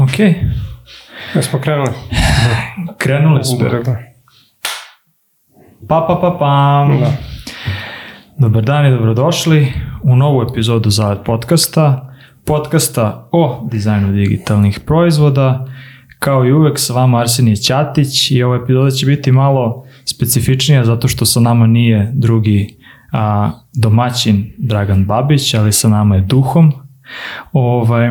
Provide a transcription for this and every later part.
Ok. Ja smo krenuli. Krenuli smo. Da. Pa, pa, pa, pam. Da. Dobar dan i dobrodošli u novu epizodu Zavad podcasta, podcasta o dizajnu digitalnih proizvoda. Kao i uvek sa vama Arsenije Ćatić i ova epizoda će biti malo specifičnija zato što sa nama nije drugi a, domaćin Dragan Babić, ali sa nama je duhom. Ovaj,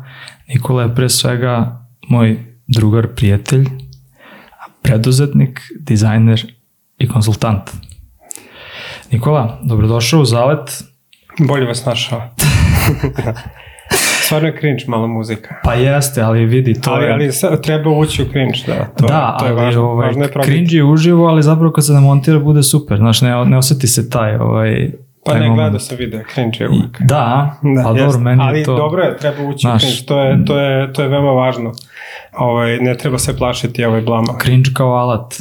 Nikola je pre svega moj drugar, prijatelj, preduzetnik, dizajner i konsultant. Nikola, dobrodošao u Zalet. Bolje vas našao. Stvarno je cringe mala muzika. Pa jeste, ali vidi, to ali, je... Ali treba ući u cringe, da. To, da, to je ali važno, ovaj, cringe je uživo, ali zapravo kad se ne montira bude super. Znaš, ne, ne oseti se taj ovaj, Pa ne, gledao sam video, cringe je uvijek. Da, da ali dobro, meni ali je to... Ali dobro je, treba ući naš, cringe, to je, to, je, to je veoma važno. Ovaj, ne treba se plašiti ovaj blama. Cringe kao alat.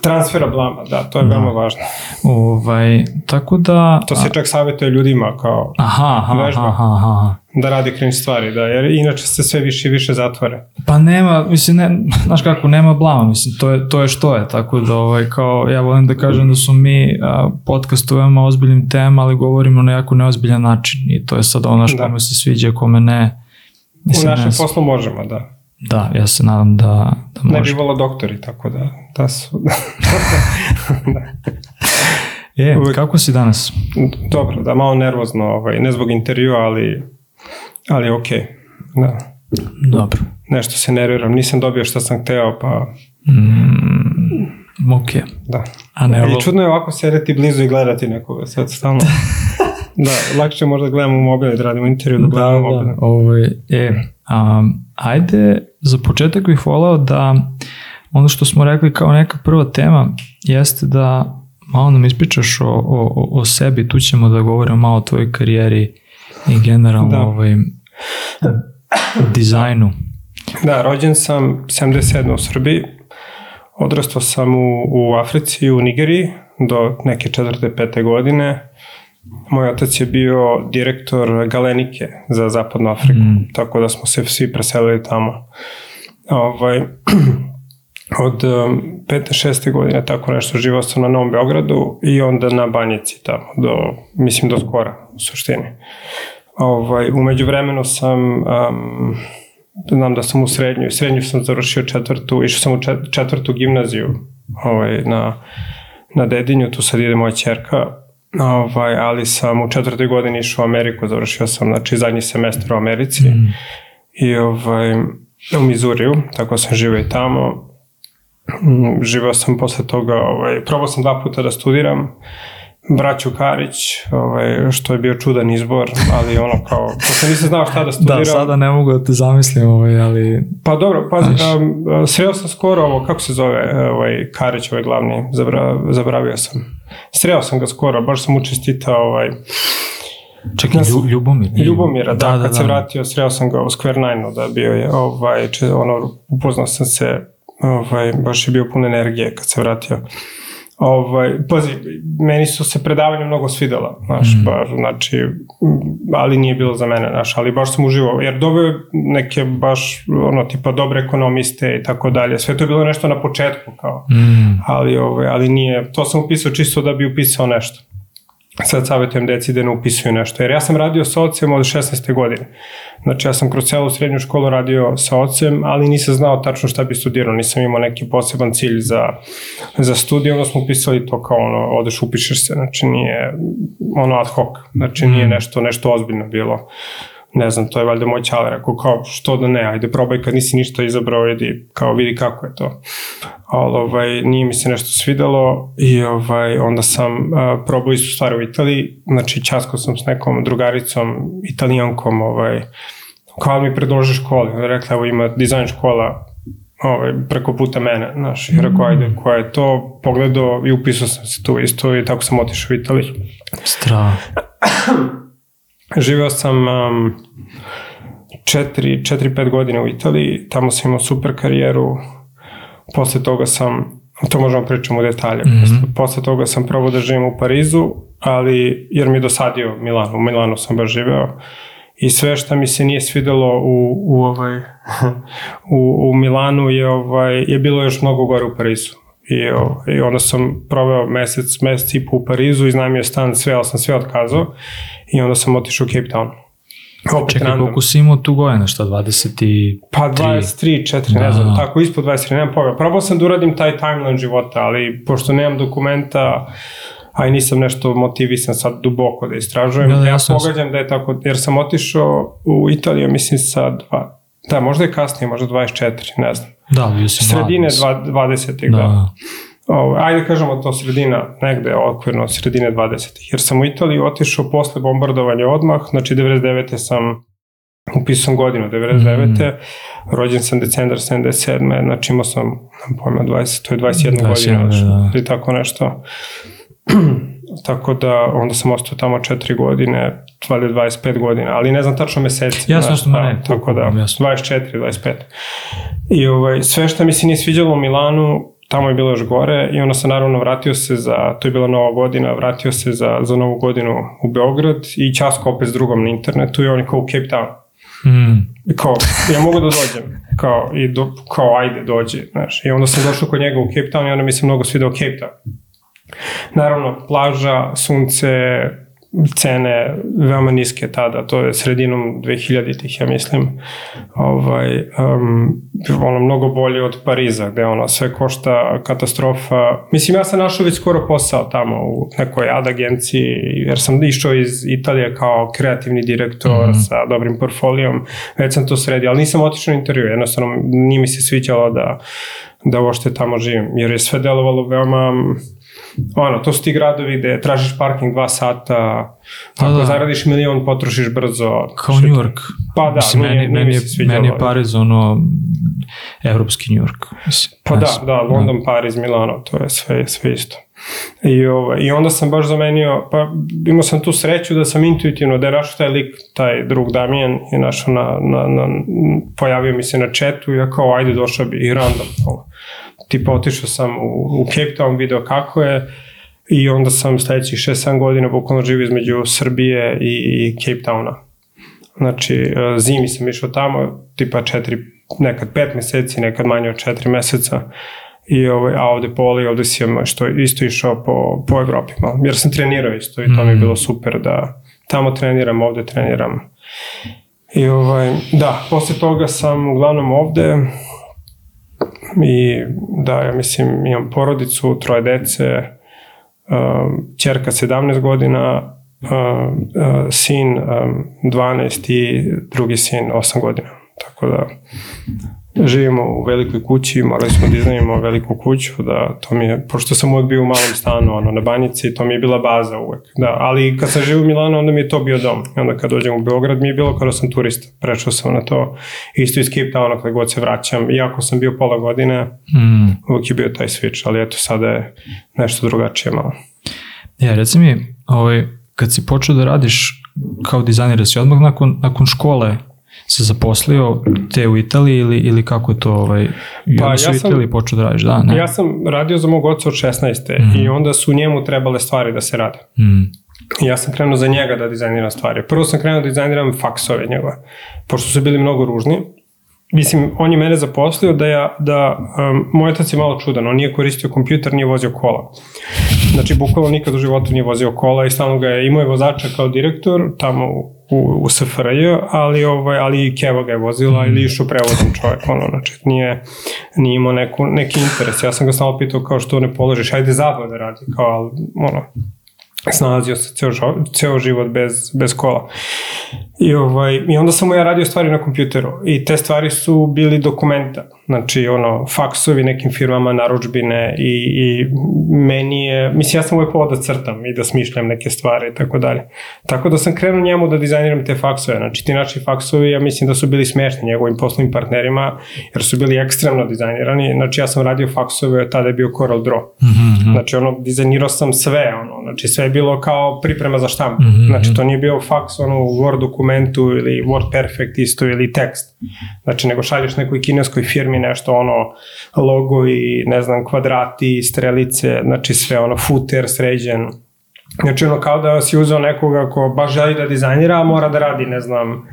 Transfera blama, da, to je da. veoma važno. Ovaj, tako da... To se čak savjetuje ljudima kao aha, aha, vežba. Aha, aha, da radi cringe stvari, da, jer inače se sve više i više zatvore. Pa nema, mislim, ne, znaš kako, nema blama, mislim, to je, to je što je, tako da, ovaj, kao, ja volim da kažem da su mi a, podcast u veoma ozbiljnim tema, ali govorimo na jako neozbiljan način i to je sad ono što da. me se sviđa, kome ne. Mislim, u našem ne, poslu možemo, da. Da, ja se nadam da, da može. Ne bi bila doktori, tako da, da su... da. e, Uvijek. kako si danas? Dobro, da, malo nervozno, ovaj, ne zbog intervjua, ali, ali ok. Da. Dobro. Nešto se nerviram, nisam dobio što sam hteo, pa... Mm, ok. Da. A ne, I čudno je ovako sedeti blizu i gledati nekoga, sad stalno... da, lakše možda gledamo u mobil i da radimo intervju, da gledamo da, da. Ovaj, e, um, ajde, za početak bih volao da ono što smo rekli kao neka prva tema jeste da malo nam ispričaš o, o, o sebi, tu ćemo da govorimo malo o tvojoj karijeri i generalno da. ovaj, dizajnu. Da, rođen sam 77. u Srbiji, odrastao sam u, u Africi, u Nigeriji do neke četvrte, pete godine, Moj otac je bio direktor Galenike za Zapadnu Afriku, mm. tako da smo se svi preselili tamo. Ovaj, od 15-6. Um, godine tako nešto živao sam na Novom Beogradu i onda na Banjici tamo, do, mislim do skora u suštini. Ovaj, umeđu vremenu sam, um, znam da sam u srednju, srednju sam završio četvrtu, išao sam u četvrtu gimnaziju ovaj, na, na Dedinju, tu sad ide moja čerka, Ovaj, ali sam u četvrtoj godini išao u Ameriku, završio sam znači, zadnji semestar u Americi mm. i ovaj, u Mizuriju, tako sam živio i tamo. Mm, Živao sam posle toga, ovaj, probao sam dva puta da studiram, braću Karić, ovaj, što je bio čudan izbor, ali ono kao, se nisam znao šta da, da studiram. Da, sada ne mogu da te zamislim, ovaj, ali... Pa dobro, pa um, sreo sam skoro ovo, kako se zove ovaj, Karić, ovaj glavni, zabra, zabravio sam. Sreo sam ga skoro, baš sam mu ovaj, Čekaj, Nas, Ljubomir. Ljubomira, da, da, da kad da, se vratio, sreo sam ga u Square Nine-u, da bio je, ovaj, če, ono, upoznao sam se, ovaj, baš je bio pun energije kad se vratio. Ovaj, pazi, meni su se predavanja mnogo svidela, znaš, mm. baš, znači, ali nije bilo za mene, znaš, ali baš sam uživao, jer doveo neke baš, ono, tipa dobre ekonomiste i tako dalje, sve to je bilo nešto na početku, kao, mm. ali, ovaj, ali nije, to sam upisao čisto da bi upisao nešto sad savjetujem deci da ne upisuju nešto. Jer ja sam radio sa ocem od 16. godine. Znači ja sam kroz celu srednju školu radio sa ocem, ali nisam znao tačno šta bi studirao, nisam imao neki poseban cilj za, za studij, onda smo upisali to kao ono, odeš upišeš se, znači nije ono ad hoc, znači nije mhm. nešto, nešto ozbiljno bilo ne znam, to je valjda moj čale rekao, kao, što da ne, ajde probaj kad nisi ništa izabrao, idi, kao vidi kako je to. Ali ovaj, nije mi se nešto svidelo i ovaj, onda sam a, probao isto stvar u Italiji, znači časko sam s nekom drugaricom, italijankom, ovaj, kao mi predloži školi, rekla, evo ima dizajn škola ovaj, preko puta mene, znaš, i rekao, ajde, mm. koja je to, pogledao i upisao sam se tu isto i tako sam otišao u Italiju. Strava. živeo sam um, 4-5 godine u Italiji, tamo sam imao super karijeru, posle toga sam, to možemo da pričamo u detalje, mm -hmm. posle, posle toga sam probao da živim u Parizu, ali, jer mi je dosadio Milan, u Milanu sam baš živeo, i sve što mi se nije svidelo u, u, ovaj, u, u Milanu je, ovaj, je bilo još mnogo gore u Parizu. I, ovaj, i onda sam proveo mesec, mesec i po u Parizu, iznajmio stan sve, ali sam sve otkazao i onda sam otišao u Cape Town. Opet Čekaj, random. koliko si imao tu godina, šta, 20 i... Pa 23, 4, da. ne znam, da. tako, ispod 23, nemam pojma. Probao sam da uradim taj timeline života, ali pošto nemam dokumenta, a i nisam nešto motivisan sad duboko da istražujem, da, da, ja pogađam sam... da je tako, jer sam otišao u Italiju, mislim, sa dva, da, možda je kasnije, možda 24, ne znam. Da, bio sam Sredine mlad, 20. Da. da ovaj, ajde da kažemo to sredina, negde okvirno sredine 20. Jer sam u Italiju otišao posle bombardovanja odmah, znači 99. sam upisam godinu 99. Mm. Rođen sam decembar 77. Znači imao sam, nam pojma, 20, to je 21, 21 godina znači, da, da. ili tako nešto. tako da onda sam ostao tamo 4 godine, valjda 25 godina, ali ne znam tačno meseci. Jasno što da, ne. tako da, 24, 25. I ovaj, sve što mi se nije sviđalo u Milanu, tamo je bilo još gore i onda se naravno vratio se za, to je bila nova godina, vratio se za, za novu godinu u Beograd i časko opet s drugom na internetu i on je kao u Cape Town. Mm. Kao, ja mogu da dođem. Kao, i do, kao ajde dođi, znaš. I onda sam došao kod njega u Cape Town i onda mi se mnogo svidao Cape Town. Naravno, plaža, sunce, cene veoma niske tada, to je sredinom 2000-ih, ja mislim, ovaj, um, ono, mnogo bolje od Pariza, gde ono, sve košta katastrofa. Mislim, ja sam našao već skoro posao tamo u nekoj ad agenciji, jer sam išao iz Italije kao kreativni direktor mm -hmm. sa dobrim portfolijom, već sam to sredio, ali nisam otišao na intervju, jednostavno nije mi se sviđalo da, da uošte tamo živim, jer je sve delovalo veoma ono, to su ti gradovi gde tražiš parking dva sata, da, ako da. zaradiš milion, potrošiš brzo. Kao New York. Pa da, mislim, meni, nije meni, je, meni je da. Pariz ono, evropski New York. Mislim, pa da, da, London, da. Pariz, Milano, to je sve, sve isto. I, ovaj, I onda sam baš zamenio, pa imao sam tu sreću da sam intuitivno, da je našao taj lik, taj drug Damijan je našao na, na, na, pojavio mi se na četu i ja kao ajde došao bi i random. Ovo tipa otišao sam u, u Cape Town, video kako je, i onda sam sledećih 6-7 godina bukvalno živio između Srbije i, i Cape Towna. Znači, e, zimi sam išao tamo, tipa 4, nekad 5 meseci, nekad manje od 4 meseca, i ovaj, a ovde poli, ovde si što isto išao po, po Evropi malo, jer sam trenirao isto i to mi je mm. bilo super da tamo treniram, ovde treniram. I ovaj, da, posle toga sam uglavnom ovde, i da, ja mislim, imam porodicu, troje dece, čerka um, 17 godina, um, uh, sin 12 um, i drugi sin 8 godina. Tako da, živimo u velikoj kući, morali smo da iznajmimo veliku kuću, da to mi je, pošto sam uvek bio u malom stanu, ono, na banjici, to mi je bila baza uvek, da, ali kad sam živio u Milanu, onda mi je to bio dom, I onda kad dođem u Beograd, mi je bilo kada sam turista, prešao sam na to, isto iz Cape Towna, kada god se vraćam, iako sam bio pola godine, mm. uvek je bio taj switch, ali eto, sada je nešto drugačije malo. Ja, e, reci mi, ovaj, kad si počeo da radiš kao dizajner, si odmah nakon, nakon škole se zaposlio te u Italiji ili, ili kako je to ovaj, pa, ja sam, u Italiji počeo da radiš, da? Ne? Ja sam radio za mog oca od 16. Mm. i onda su njemu trebale stvari da se rade. Mm. Ja sam krenuo za njega da dizajniram stvari. Prvo sam krenuo da dizajniram faksove njegove, pošto su bili mnogo ružni mislim, on je mene zaposlio da, ja, da um, moj otac je malo čudan, on nije koristio kompjuter, nije vozio kola. Znači, bukvalno nikad u životu nije vozio kola i stalno ga je, imao je vozača kao direktor tamo u, u, SFRJ, ali, ovaj, ali i Keva ga je vozila ili mhm. išao prevozom čovjek, ono, znači, nije, nije imao neku, neki interes. Ja sam ga stalno pitao kao što ne položiš, ajde zabave da radi, kao, ali, ono, snalazio se ceo, ceo život bez, bez kola. I, ovaj, I onda sam ja radio stvari na kompjuteru i te stvari su bili dokumenta. Znači, ono, faksovi nekim firmama, naručbine i, i meni je, mislim, ja sam uvek ovo da crtam i da smišljam neke stvari i tako dalje. Tako da sam krenuo njemu da dizajniram te faksove. Znači, ti naši faksovi, ja mislim da su bili smešni njegovim poslovnim partnerima, jer su bili ekstremno dizajnirani. Znači, ja sam radio faksove, tada je bio Coral Draw. Mm -hmm. Znači, ono, dizajnirao sam sve, ono, znači, sve je bilo kao priprema za štampu. Mm -hmm. Znači, mhm. to nije bio faks, ono, u Word dokumentu ili Word Perfect isto ili tekst Znači, nego šalješ nekoj kineskoj firmi nešto ono, logo i ne znam, kvadrati, strelice, znači sve ono, footer sređen, Znači, ono, kao da si uzeo nekoga ko baš želi da dizajnira, a mora da radi, ne znam,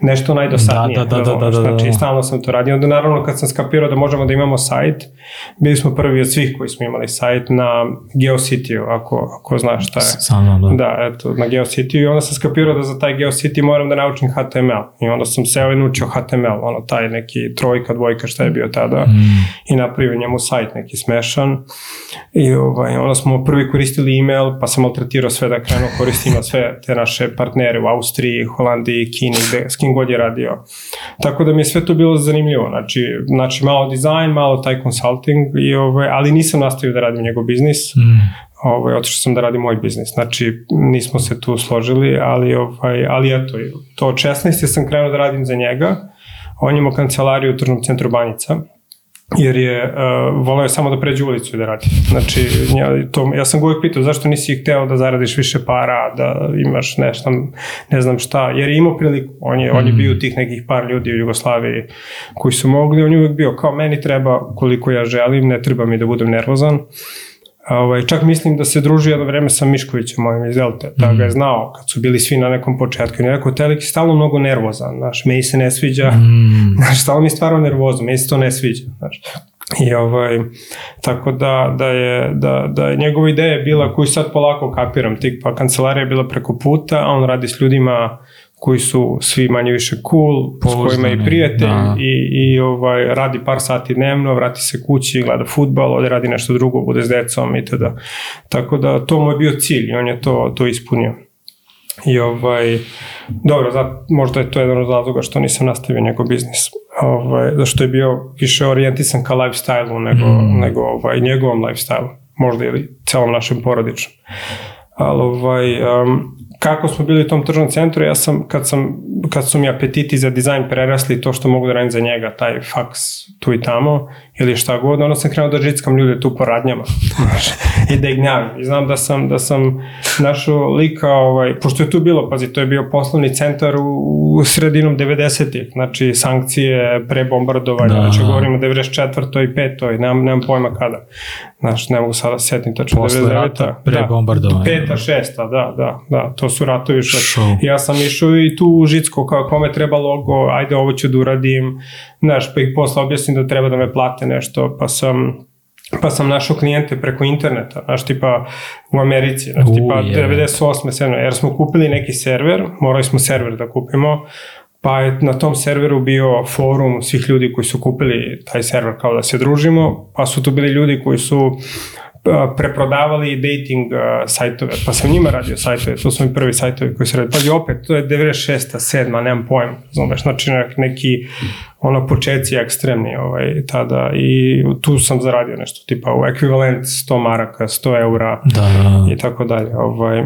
nešto najdosadnije. Da, da, da, da, da, da, Znači, da. stalno sam to radio. Onda, naravno, kad sam skapirao da možemo da imamo sajt, bili smo prvi od svih koji smo imali sajt na GeoCity-u, ako, ako znaš šta je. Samo, da. Da, eto, na GeoCity-u i onda sam skapirao da za taj GeoCity moram da naučim HTML. I onda sam se i naučio HTML, ono, taj neki trojka, dvojka, šta je bio tada. Mm. I napravio njemu sajt neki smešan. I ovaj, onda smo prvi koristili email, pa sam bojkotirao sve da krenuo koristimo sve te naše partnere u Austriji, Holandiji, Kini, gde, s kim god je radio. Tako da mi je sve to bilo zanimljivo, znači, znači malo dizajn, malo taj consulting, i, ovaj, ali nisam nastavio da radim njegov biznis, mm ovaj, otišao sam da radim moj biznis. Znači, nismo se tu složili, ali, ovaj, ali eto, to od 16. sam krenuo da radim za njega. On je kancelariju u tržnom centru Banjica jer je uh, voleo je samo da pređe ulicu i da radi. Znači, ja, to, ja sam ga uvijek pitao zašto nisi hteo da zaradiš više para, da imaš nešto, ne znam šta, jer je imao priliku, on je, mm. on je mhm. bio tih nekih par ljudi u Jugoslaviji koji su mogli, on je uvijek bio kao meni treba koliko ja želim, ne treba mi da budem nervozan. Uh, Ovaj, čak mislim da se družio jedno vreme sa Miškovićem, mojim iz Delte, da ga je mm. znao kad su bili svi na nekom početku. I ne rekao, Telik je stalno mnogo nervozan, znaš, meni se ne sviđa, mm. znaš, stalno mi je stvarno nervozno, meni se to ne sviđa, znaš. I ovaj, tako da, da, je, da, da je njegova ideja bila koju sad polako kapiram, tik pa kancelarija je bila preko puta, a on radi s ljudima koji su svi manje više cool, Pouzdani, s kojima i prijatelj da. i, i ovaj, radi par sati dnevno, vrati se kući, gleda futbal, ode radi nešto drugo, bude s decom i tada. Tako da to mu je bio cilj i on je to, to ispunio. I ovaj, dobro, za, možda je to jedan od razloga što nisam nastavio njegov biznis. Ovaj, zašto je bio više orijentisan ka lifestyle-u nego, mm. nego ovaj, njegovom lifestyle-u. Možda ili celom našem porodičnom. Ali ovaj, um, kako smo bili u tom tržnom centru, ja sam, kad, sam, kad su mi apetiti za dizajn prerasli to što mogu da radim za njega, taj faks tu i tamo, ili šta god, onda sam krenuo da žickam ljude tu po radnjama i da ih gnjavim. I znam da sam, da sam našao lika, ovaj, pošto je tu bilo, pazi, to je bio poslovni centar u, u sredinom 90-ih, znači sankcije pre bombardovanja, da. znači da. govorimo 94. i 5. Nemam, nemam pojma kada. Znaš, ne mogu sada da setim tačno. Posle rata, pre da, bombardovanja. Peta, šesta, da, da, da, to su ratovi što. Ja sam išao i tu u Žicko, kao kome treba logo, ajde ovo ću da uradim, znaš, pa ih posle objasnim da treba da me plate nešto, pa sam pa sam našao klijente preko interneta, znaš tipa u Americi, znaš tipa 98. 7. jer smo kupili neki server, morali smo server da kupimo, pa je na tom serveru bio forum svih ljudi koji su kupili taj server kao da se družimo, pa su tu bili ljudi koji su E, preprodavali dating e, sajtove, pa sam njima radio sajtove, to su mi prvi sajtovi koji se radi. Pazi, opet, to je 96. 7. nemam pojma, razumeš, znači neki ono početci ekstremni ovaj, tada i tu sam zaradio nešto tipa u ekvivalent 100 maraka, 100 eura da, da, da. i tako dalje. Ovaj,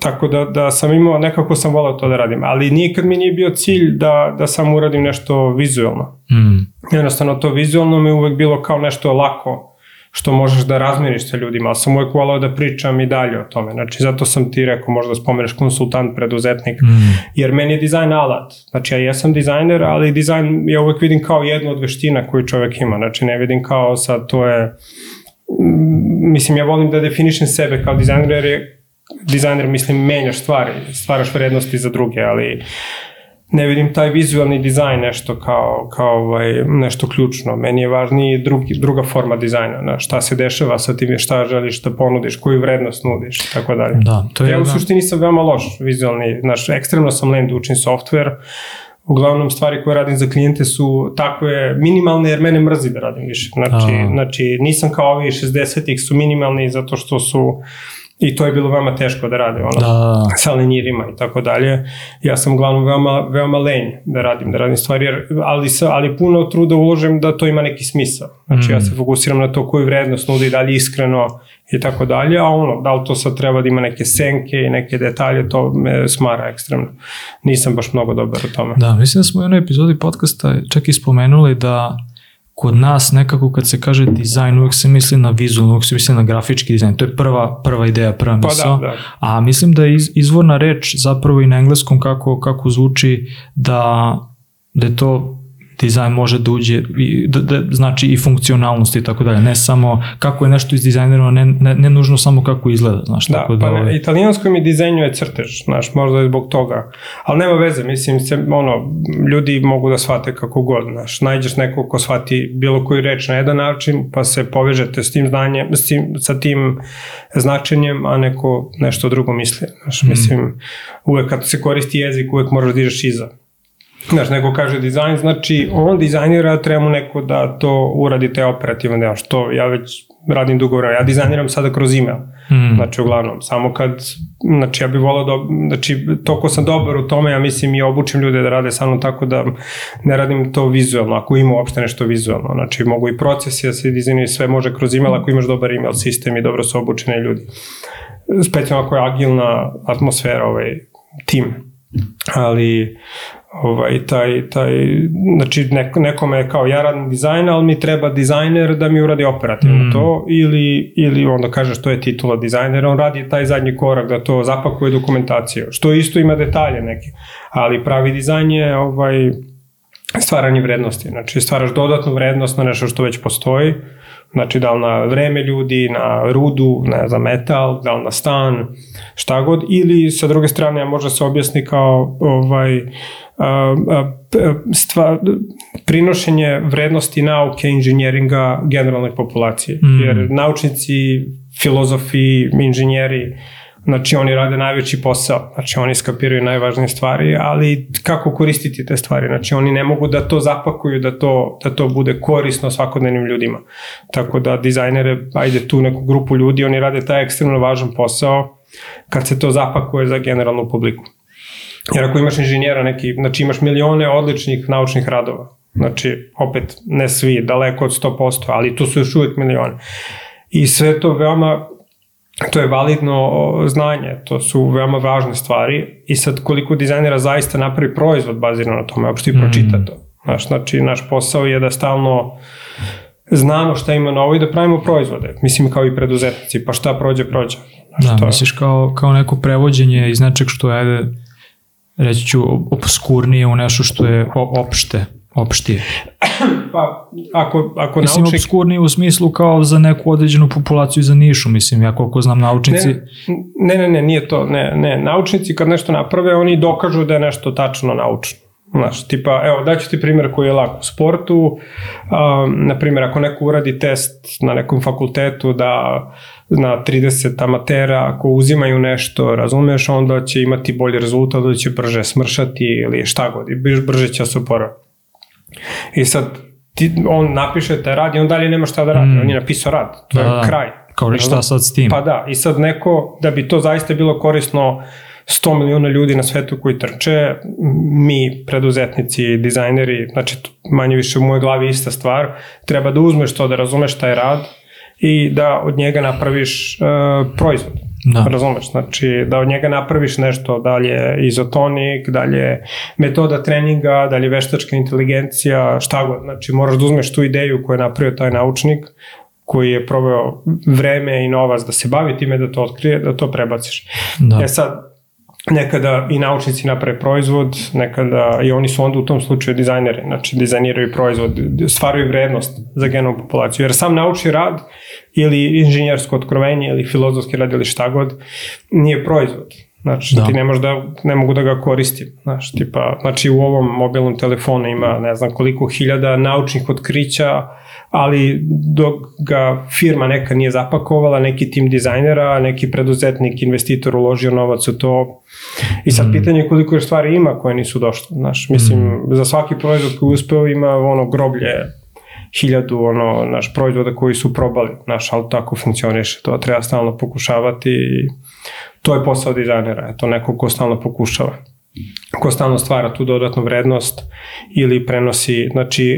tako da, da sam imao, nekako sam volao to da radim, ali nikad mi nije bio cilj da, da sam uradim nešto vizualno. Mm. Jednostavno to vizualno mi je uvek bilo kao nešto lako, što možeš da razmeniš sa ljudima, ali sam uvek volao da pričam i dalje o tome. Znači, zato sam ti rekao, možda spomeneš konsultant, preduzetnik, mm. jer meni je dizajn alat. Znači, ja jesam dizajner, ali dizajn ja uvek vidim kao jednu od veština koju čovek ima. Znači, ne vidim kao sad to je... Mm, mislim, ja volim da definišem sebe kao dizajner, jer je dizajner, mislim, menjaš stvari, stvaraš vrednosti za druge, ali ne vidim taj vizualni dizajn nešto kao, kao ovaj, nešto ključno. Meni je važniji drugi, druga forma dizajna, na šta se dešava sa tim, šta želiš da ponudiš, koju vrednost nudiš, tako dalje. Da, to je ja u suštini sam veoma loš vizualni, znaš, ekstremno sam len da učim software, uglavnom stvari koje radim za klijente su takve minimalne jer mene mrzi da radim više. Znači, A. znači nisam kao ovi 60-ih su minimalni zato što su I to je bilo veoma teško da rade, ono, da. da, da. sa lenjirima i tako dalje. Ja sam uglavnom veoma, veoma lenj da radim, da radim stvari, jer, ali, sa, ali puno truda uložem da to ima neki smisao. Znači mm. ja se mm. fokusiram na to koju vrednost nudi dalje iskreno i tako dalje, a ono, da li to sad treba da ima neke senke i neke detalje, to me smara ekstremno. Nisam baš mnogo dobar u tome. Da, mislim da smo u jednoj epizodi podcasta čak i spomenuli da kod nas nekako kad se kaže dizajn uvek se misli na vizualno, uvek se misli na grafički dizajn. To je prva, prva ideja, prva misla. Pa da, da. A mislim da je izvorna reč zapravo i na engleskom kako, kako zvuči da, da je to dizajn može da uđe, i, da, da, znači i funkcionalnost i tako dalje, ne samo kako je nešto izdizajnirano, ne, ne, ne nužno samo kako izgleda, znaš, da, tako da... Pa, ovaj... italijansko mi je crtež, znaš, možda je zbog toga, ali nema veze, mislim, se, ono, ljudi mogu da shvate kako god, znaš, nađeš nekog ko shvati bilo koju reč na jedan način, pa se povežete s tim znanjem, s tim, sa tim značenjem, a neko nešto drugo misli, znaš, mm. mislim, uvek kad se koristi jezik, uvek moraš da izaš iza, Znaš, nego kaže dizajn, znači on dizajnira, treba mu neko da to uradi te operativne deo, što ja već radim dugo vremena. Ja dizajniram sada kroz email, mm. znači uglavnom, samo kad, znači ja bih volao da, znači toko sam dobar u tome, ja mislim i obučim ljude da rade sa mnom tako da ne radim to vizualno, ako ima uopšte nešto vizualno, znači mogu i procesi da se dizajnuje, sve može kroz email ako imaš dobar email sistem i dobro su obučene ljudi. Specijalno ako je agilna atmosfera, ovaj, tim ali ovaj, taj, taj, znači neko, nekome je kao ja radim dizajn, ali mi treba dizajner da mi uradi operativno mm. to ili, ili onda kaže što je titula dizajnera, on radi taj zadnji korak da to zapakuje dokumentaciju, što isto ima detalje neke, ali pravi dizajn je ovaj, stvaranje vrednosti, znači stvaraš dodatnu vrednost na nešto što već postoji, Znači, da li na vreme ljudi, na rudu, ne znam, metal, da li na stan, šta god. Ili, sa druge strane, može se objasni kao ovaj, stva, prinošenje vrednosti nauke inženjeringa generalnoj populaciji. Mm. Jer naučnici, filozofi, inženjeri, Znači oni rade najveći posao, znači oni skapiraju najvažnije stvari, ali kako koristiti te stvari? Znači oni ne mogu da to zapakuju, da to, da to bude korisno svakodnevnim ljudima. Tako da dizajnere, ajde tu neku grupu ljudi, oni rade taj ekstremno važan posao kad se to zapakuje za generalnu publiku. Jer ako imaš inženjera neki, znači imaš milione odličnih naučnih radova, znači opet ne svi, daleko od 100%, ali tu su još uvek milione. I sve to veoma to je validno znanje, to su veoma važne stvari i sad koliko dizajnera zaista napravi proizvod bazirano na tome, uopšte i pročita mm. to. Znaš, znači, naš posao je da stalno znamo šta ima novo i da pravimo proizvode. Mislim, kao i preduzetnici, pa šta prođe, prođe. Znaš, da, misliš kao, kao neko prevođenje iz nečeg što je, reći ću, obskurnije u nešto što je opšte opšti? Pa, ako, ako mislim, naučnik... obskurniji u smislu kao za neku određenu populaciju za nišu, mislim, ja koliko znam naučnici... Ne, ne, ne, nije to, ne, ne. Naučnici kad nešto naprave, oni dokažu da je nešto tačno naučno. Znaš, tipa, evo, daću ti primjer koji je lak u sportu, um, na primjer, ako neko uradi test na nekom fakultetu da na 30 amatera, ako uzimaju nešto, razumeš, onda će imati bolji rezultat, onda će brže smršati ili šta god, brže će da se oporaviti. I sad, ti, on napiše taj rad i on dalje nema šta da radi, mm. on je napisao rad, to da, je da, da. kraj. Kao li šta sad s tim? Pa da, i sad neko, da bi to zaista bilo korisno 100 miliona ljudi na svetu koji trče, mi preduzetnici, dizajneri, znači manje više u mojoj glavi ista stvar, treba da uzmeš to, da razumeš taj rad i da od njega napraviš uh, proizvod. Da. Razumeš, znači da od njega napraviš nešto, dalje izotonik, dalje metoda treninga, dalje veštačka inteligencija, šta god. Znači moraš da uzmeš tu ideju koju je napravio taj naučnik, koji je proveo vreme i novac da se bavi time da to otkrije, da to prebaciš. Da. E sad, nekada i naučnici naprave proizvod, nekada i oni su onda u tom slučaju dizajneri, znači dizajniraju proizvod, stvaraju vrednost za genom populaciju, jer sam naučni rad ili inženjersko otkrovenje ili filozofski rad ili šta god nije proizvod. Znači, da. ti ne, možeš da, ne mogu da ga koristim. Znači, tipa, znači, u ovom mobilnom telefonu ima ne znam koliko hiljada naučnih otkrića, ali dok ga firma neka nije zapakovala, neki tim dizajnera, neki preduzetnik, investitor uložio novac u to. I sad mm. pitanje je koliko još stvari ima koje nisu došle. Znaš, mislim, mm. za svaki proizvod koji uspeo ima ono groblje hiljadu ono, naš, proizvoda koji su probali, naš, ali tako funkcioniše, to treba stalno pokušavati i to je posao dizajnera, to neko ko stalno pokušava ko stalno stvara tu dodatnu vrednost ili prenosi, znači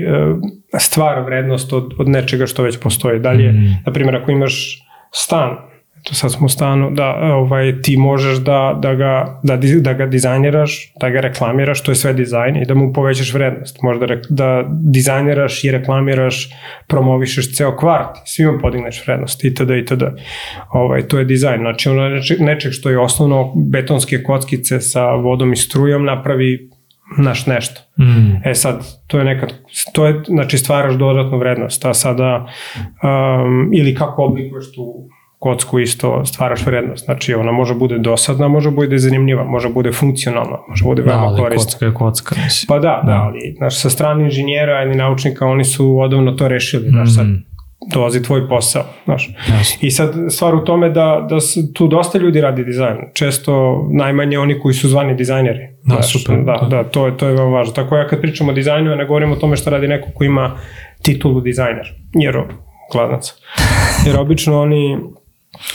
e, stvara vrednost od, od nečega što već postoji. Dalje, mm. na primjer, ako imaš stan to sad smo u stanu, da ovaj, ti možeš da, da, ga, da, da ga dizajniraš, da ga reklamiraš, to je sve dizajn i da mu povećaš vrednost. da, re, da dizajniraš i reklamiraš, promovišeš ceo kvart, svima podigneš vrednost itd. itd. Ovaj, to je dizajn. Znači ono neček, nečeg što je osnovno betonske kockice sa vodom i strujom napravi naš nešto. Mm. E sad, to je nekad, to je, znači stvaraš dodatnu vrednost, a sada, um, ili kako oblikuješ tu kocku isto stvaraš vrednost. Znači ona može bude dosadna, može bude zanimljiva, može bude funkcionalna, može bude veoma da, ali korisna. kocka je kocka. Mislim. Pa da, da, ali znaš, sa strane inženjera ili naučnika oni su odavno to rešili. Znaš, mm. sad dolazi tvoj posao. Znaš. Yes. I sad stvar u tome da, da tu dosta ljudi radi dizajn. Često najmanje oni koji su zvani dizajneri. Da, znaš, super. Da, da, to je, to je veoma važno. Tako ja kad pričam o dizajnu, ja ne govorim o tome što radi neko ko ima titulu dizajner. Jer gladnaca. Jer obično oni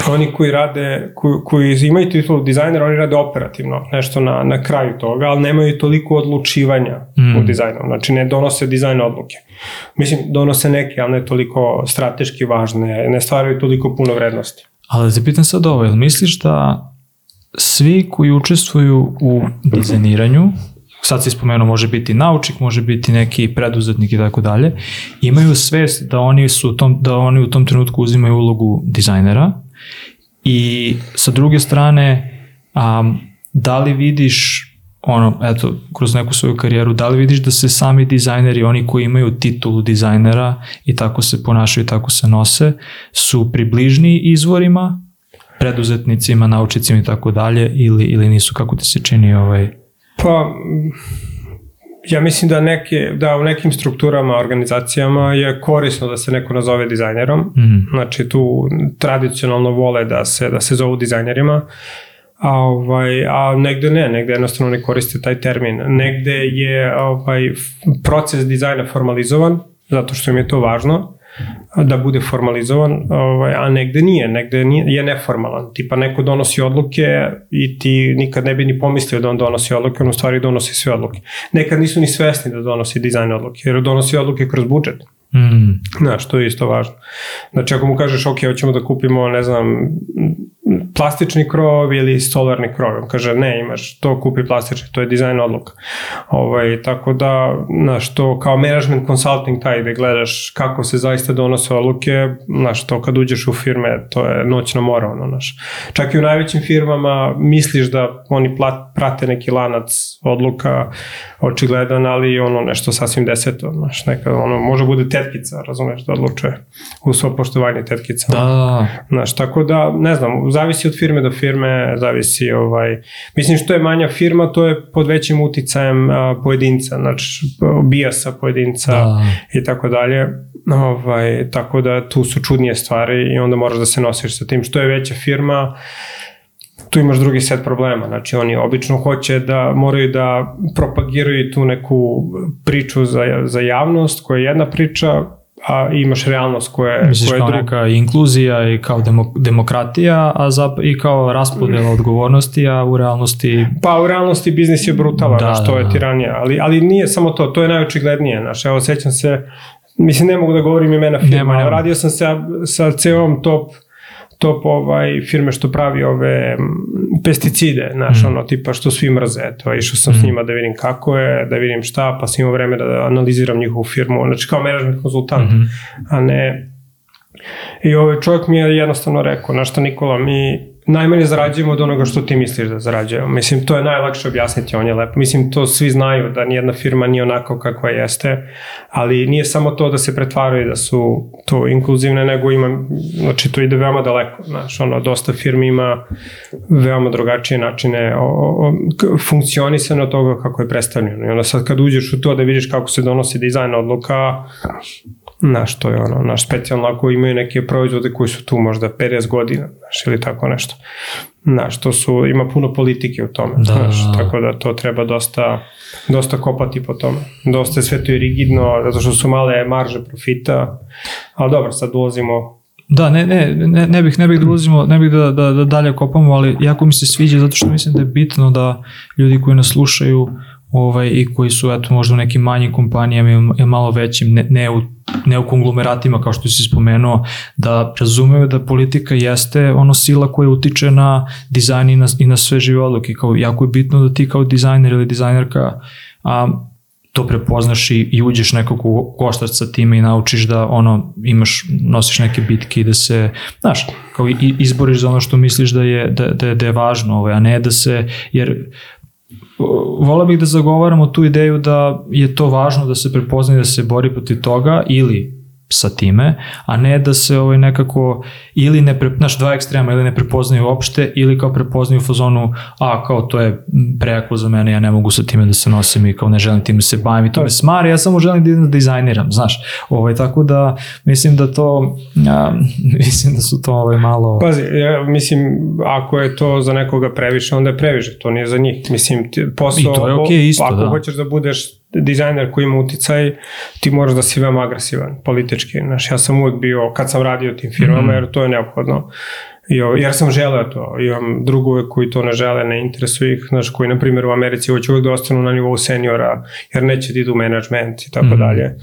Pa oni koji rade, koji, koji imaju titulu dizajnera, oni rade operativno nešto na, na kraju toga, ali nemaju toliko odlučivanja mm. u dizajnu. Znači ne donose dizajn odluke. Mislim, donose neke, ali ne toliko strateški važne, ne stvaraju toliko puno vrednosti. Ali da te pitam sad ovo, jel misliš da svi koji učestvuju u dizajniranju, sad si spomenuo, može biti naučnik, može biti neki preduzetnik i tako dalje, imaju svest da oni, su tom, da oni u tom trenutku uzimaju ulogu dizajnera I sa druge strane, um, da li vidiš ono, eto, kroz neku svoju karijeru, da li vidiš da se sami dizajneri, oni koji imaju titulu dizajnera i tako se ponašaju i tako se nose, su približni izvorima, preduzetnicima, naučicima i tako dalje, ili, ili nisu, kako ti se čini ovaj... Pa, ja mislim da, neke, da u nekim strukturama, organizacijama je korisno da se neko nazove dizajnerom. Mm. Znači tu tradicionalno vole da se, da se zovu dizajnerima. A, ovaj, a negde ne, negde jednostavno ne koriste taj termin. Negde je ovaj, proces dizajna formalizovan, zato što im je to važno da bude formalizovan, ovaj, a negde nije, negde nije, je neformalan. Tipa neko donosi odluke i ti nikad ne bi ni pomislio da on donosi odluke, on u stvari donosi sve odluke. Nekad nisu ni svesni da donosi dizajn odluke, jer donosi odluke kroz budžet. Mm. Znaš, to je isto važno. Znači, ako mu kažeš, ok, hoćemo da kupimo, ne znam, plastični krov ili solarni krov. On kaže ne, imaš to, kupi plastični, to je dizajn odluka. Ovaj, tako da, znaš, to kao management consulting taj gde gledaš kako se zaista donose odluke, znaš, to kad uđeš u firme, to je noćno mora, ono, znaš. Čak i u najvećim firmama misliš da oni plat, prate neki lanac odluka, očigledan, ali ono nešto sasvim deseto, znaš, neka, ono, može bude tetkica, razumeš, da odlučuje, u svo poštovanje tetkica. Da. Znaš, tako da, ne znam, zavisi od firme do firme, zavisi ovaj, mislim što je manja firma, to je pod većim uticajem a, pojedinca, znači bijasa pojedinca da. i tako dalje. Ovaj, tako da tu su čudnije stvari i onda moraš da se nosiš sa tim. Što je veća firma, tu imaš drugi set problema, znači oni obično hoće da moraju da propagiraju tu neku priču za, za javnost koja je jedna priča, a imaš realnost koja, koja je Misliš koja kao neka inkluzija i kao demokratija a zap, i kao raspodela mm. odgovornosti, a u realnosti... Pa u realnosti biznis je brutalan, da, što da, je da. tiranija, ali, ali nije samo to, to je najočiglednije. Znaš, evo, sećam se, mislim ne mogu da govorim imena firma, Nema, radio sam sa, sa celom top uh, top ovaj, firme što pravi ove pesticide, znaš, mm. ono tipa što svi mrze, to išao sam mm. s njima da vidim kako je, da vidim šta, pa sam imao vreme da analiziram njihovu firmu, znači kao management konsultant, mm. a ne I ovaj čovjek mi je jednostavno rekao, znaš šta Nikola, mi najmanje zarađujemo od onoga što ti misliš da zarađujemo. Mislim, to je najlakše objasniti, on je lepo. Mislim, to svi znaju da nijedna firma nije onako kakva jeste, ali nije samo to da se pretvaraju da su to inkluzivne, nego ima, znači to ide veoma daleko, znaš, ono, dosta firmi ima veoma drugačije načine funkcionisanja o, toga kako je predstavljeno. I onda sad kad uđeš u to da vidiš kako se donosi dizajn odluka, Znaš, to je ono, naš specijalno ako imaju neke proizvode koji su tu možda 50 godina, znaš, ili tako nešto. Znaš, to su, ima puno politike u tome, da. znaš, da, da. tako da to treba dosta, dosta kopati po tome. Dosta je sve to i rigidno, zato što su male marže profita, ali dobro, sad ulazimo Da, ne, ne, ne, ne bih, ne bih da ulazimo, ne bih da, da, da dalje kopamo, ali jako mi se sviđa zato što mislim da je bitno da ljudi koji nas slušaju uh, ovaj, i koji su eto, možda u nekim manjim kompanijama i malo većim, ne, ne, u, ne u konglomeratima kao što si spomenuo, da razumeju da politika jeste ono sila koja utiče na dizajn i na, i na sve žive odluke. Kao, jako je bitno da ti kao dizajner ili dizajnerka a, to prepoznaš i, i uđeš nekako u koštac sa time i naučiš da ono imaš, nosiš neke bitke i da se, znaš, kao i, izboriš za ono što misliš da je, da, da da je važno, ovaj, a ne da se, jer volao bih da zagovaramo tu ideju da je to važno da se prepoznaje da se bori protiv toga ili sa time, a ne da se ovaj nekako ili ne pre, naš dva ekstrema ili ne prepoznaju uopšte ili kao prepoznaju u fazonu a kao to je prejako za mene, ja ne mogu sa time da se nosim i kao ne želim time da se bavim i to me smara, ja samo želim da idem da dizajniram, znaš. Ovaj tako da mislim da to ja, mislim da su to ovaj malo Pazi, ja mislim ako je to za nekoga previše, onda je previše, to nije za njih. Mislim posao I to je okay, isto, ako da. hoćeš da budeš dizajner koji ima uticaj, ti moraš da si veoma agresivan politički. Znaš, ja sam uvek bio, kad sam radio tim firmama, mhm. jer to je neophodno. I, jer sam želeo to. Imam drugove koji to ne žele, ne interesuju ih, znaš, koji, na primjer, u Americi hoće uvek da ostanu na nivou seniora, jer neće da idu u management i tako mhm. dalje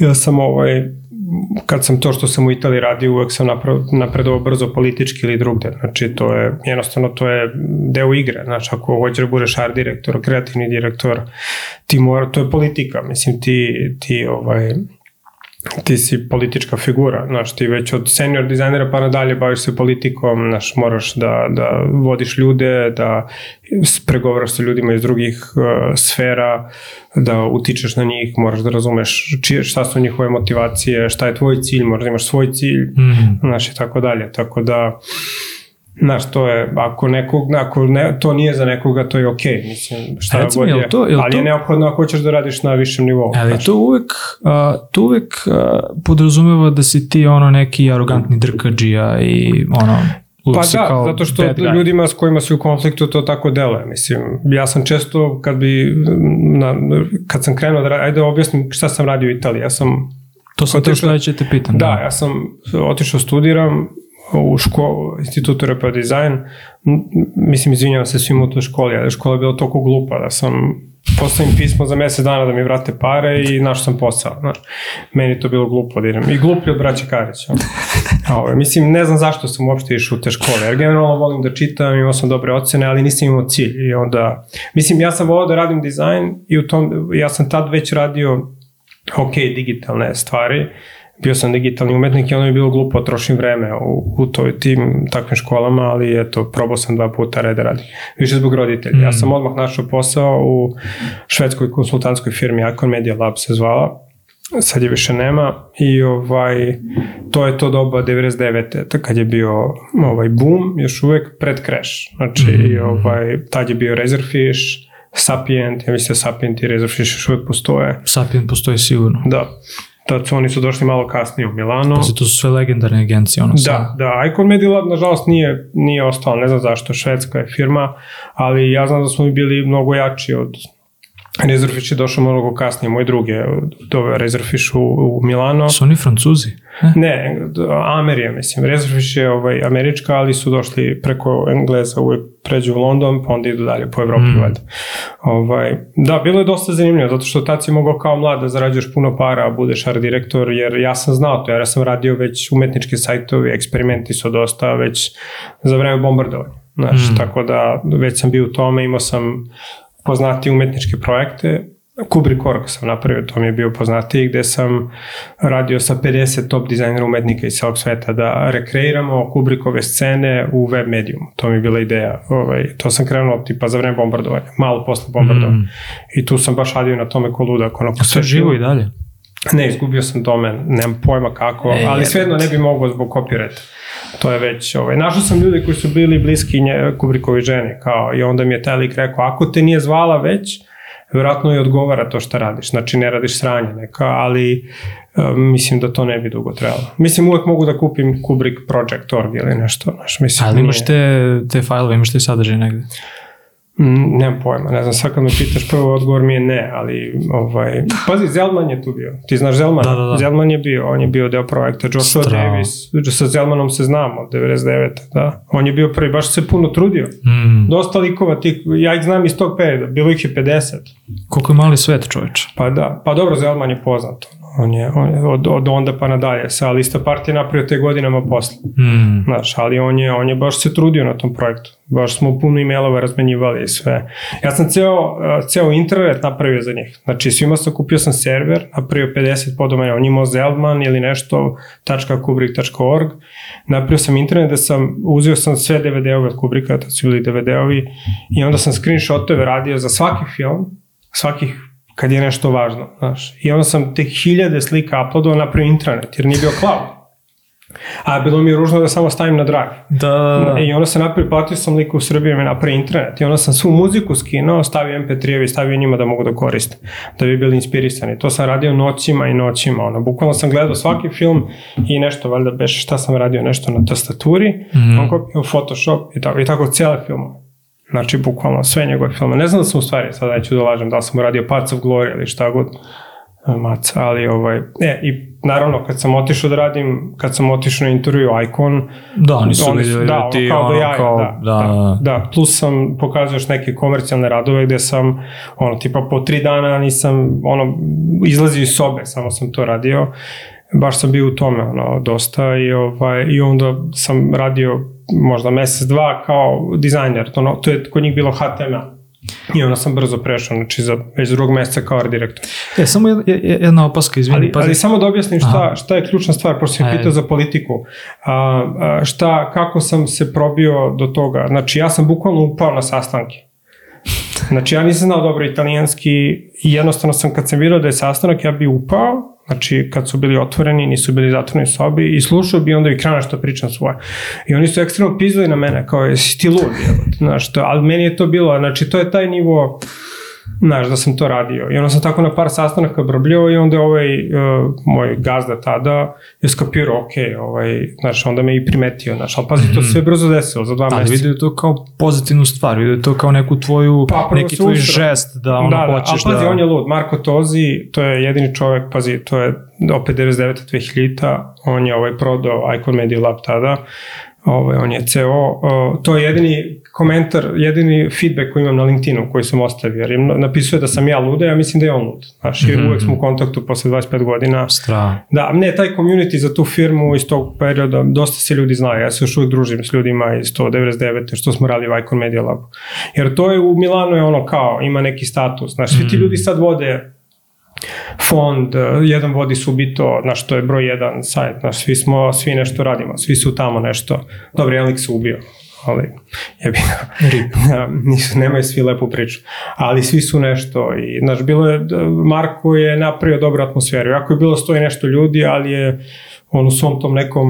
ja sam ovaj, kad sam to što sam u Italiji radio, uvek sam napredovao brzo politički ili drugde. Znači, to je, jednostavno, to je deo igre. Znači, ako hoćeš da budeš art direktor, kreativni direktor, ti mora, to je politika. Mislim, ti, ti ovaj, ti si politička figura, znaš, ti već od senior dizajnera pa nadalje baviš se politikom, znaš, moraš da, da vodiš ljude, da pregovaraš sa ljudima iz drugih uh, sfera, da utičeš na njih, moraš da razumeš čije, šta su njihove motivacije, šta je tvoj cilj, moraš da imaš svoj cilj, mm. znaš, i tako dalje, tako da... Znaš, to je, ako, nekog, ako ne, to nije za nekoga, to je okej, okay, mislim, šta Recimo, je, to, je ali to... je neophodno ako hoćeš da radiš na višem nivou. Ali znaš. to uvek, a, to uvek a, podrazumeva da si ti ono neki arogantni drkađija i ono, Pa da, zato što ljudima s kojima si u konfliktu to tako deluje, mislim. Ja sam često, kad bi, na, kad sam krenuo da, ajde da objasnim šta sam radio u Italiji, ja sam To sam otišao, to što da ćete pitam. Da, da, ja sam otišao studiram, u školu, institutu Repa dizajn, mislim, izvinjavam se svim u toj školi, ali škola je bila toliko glupa da sam postavim pismo za mesec dana da mi vrate pare i naš sam posao. Znaš. Meni to bilo glupo da idem. I glupi od braća Karića. Ovo, ovaj, mislim, ne znam zašto sam uopšte išao u te škole. Jer generalno volim da čitam, imao sam dobre ocene, ali nisam imao cilj. I onda, mislim, ja sam volao da radim dizajn i u tom, ja sam tad već radio ok, digitalne stvari, bio sam digitalni umetnik i ono je bilo glupo, trošim vreme u, u toj tim takvim školama, ali eto, probao sam dva puta reda radi. Više zbog roditelja. Mm. Ja sam odmah našao posao u švedskoj konsultantskoj firmi Akon Media Lab se zvala, sad je više nema i ovaj, to je to doba 99. kad je bio ovaj boom, još uvek pred crash. Znači, mm ovaj, tad je bio Razorfish, Sapient, ja mislim da Sapient i Razorfish još uvek postoje. Sapient postoji sigurno. Da. Tad su oni su došli malo kasnije u Milano. Pazi, to su sve legendarne agencije. Ono da, sve. da. Icon Media nažalost, nije, nije ostalo. Ne znam zašto. Švedska je firma, ali ja znam da smo bili mnogo jači od Rezerfiš je došao mnogo kasnije, moj drugi je doveo Rezerfiš u, u Milano. Su oni francuzi? Eh? Ne, Amerija mislim. Rezerfiš je ovaj, američka, ali su došli preko Engleza, uvijek pređu u London, pa onda idu dalje po Evropi. Mm. Ovaj, da, bilo je dosta zanimljivo, zato što tad si mogao kao mlad da zarađuješ puno para, budeš art direktor, jer ja sam znao to, jer ja sam radio već umetničke sajtovi, eksperimenti su dosta već za vreme bombardovanja. Znaš, mm. tako da već sam bio u tome, imao sam poznati umetničke projekte. Kubrick Org sam napravio, to mi je bio poznatiji, gde sam radio sa 50 top dizajnera umetnika iz celog sveta da rekreiramo Kubrickove scene u web medijumu. To mi je bila ideja. Ovaj, to sam krenuo tipa za vreme bombardovanja, malo posle bombardovanja. Mm. I tu sam baš radio na tome ko luda. Ako ono sve živo i dalje? Ne, izgubio sam domen, nemam pojma kako, e, ali svejedno ne bi mogao zbog kopireta to je već, ovaj, našao sam ljude koji su bili bliski nje, Kubrikovi ženi, kao, i onda mi je taj rekao, ako te nije zvala već, verovatno i odgovara to šta radiš, znači ne radiš sranje neka, ali e, mislim da to ne bi dugo trebalo. Mislim, uvek mogu da kupim Kubrick Project Org ili nešto. Znaš, mislim, ali da imaš te, te fajlove, imaš te sadržaje negde? Mm, nemam pojma, ne znam, sad kad me pitaš prvo odgovor mi je ne, ali ovaj, pazi, Zelman je tu bio, ti znaš Zelman, da, da, da. Zelman je bio, on je bio deo projekta Joshua Strava. Davis, znači, sa Zelmanom se znamo od 99. Da? On je bio prvi, baš se puno trudio, mm. dosta likova tih, ja ih znam iz tog perioda, bilo ih je 50. Koliko je mali svet čoveč. Pa da, pa dobro, Zelman je poznat, On je, on je od, od onda pa nadalje, sa lista partije napravio te godinama posle. Mm. Znaš, ali on je, on je baš se trudio na tom projektu. Baš smo puno emailova razmenjivali i sve. Ja sam ceo, eh, ceo internet napravio za njih. Znači, svima sam kupio sam server, napravio 50 podomena, on imao Zelman ili nešto, .kubrick.org. Napravio sam internet da sam, uzeo sam sve DVD-ove od Kubrika, tad su bili DVD-ovi, i onda sam screenshotove radio za svaki film, svakih kad je nešto važno, znaš. I onda sam te hiljade slika uploadao prvi intranet, jer nije bio cloud. A bilo mi je ružno da samo stavim na drag. Da, da. I onda sam napravio, platio sam liku u Srbiji mi napravio internet i onda sam svu muziku skinuo, stavio mp3 i stavio njima da mogu da koriste, da bi bili inspirisani. To sam radio noćima i noćima, ono, bukvalno sam gledao svaki film i nešto, valjda beš šta sam radio, nešto na tastaturi, mm -hmm. on kopio Photoshop i tako, i tako cijele filmove. Znači, bukvalno sve njegove filme. Ne znam da sam u stvari, sad ću da lažem, da sam uradio Parts of Glory ili šta god, eh, mac, ali ovaj, e, i naravno kad sam otišao da radim, kad sam otišao na intervju Icon, da, nisu oni su, da, da, ti, kao, ono, da, ja, kao, da, da, da, da, plus sam pokazao još neke komercijalne radove gde sam, ono, tipa po tri dana nisam, ono, izlazio iz sobe, samo sam to radio, uh, baš sam bio u tome ono, dosta i, ovaj, i onda sam radio možda mesec, dva kao dizajner, to, ono, to je kod njih bilo HTML. I onda sam brzo prešao, znači za, već drugog meseca kao art direktor. E, samo e, e, jedna opaska, izvini. Ali, pazi. ali samo da objasnim šta, Aha. šta je ključna stvar, pošto sam pitao za politiku. A, a, šta, kako sam se probio do toga? Znači, ja sam bukvalno upao na sastanke. Znači, ja nisam znao dobro italijanski i jednostavno sam kad sam vidio da je sastanak, ja bi upao Znači, kad su bili otvoreni, nisu bili zatvoreni u sobi i slušao bi onda i krana što pričam svoje. I oni su ekstremno pizdali na mene, kao, si ti lud, znaš, to, ali meni je to bilo, znači, to je taj nivo znaš, da sam to radio. I onda sam tako na par sastanaka brbljao i onda je ovaj uh, moj gazda tada je skapirao, ok, ovaj, znaš, onda me i primetio, znaš, ali pazi, to mhm. sve brzo desilo, za dva meseca. Ali vidio to kao pozitivnu stvar, vidio to kao neku tvoju, pa, neki tvoj ustra. žest da ono da, da, hoćeš da... Ali pazi, on je lud, Marko Tozi, to je jedini čovek, pazi, to je opet 99 2000 on je ovaj prodao Icon Media Lab tada, ovaj, on je CEO, uh, to je jedini komentar, jedini feedback koji imam na LinkedInu koji sam ostavio, jer napisuje da sam ja luda, ja mislim da je on lud. Znaš, jer mm -hmm. uvek smo u mhm. kontaktu posle 25 godina. Strava. Da, ne, taj community za tu firmu iz tog perioda, dosta se ljudi znaju, ja se još uvek družim s ljudima iz 199. što smo radili u Media Lab. Jer to je u Milanu je ono kao, ima neki status, znaš, svi ti mhm. ljudi sad vode fond, jedan vodi subito, znaš, to je broj jedan sajt, znaš, svi smo, svi nešto radimo, svi su tamo nešto. Dobro, jedan lik se ubio, ali jebino, ja, da, nisu, nemaju svi lepu priču, ali svi su nešto i, znaš, bilo je, Marko je napravio dobru atmosferu, jako je bilo stoji nešto ljudi, ali je on u svom tom nekom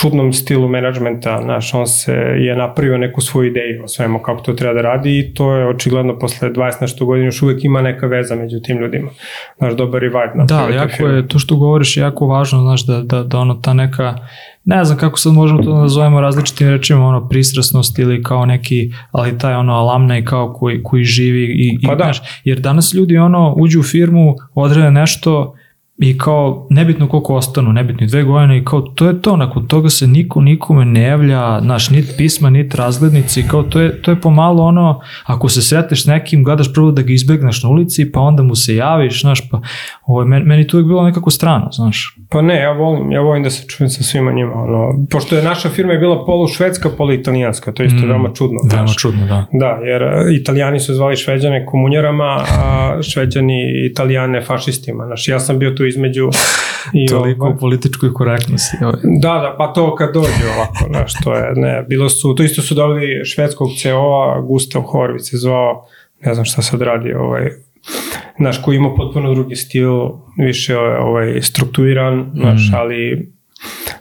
čudnom stilu menadžmenta, znaš, on se je napravio neku svoju ideju o svemu kako to treba da radi i to je očigledno posle 20 nešto godina još uvek ima neka veza među tim ljudima. Znaš, dobar i vibe. Na da, jako je, to što govoriš je jako važno, znaš, da, da, da ono ta neka ne znam kako sad možemo to da nazovemo različitim rečima, ono pristrasnost ili kao neki, ali taj ono alumni kao koji, koji živi i, pa i da. znaš, jer danas ljudi ono uđu u firmu, odrede nešto, i kao nebitno koliko ostanu, nebitno i dve godine i kao to je to, nakon toga se niko nikome ne javlja, naš nit pisma, nit razglednici, kao to je, to je pomalo ono, ako se sreteš nekim, gledaš prvo da ga izbegneš na ulici, pa onda mu se javiš, znaš, pa ovaj, meni, meni to je bilo nekako strano, znaš. Pa ne, ja volim, ja volim da se čujem sa svima njima, ono, pošto je naša firma je bila polu švedska, polu italijanska, to je isto mm, veoma čudno. Veoma znaš. čudno, da. Da, jer e, italijani su zvali šveđane komunjarama, a šveđani italijane fašistima, znaš, ja sam bio tu između... I Toliko ovo. političkoj korektnosti. Ovaj. Da, da, pa to kad dođe ovako, znaš, to je, ne, bilo su, to isto su dobili švedskog CO-a, e Gustav Horvic se zvao, ne znam šta sad radi, ovaj, naš koji ima potpuno drugi stil, više ovaj, strukturiran, mm. naš, ali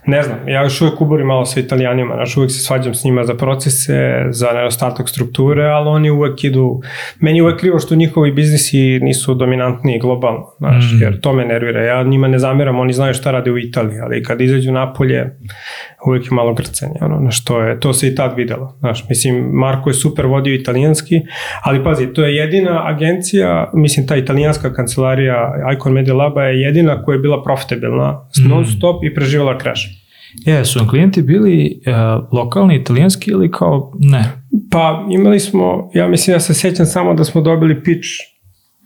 Ne znam, ja još uvijek uborim malo sa italijanima, znaš, uvek se svađam s njima za procese, za nedostatak strukture, ali oni uvek idu, meni je uvijek krivo što njihovi biznisi nisu dominantni globalno, znaš, mm. jer to me nervira, ja njima ne zamjeram, oni znaju šta rade u Italiji, ali kad izađu napolje, uvek je malo grcenje, ono, na što je, to se i tad videlo, znaš, mislim, Marko je super vodio italijanski, ali pazi, to je jedina agencija, mislim, ta italijanska kancelarija Icon Media Laba je jedina koja je bila profitabilna, mhm. non stop i preživala dobar crash. Jesu vam klijenti bili e, lokalni, italijanski ili kao ne? Pa imali smo, ja mislim, ja se sećam samo da smo dobili pitch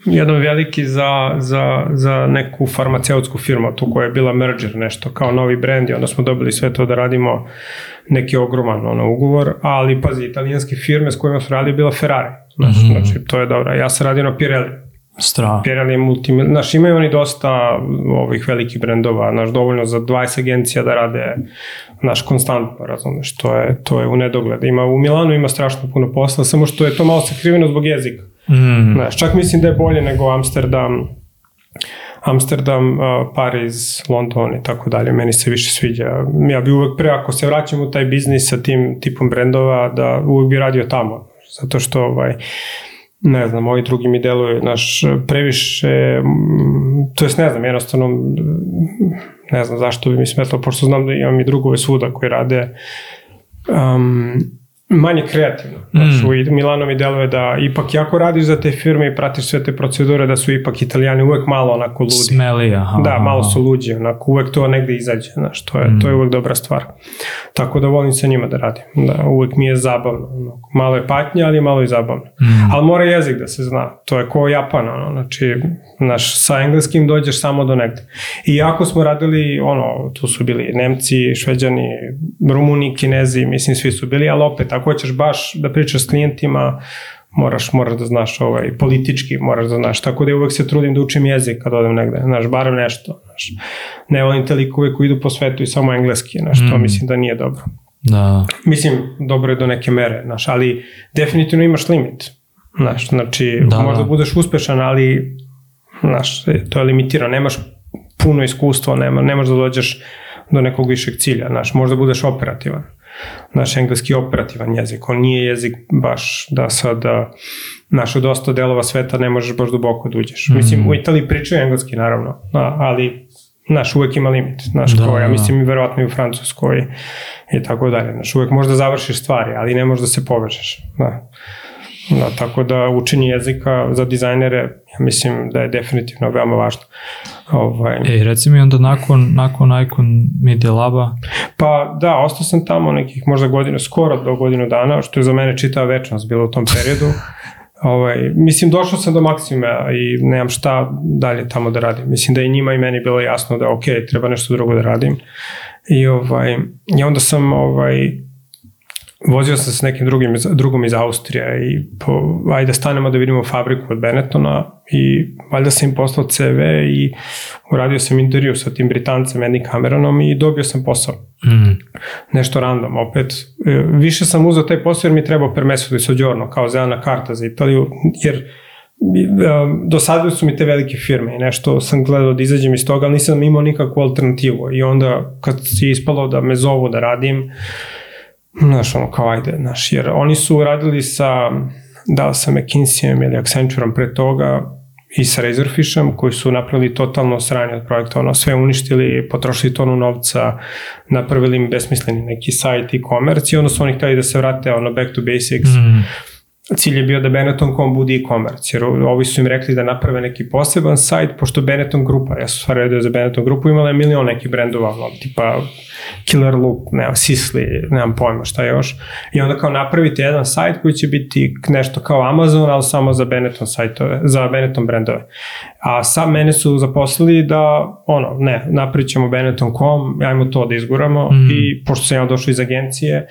jedan veliki za, za, za neku farmaceutsku firmu, tu koja je bila merger nešto, kao novi brand i onda smo dobili sve to da radimo neki ogroman ono, ugovor, ali pazi, italijanske firme s kojima smo radili bila Ferrari, znači, mm -hmm. znači to je dobro, ja sam radio na Pirelli, Strava. Pirelli multimil... Znaš, imaju oni dosta ovih velikih brendova, znaš, dovoljno za 20 agencija da rade, znaš, konstantno, razumeš, to je, to je u nedogled. Ima, u Milanu ima strašno puno posla, samo što je to malo sakriveno zbog jezika. Mm. Znaš, čak mislim da je bolje nego Amsterdam, Amsterdam, Pariz, London i tako dalje, meni se više sviđa. Ja bi uvek pre, ako se vraćam u taj biznis sa tim tipom brendova, da uvek bi radio tamo, zato što ovaj, ne znam, ovi drugi mi deluje naš previše, to jest ne znam, jednostavno ne znam zašto bi mi smetalo, pošto znam da imam i drugove svuda koji rade um, manje kreativno. Znači, mm. Milano mi deluje da ipak jako radiš za te firme i pratiš sve te procedure da su ipak italijani uvek malo onako ludi. Smeli, aha. Da, malo su luđi, onako uvek to negde izađe, znaš, to je, mm. to je mm. uvek dobra stvar. Tako da volim sa njima da radim, da uvek mi je zabavno. Onako. Malo je patnja, ali malo i zabavno. Mm. Ali mora jezik da se zna, to je ko Japan, ono, znači, znaš, sa engleskim dođeš samo do negde. Iako smo radili, ono, tu su bili Nemci, Šveđani, Rumuni, Kinezi, mislim svi su bili, ali opet, ako hoćeš baš da pričaš s klijentima, moraš, moraš da znaš ovaj, politički, moraš da znaš, tako da uvek se trudim da učim jezik kad odem negde, znaš, barem nešto, znaš. Ne volim te likove koji idu po svetu i samo engleski, znaš, mm. to mislim da nije dobro. Da. Mislim, dobro je do neke mere, znaš, ali definitivno imaš limit, znaš, znači, da, možda da. budeš uspešan, ali, znaš, to je limitirano, nemaš puno iskustva, nema, nemaš da dođeš do nekog višeg cilja, znaš, možda budeš operativan. Mm Naš engleski je operativan jezik, on nije jezik baš da sada naš od osta delova sveta ne možeš baš duboko da uđeš. Mm Mislim, u Italiji pričaju engleski naravno, ali naš uvek ima limit, naš da, koja, ja da. mislim i verovatno i u Francuskoj i tako dalje, naš uvek možeš da završiš stvari, ali ne možeš da se povežeš, da. Da, tako da učenje jezika za dizajnere, ja mislim da je definitivno veoma važno. Ovaj. E, reci mi onda nakon, nakon Icon Media Laba? Pa da, ostao sam tamo nekih možda godina, skoro do godinu dana, što je za mene čitava večnost bilo u tom periodu. Ovaj, mislim, došao sam do maksimuma i nemam šta dalje tamo da radim. Mislim da i njima i meni bilo jasno da ok, treba nešto drugo da radim. I, ovaj, i onda sam ovaj, vozio sam s nekim drugim, drugom iz Austrije i po, ajde stanemo da vidimo fabriku od Benettona i valjda sam im poslao CV i uradio sam intervju sa tim Britancem Andy Cameronom i dobio sam posao. Mm. Nešto random opet. E, više sam uzeo taj posao jer mi trebao per mesecu da i sođorno kao zelena karta za Italiju jer do e, dosadili su mi te velike firme i nešto sam gledao da izađem iz toga, ali nisam imao nikakvu alternativu i onda kad se ispalo da me zovu da radim, uh, Znaš, ono, kao ajde, znaš, jer oni su radili sa, da sa McKinseyem ili Accentureom pre toga i sa Razorfishom koji su napravili totalno sranje od projekta, ono sve uništili, potrošili tonu novca, napravili im besmisleni neki sajt i e-commerce i onda su oni hteli da se vrate ono back to basics. Mm cilj je bio da Benetton.com bude e-commerce, jer ovi su im rekli da naprave neki poseban sajt, pošto Benetton grupa, ja sam stvar radio za Benetton grupu, imala je milion nekih brendova, ono, tipa Killer Loop, nemam, Sisli, nemam pojma šta još, i onda kao napravite jedan sajt koji će biti nešto kao Amazon, ali samo za Benetton sajtove, za Benetton brendove. A sam mene su zaposlili da, ono, ne, napravit ćemo Benetton.com, ajmo to da izguramo, mm. i pošto sam ja došao iz agencije,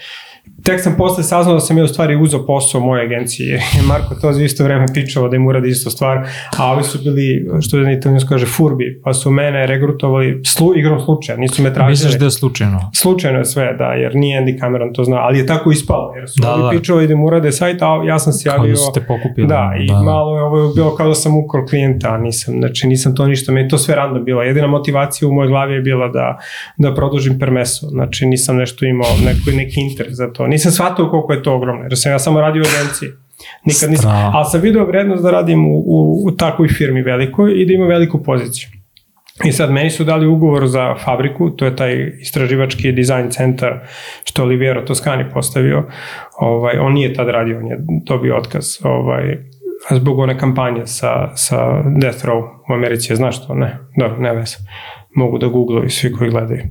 Tek sam posle saznao da sam ja u stvari uzao posao u moje agenciji. Marko to za isto vreme pičao da im uradi isto stvar, a ovi su bili, što je italijansko kaže, furbi, pa su mene regrutovali slu, igrom slučaja, nisu me tražili. Misliš da je slučajno? Slučajno je sve, da, jer nije Andy Cameron to zna, ali je tako ispalo, jer su da, ovi da. pičao da im urade sajt, a ja sam se javio... Kao da ste pokupili. Da, i da, da, malo je ovo bilo kao da sam ukor klijenta, nisam, znači nisam to ništa, meni to sve random bilo. Jedina motivacija u mojoj glavi je bila da, da produžim permeso, znači nisam nešto imao, neko, neki interes za to. Nisam shvatao koliko je to ogromno, jer sam ja samo radio u agenciji. Nikad nisam, ali sam video vrednost da radim u, u, u takvoj firmi velikoj i da imam veliku poziciju. I sad meni su dali ugovor za fabriku, to je taj istraživački dizajn centar što je Oliviero Toscani postavio. Ovaj, on nije tad radio, on je dobio otkaz ovaj, zbog one kampanje sa, sa Death Row u Americi, znaš to? Ne, dobro, ne vezam mogu da googlaju svi koji gledaju.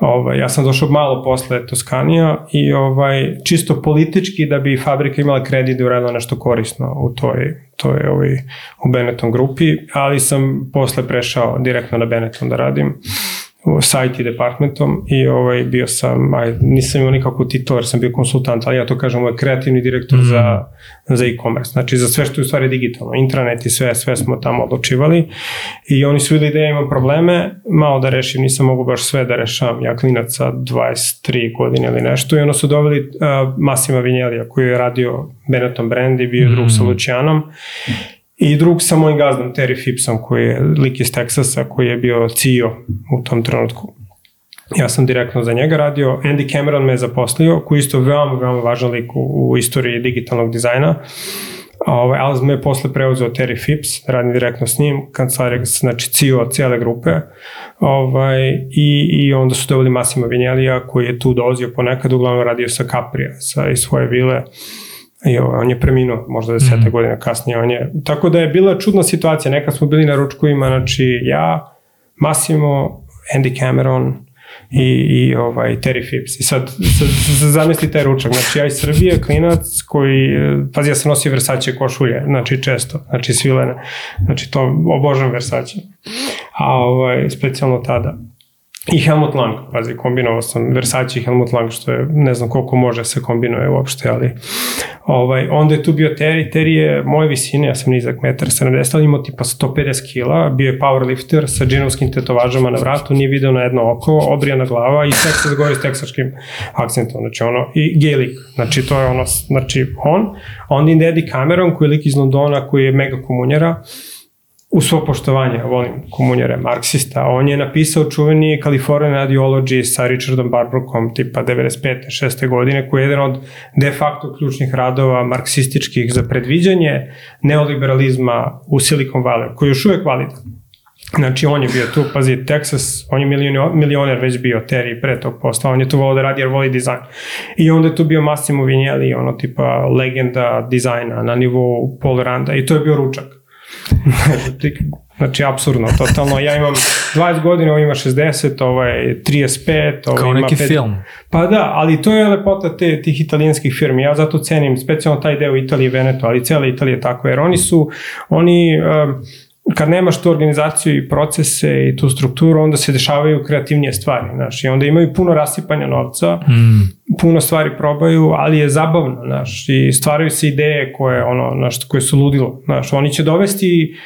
Ovaj, ja sam došao malo posle Toskanija i ovaj, čisto politički da bi fabrika imala kredit da uradila nešto korisno u toj, toj ovaj, u Benetton grupi, ali sam posle prešao direktno na Benetton da radim. Uh, sa IT departmentom i ovaj, bio sam, aj, nisam imao nikakvu titulu jer sam bio konsultant, ali ja to kažem, ovaj kreativni direktor mm. za, za e-commerce, znači za sve što je u stvari digitalno, internet i sve, sve smo tamo odlučivali i oni su videli da ja imam probleme, malo da rešim, nisam mogu baš sve da rešavam, ja klinac sa 23 godine ili nešto i onda su doveli uh, Massima Vinjelija koji je radio Benetton brand i bio mm. drug sa mhm. Lucianom I drug sa mojim gazdom, Terry Phipsom, koji je lik iz Teksasa, koji je bio CEO u tom trenutku. Ja sam direktno za njega radio. Andy Cameron me je zaposlio, koji je isto veoma, veoma važan lik u, u istoriji digitalnog dizajna. Ovaj, ali me je posle preuzeo Terry Phipps, radim direktno s njim, kancelarija, znači CEO od cijele grupe. Ovaj, i, I onda su doveli Massimo Vinjelija koji je tu dolazio ponekad, uglavnom radio sa Caprija, sa, iz svoje vile. I on je preminuo možda deseta mm. godina kasnije. On je, tako da je bila čudna situacija. Nekad smo bili na ručkovima, znači ja, Massimo, Andy Cameron i, i ovaj, Terry Phipps. I sad, sad, sad zamisli taj ručak. Znači ja iz Srbije, klinac koji, pazi ja sam nosio Versace košulje, znači često, znači svilene. Znači to obožavam Versace. A ovaj, specijalno tada. I Helmut Lang, pazi, kombinovao sam Versace i Helmut Lang, što je, ne znam koliko može se kombinuje uopšte, ali ovaj, onda je tu bio Terry, Terry je moje visine, ja sam nizak 1,70 m, imao tipa 150 kg, bio je powerlifter sa džinovskim tetovažama na vratu, nije video na jedno oko, obrijana glava i Texas gore s teksačkim akcentom, znači ono, i gej znači to je ono, znači on, onda i Eddie Cameron koji je lik iz Londona, koji je mega komunjera, u svo poštovanje, volim komunjare, marksista, on je napisao čuveni Californian Ideology sa Richardom Barbrokom tipa 95. 6. godine, koji je jedan od de facto ključnih radova marksističkih za predviđanje neoliberalizma u Silicon Valley, koji je još uvek validan. Znači, on je bio tu, pazi, Texas, on je milioner već bio, Terry, pre tog posla, on je tu volao da radi jer voli dizajn. I onda je tu bio Massimo Vignelli, ono tipa legenda dizajna na nivou Paul Randa i to je bio ručak Znači, absurdno, totalno. Ja imam 20 godina, on ima 60, ovaj 35, ovaj Kao ima neki film. Pa da, ali to je lepota te, tih italijanskih firmi. Ja zato cenim specijalno taj deo Italije i Veneto, ali cijela Italija tako, jer oni su, oni... Um, kad nemaš tu organizaciju i procese i tu strukturu, onda se dešavaju kreativnije stvari, znaš, i onda imaju puno rasipanja novca, mm. puno stvari probaju, ali je zabavno, znaš, i stvaraju se ideje koje, ono, znaš, koje su ludilo, znaš, oni će dovesti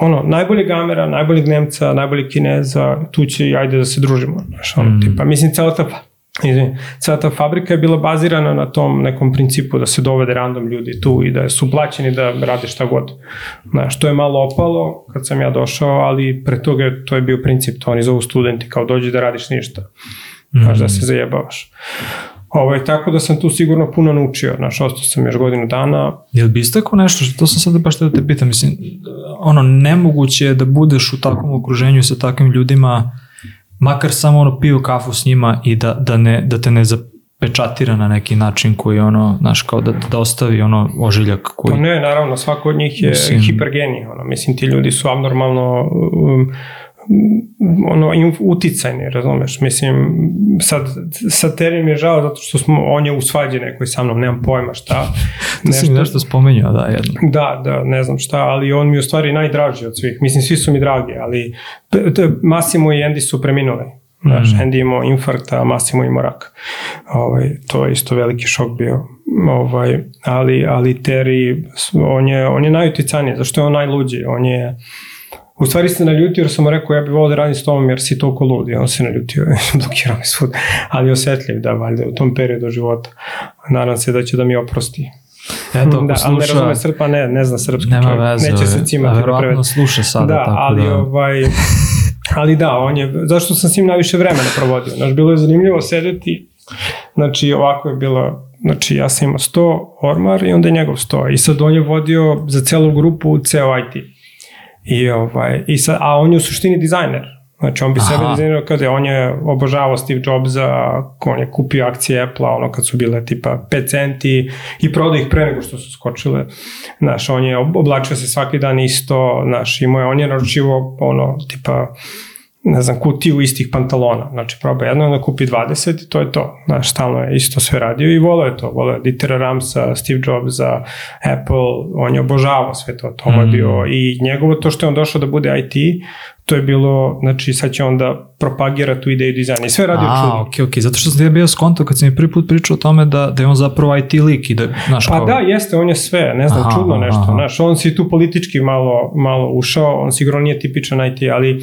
ono, najboljeg Amera, najboljeg Nemca, najboljeg Kineza, tu će ajde da se družimo, znaš, ono, mm. tipa, mislim, cela ta I Sva ta fabrika je bila bazirana na tom nekom principu da se dovede random ljudi tu i da su plaćeni da rade šta god. Znaš, što je malo opalo kad sam ja došao, ali pre toga to je bio princip, to oni zovu studenti, kao dođi da radiš ništa. Znaš, mm. da se mhm. zajebavaš. Ovaj, tako da sam tu sigurno puno naučio, znaš, ostao sam još godinu dana. Jel bi istako nešto, što to sam sad baš da te pitam, mislim, ono, nemoguće je da budeš u takvom okruženju sa takvim ljudima makar samo ono piju kafu s njima i da, da, ne, da te ne zapečatira na neki način koji ono, znaš, kao da, da ostavi ono ožiljak pa koji... Pa ne, naravno, svako od njih je mislim... hipergenij, ono, mislim ti ljudi su abnormalno um, ono, uticajni, razumeš, mislim, sad, sad Terry mi je žao zato što smo, on je u svađi nekoj sa mnom, nemam pojma šta. Nešto, si mi nešto spomenuo, da, jedno. Da, da, ne znam šta, ali on mi je u stvari najdraži od svih, mislim, svi su mi dragi, ali Massimo i Andy su preminuli, znaš, mm. Andy imao infarkt, a Massimo imao rak. Ovaj, to je isto veliki šok bio, ovaj, ali, ali Terry, on je, on je najuticajniji, zašto je on najluđi, on je, U stvari se naljutio jer sam mu rekao ja bih volio da radim s tobom jer si toliko lud i on se naljutio i blokirao mi svud. Ali osjetljiv da valjda u tom periodu života. Nadam se da će da mi oprosti. Eto, da, sluša, ali ne razume Srpa, ne, ne zna srpski nema čovjek, veze, neće se cimati. A verovatno sluša sada da, tako ali, da. Ovaj, ali da, on je, zašto sam s njim najviše vremena provodio. Znaš, bilo je zanimljivo sedeti, znači ovako je bilo Znači, ja sam imao 100 ormar i onda je njegov 100. I sad on je vodio za celu grupu ceo IT. I, ovaj, i sa, a on je u suštini dizajner. Znači, on bi Aha. sebe dizajnirao kada je, on je obožavao Steve Jobsa, on je kupio akcije Apple-a, ono kad su bile tipa 5 centi i prodao ih pre nego što su skočile. Znaš, on je oblačio se svaki dan isto, znaš, imao je, on je naručivo, ono, tipa, ne znam, kutiju istih pantalona. Znači, proba jedno, onda kupi 20 i to je to. Znaš, stalno je isto sve radio i volao je to. Volao je Dietera Ramsa, Steve Jobsa, Apple, on je obožavao sve to. To mm. je bio i njegovo to što je on došao da bude IT, to je bilo, znači sad će onda propagira tu ideju dizajna i sve radio A, čudno. okej, okay, okej, okay. zato što sam ja bio skonto kad sam mi prvi put pričao o tome da, da je on zapravo IT lik i da, naš pa kao... da, jeste, on je sve, ne znam, aha, čudno nešto, aha. znaš, on si tu politički malo, malo ušao, on sigurno nije tipičan IT, ali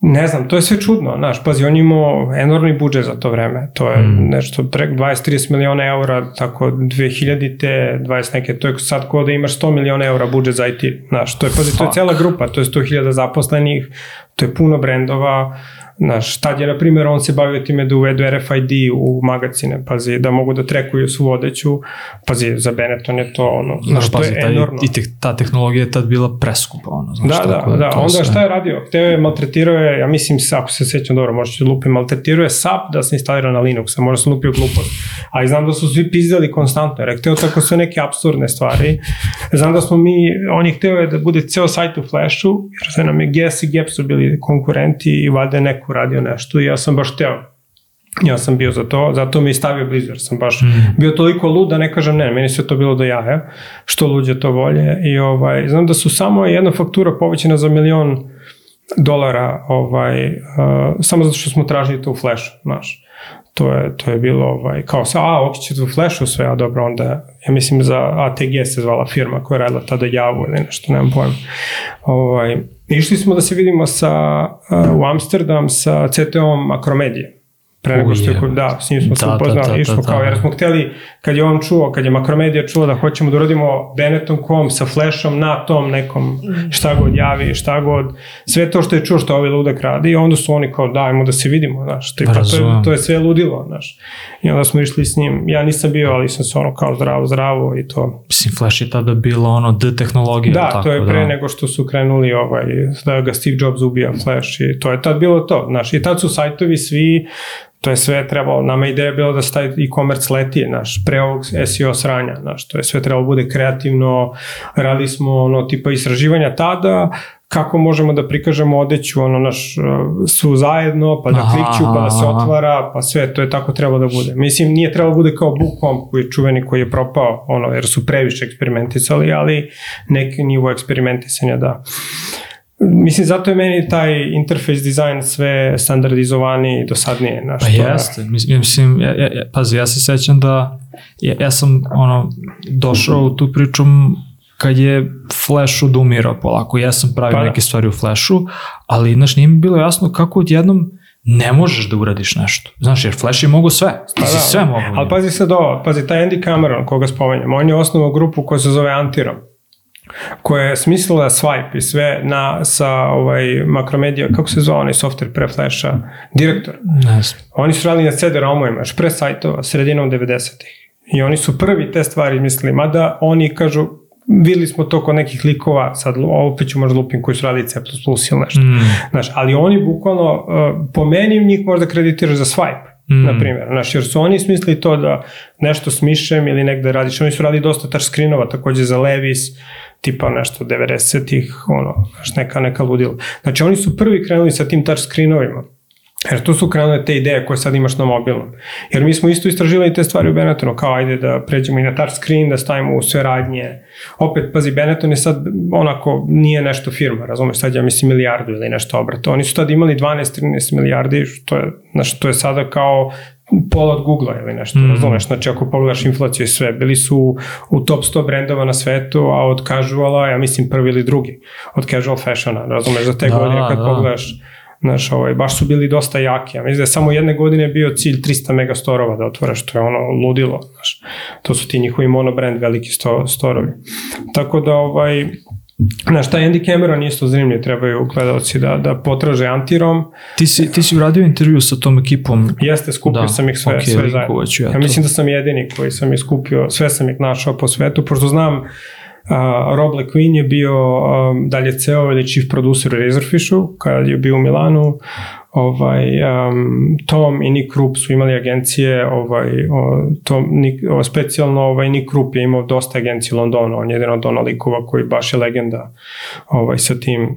ne znam, to je sve čudno, znaš, pazi, on imao enormni budžet za to vreme, to je mm. nešto preko 20-30 miliona eura, tako 2000-te, 20 neke, to je sad ko da imaš 100 miliona eura budžet za IT, znaš, to je, pazi, Fuck. to je cela grupa, to je 100.000 zaposlenih, to je puno brendova, Znaš, tad je, na primjer, on se bavio time da uvedu RFID u magazine, pazi, da mogu da trekuju svu odeću, pazi, za Benetton je to ono, znaš, znaš pazi, to je taj, enormno. I te, ta tehnologija je tad bila preskupa, ono, znaš, da, da tako da, da, onda sve... šta je radio? Hteo je, maltretirao je, ja mislim, ako se sećam dobro, možda ću da lupi, maltretirao je SAP da se instalira na Linux, a možda sam lupio glupost, ali znam da su svi pizdali konstantno, jer je hteo tako sve neke absurdne stvari, znam da smo mi, on je hteo je da bude ceo sajt u Flashu, jer nam je GS i GEP su bili konkurenti i vade neku neko uradio nešto i ja sam baš teo ja sam bio za to, zato mi je stavio blizu, jer sam baš mm. bio toliko lud da ne kažem ne, meni se to bilo do jaja, što luđe to volje i ovaj, znam da su samo jedna faktura povećena za milion dolara ovaj, uh, samo zato što smo tražili to u flashu, znaš to je, to je bilo ovaj, kao sa, a, opet će u Flashu sve, a dobro, onda, ja mislim za ATG se zvala firma koja je radila tada Javu ili nešto, nemam pojma. Ovaj, išli smo da se vidimo sa, eh, u Amsterdam sa CTO-om Akromedije pre nego što je, da, s njim smo da, se da, upoznali, da, da, išmo da, da, kao, da. jer smo hteli, kad je on čuo, kad je Makromedija čuo da hoćemo da uradimo Benetton.com sa flashom na tom nekom mhm. šta god javi, šta god, sve to što je čuo što ovaj ludak radi, onda su oni kao, dajmo da se vidimo, znaš, tipa, pa to, je, to je sve ludilo, znaš. I onda smo išli s njim, ja nisam bio, ali sam se ono kao zdravo, zdravo i to. Mislim, flash je tada bilo ono D tehnologija. Da, tako, to je da. pre da. nego što su krenuli ovaj, da ga Steve Jobs ubija flash i to je tad bilo to, znaš, i tad su sajtovi svi to je sve trebalo, nama ideja je bila da se taj e-commerce leti, naš, pre ovog SEO sranja, naš, to je sve trebalo da bude kreativno, radili smo ono tipa istraživanja tada, kako možemo da prikažemo odeću, ono naš, uh, su zajedno, pa da aha, klikću, pa da se otvara, pa sve, to je tako trebalo da bude. Mislim, nije trebalo da bude kao bukom koji je čuveni, koji je propao, ono, jer su previše eksperimentisali, ali neki nivo eksperimentisanja, da. Uh, Mislim, zato je meni taj interface dizajn sve standardizovani i dosadnije. što pa jeste, mislim, ja, ja, pazi, ja se sećam da ja, ja sam ono, došao u tu priču kad je Flash odumirao polako. Ja sam pravio pa, da. neke stvari u Flashu, ali znaš, nije mi bilo jasno kako odjednom ne možeš da uradiš nešto. Znaš, jer Flash je mogo sve. Ti pa, da, sve mogo. Da ali pazi sad ovo, pazi, taj Andy Cameron koga spomenjem, on je osnovao grupu koja se zove Antirom koja je smislila Swipe i sve na, sa ovaj, makromedija, kako se zove onaj software pre Flasha, direktor. Yes. Oni su radili na CD-ROM-ovima, još pre sajtova, sredinom 90-ih. I oni su prvi te stvari mislili, mada oni kažu, videli smo to kod nekih likova, sad opet ću možda lupim koji su radili C++ ili nešto. Mm. Znaš, ali oni bukvalno, eh, po meni njih možda kreditiraš za Swipe Mm. na primjer. Znaš, jer su oni smislili to da nešto smišem ili negde radiš. Oni su radili dosta touchscreenova takođe za Levis, tipa nešto 90-ih, ono, znaš, neka, neka ludila. Znači, oni su prvi krenuli sa tim touchscreenovima. Jer tu su krenule te ideje koje sad imaš na mobilnom. Jer mi smo isto istraživali te stvari u Benettonu, kao ajde da pređemo i na touch screen, da stavimo u sve radnje. Opet, pazi, Benetton je sad onako nije nešto firma, razumeš, sad ja mislim milijardu ili nešto obrata. Oni su tad imali 12-13 milijardi, što je, znaš, to je sada kao pola od Google a ili nešto, mm. razumeš, znači ako pogledaš inflaciju i sve, bili su u top 100 brendova na svetu, a od casuala, ja mislim prvi ili drugi, od casual fashiona, razumeš, za te da, godine kad da. pogledaš, Znaš, ovaj, baš su bili dosta jaki. Ja mislim da je samo jedne godine bio cilj 300 megastorova da otvore, što je ono ludilo. Znaš. To su ti njihovi monobrand veliki sto, storovi. Tako da, ovaj, znaš, taj Andy Cameron isto zrimlje trebaju gledalci da, da potraže antirom. Ti si, ti si uradio intervju sa tom ekipom? Jeste, skupio da, sam ih sve, okay, sve zajedno. Ja, ja mislim da sam jedini koji sam ih skupio, sve sam ih našao po svetu, pošto znam Rob LeQueen je bio um, dalje CEO ili chief producer u Razorfishu kad je bio u Milanu. Ovaj, um, Tom i Nick Rup su imali agencije, ovaj, o, Tom, Nick, o, specijalno ovaj, Nick Rup je imao dosta agencije u Londonu, on je jedan od ona likova koji baš je legenda ovaj, sa tim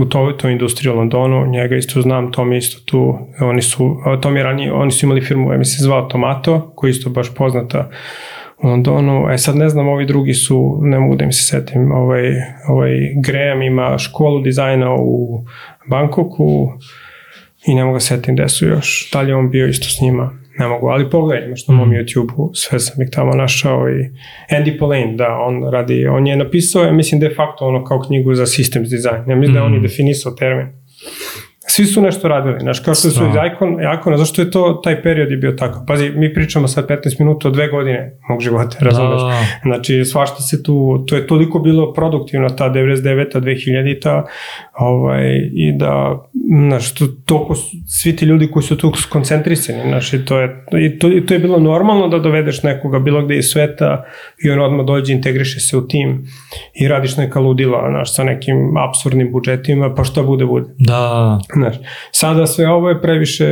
u toj, toj industriji u Londonu, njega isto znam, Tom je isto tu, oni su, Tom je ranije, oni su imali firmu, ja mislim, zvao Tomato, koji je isto baš poznata Onda ono, e sad ne znam, ovi drugi su, ne mogu da im se setim, ovaj, ovaj Graham ima školu dizajna u Bankoku i ne mogu da setim gde su još. Da li on bio isto s njima? Ne mogu, ali pogledaj, imaš na mom mm. YouTube-u, sve sam ih tamo našao i Andy Pollain, da, on radi, on je napisao, ja mislim, de facto ono kao knjigu za systems design, ja mislim da mm. da on je definisao termin svi su nešto radili, znaš, kao što su iz Icon, Icona, zašto je to, taj period je bio tako? Pazi, mi pričamo sad 15 minuta o dve godine mog života, razumeš? Da, da, da. Znači, svašta se tu, to je toliko bilo produktivno, ta 99-a, 2000-ta, ovaj, i da, znaš, to, toliko su, svi ti ljudi koji su tu skoncentrisani, znaš, i to je, i to, i to je bilo normalno da dovedeš nekoga bilo gde iz sveta i on odmah dođe, integriše se u tim i radiš neka ludila, znaš, sa nekim absurdnim budžetima, pa šta bude, bude. Da. Znaš. Sada sve ovo je previše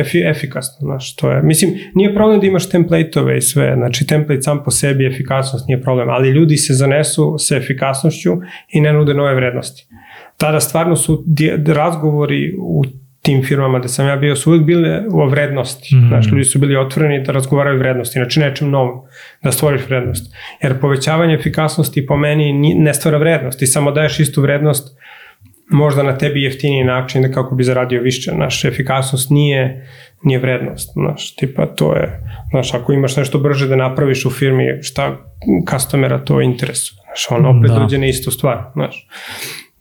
efi, efikasno. Znaš, to je. Mislim, nije problem da imaš templateove i sve. Znači, template sam po sebi, efikasnost nije problem, ali ljudi se zanesu sa efikasnošću i ne nude nove vrednosti. Tada stvarno su razgovori u tim firmama da sam ja bio su uvijek bile o vrednosti. Mm. -hmm. Znaš, ljudi su bili otvoreni da razgovaraju o vrednosti, znači nečem novom, da stvoriš vrednost. Jer povećavanje efikasnosti po meni ne stvara vrednost, ti samo daješ istu vrednost možda na tebi jeftiniji način da kako bi zaradio više. Naš efikasnost nije, nije vrednost. Naš, tipa to je, znaš, ako imaš nešto brže da napraviš u firmi, šta customera to interesuje. Znaš, on opet da. dođe na istu stvar. Znaš.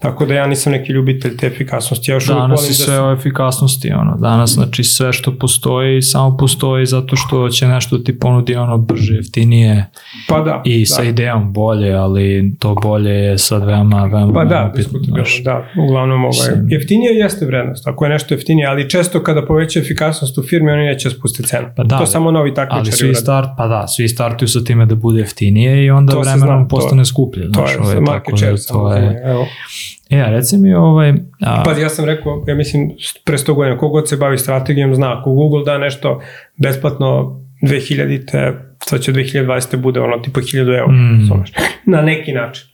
Tako da ja nisam neki ljubitelj te efikasnosti. Ja još danas je da sve da... o efikasnosti, ono, danas znači sve što postoji samo postoji zato što će nešto ti ponudi ono brže, jeftinije pa da, i da. sa idejom bolje, ali to bolje je sad veoma, veoma pa da, pitno, da, uglavnom ovaj, mislim... jeftinije jeste vrednost, ako je nešto jeftinije, ali često kada poveća efikasnost u firmi oni neće spustiti cenu. Pa da, to samo novi takmičari ali svi start, pa da, svi startuju sa time da bude jeftinije i onda to vremenom zna, postane to, skuplje. To znaš, je, ovaj, da market share, da to je, evo. E, a reci mi ovaj... A... Pa ja sam rekao, ja mislim, pre 100 godina, kogod se bavi strategijom zna, ako Google da nešto besplatno 2000-te, sad će 2020. bude ono tipa 1000 eura, mm. na neki način.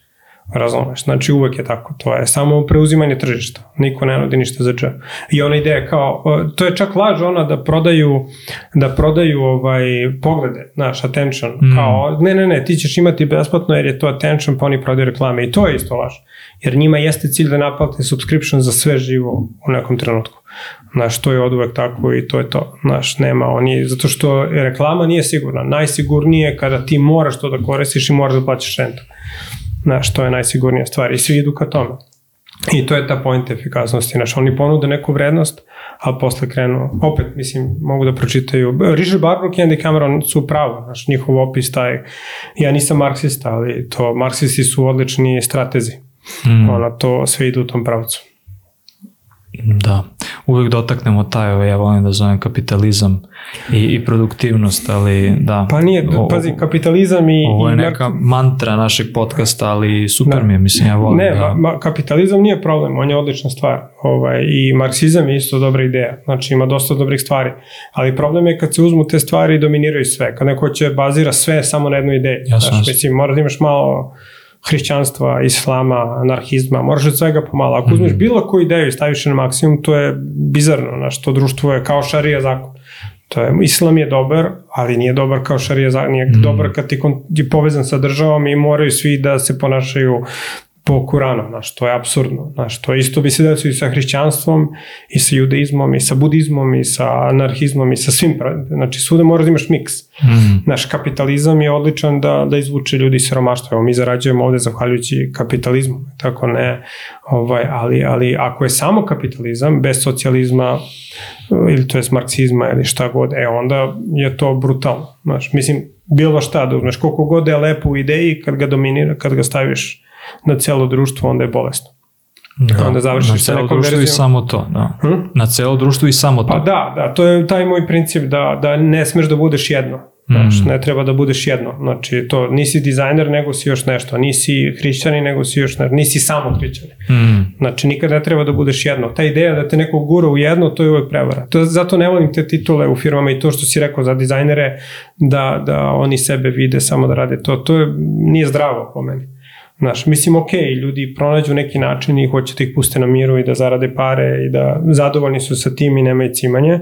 Razumeš, znači uvek je tako, to je samo preuzimanje tržišta, niko ne nudi ništa za džep. I ona ideja kao, to je čak laž ona da prodaju, da prodaju ovaj poglede, naš attention, mm. kao ne, ne, ne, ti ćeš imati besplatno jer je to attention pa oni prodaju reklame i to je isto laž. Jer njima jeste cilj da naplate subscription za sve živo u nekom trenutku. Znaš, to je od uvek tako i to je to. Znaš, nema oni, zato što reklama nije sigurna. Najsigurnije je kada ti moraš to da koristiš i moraš da plaćaš rentu. Znaš, što je najsigurnija stvar i svi idu ka tome. I to je ta pojenta efikasnosti. Znači, oni ponude neku vrednost, a posle krenu, opet, mislim, mogu da pročitaju. Richard Barbrook i Andy Cameron su pravo, znaš, njihov opis taj, ja nisam marksista, ali to, marksisti su odlični stratezi. Mm. Ono, to sve ide u tom pravcu. Da uvek dotaknemo taj, ovaj, ja volim da zovem kapitalizam i, i produktivnost, ali da. Pa nije, o, pazi, kapitalizam i... Ovo je i neka mantra našeg podcasta, ali super da. mi je, mislim, ja volim ne, da... Ma, kapitalizam nije problem, on je odlična stvar. Ovaj, I marksizam je isto dobra ideja, znači ima dosta dobrih stvari, ali problem je kad se uzmu te stvari i dominiraju sve, kad neko će bazira sve samo na jednu ideju. Jasno. Znači, mislim, mora da imaš malo hrišćanstva, islama, anarhizma, moraš od svega pomalo. Ako uzmeš mhm. bilo koju ideju i staviš na maksimum, to je bizarno, znaš, to društvo je kao šarija zakon. To je, islam je dobar, ali nije dobar kao šarija zakon, nije mm. dobar kad je povezan sa državom i moraju svi da se ponašaju po Kuranu, znaš, to je absurdno, znaš, to isto bi se desilo i sa hrišćanstvom, i sa judaizmom, i sa budizmom, i sa anarhizmom, i sa svim, znači svuda moraš da imaš miks. Mm. Naš kapitalizam je odličan da, da izvuče ljudi iz siromaštva, evo mi zarađujemo ovde zahvaljujući kapitalizmu, tako ne, ovaj, ali, ali ako je samo kapitalizam, bez socijalizma, eh, ili to je marksizma ili šta god, e onda je to brutalno, znaš, mislim, bilo šta da uzmeš, koliko god da je lepo u ideji, kad ga dominira, kad ga staviš na celo društvo, onda je bolesno. Da, onda završiš sa nekom verzijom. i samo to, da. Hmm? Na celo društvo i samo to. Pa da, da, to je taj moj princip da, da ne smeš da budeš jedno. Znaš, mm. ne treba da budeš jedno. Znači, to nisi dizajner, nego si još nešto. Nisi hrišćani, nego si još nešto. Nisi samo hrišćani. Mm. Znači, nikad ne treba da budeš jedno. Ta ideja da te neko gura u jedno, to je uvek prevara. To, zato ne volim te titule u firmama i to što si rekao za dizajnere, da, da oni sebe vide samo da rade to. To je, nije zdravo po meni. Znaš, mislim, ok, ljudi pronađu neki način i hoće da ih puste na miru i da zarade pare i da zadovoljni su sa tim i nemaju cimanje.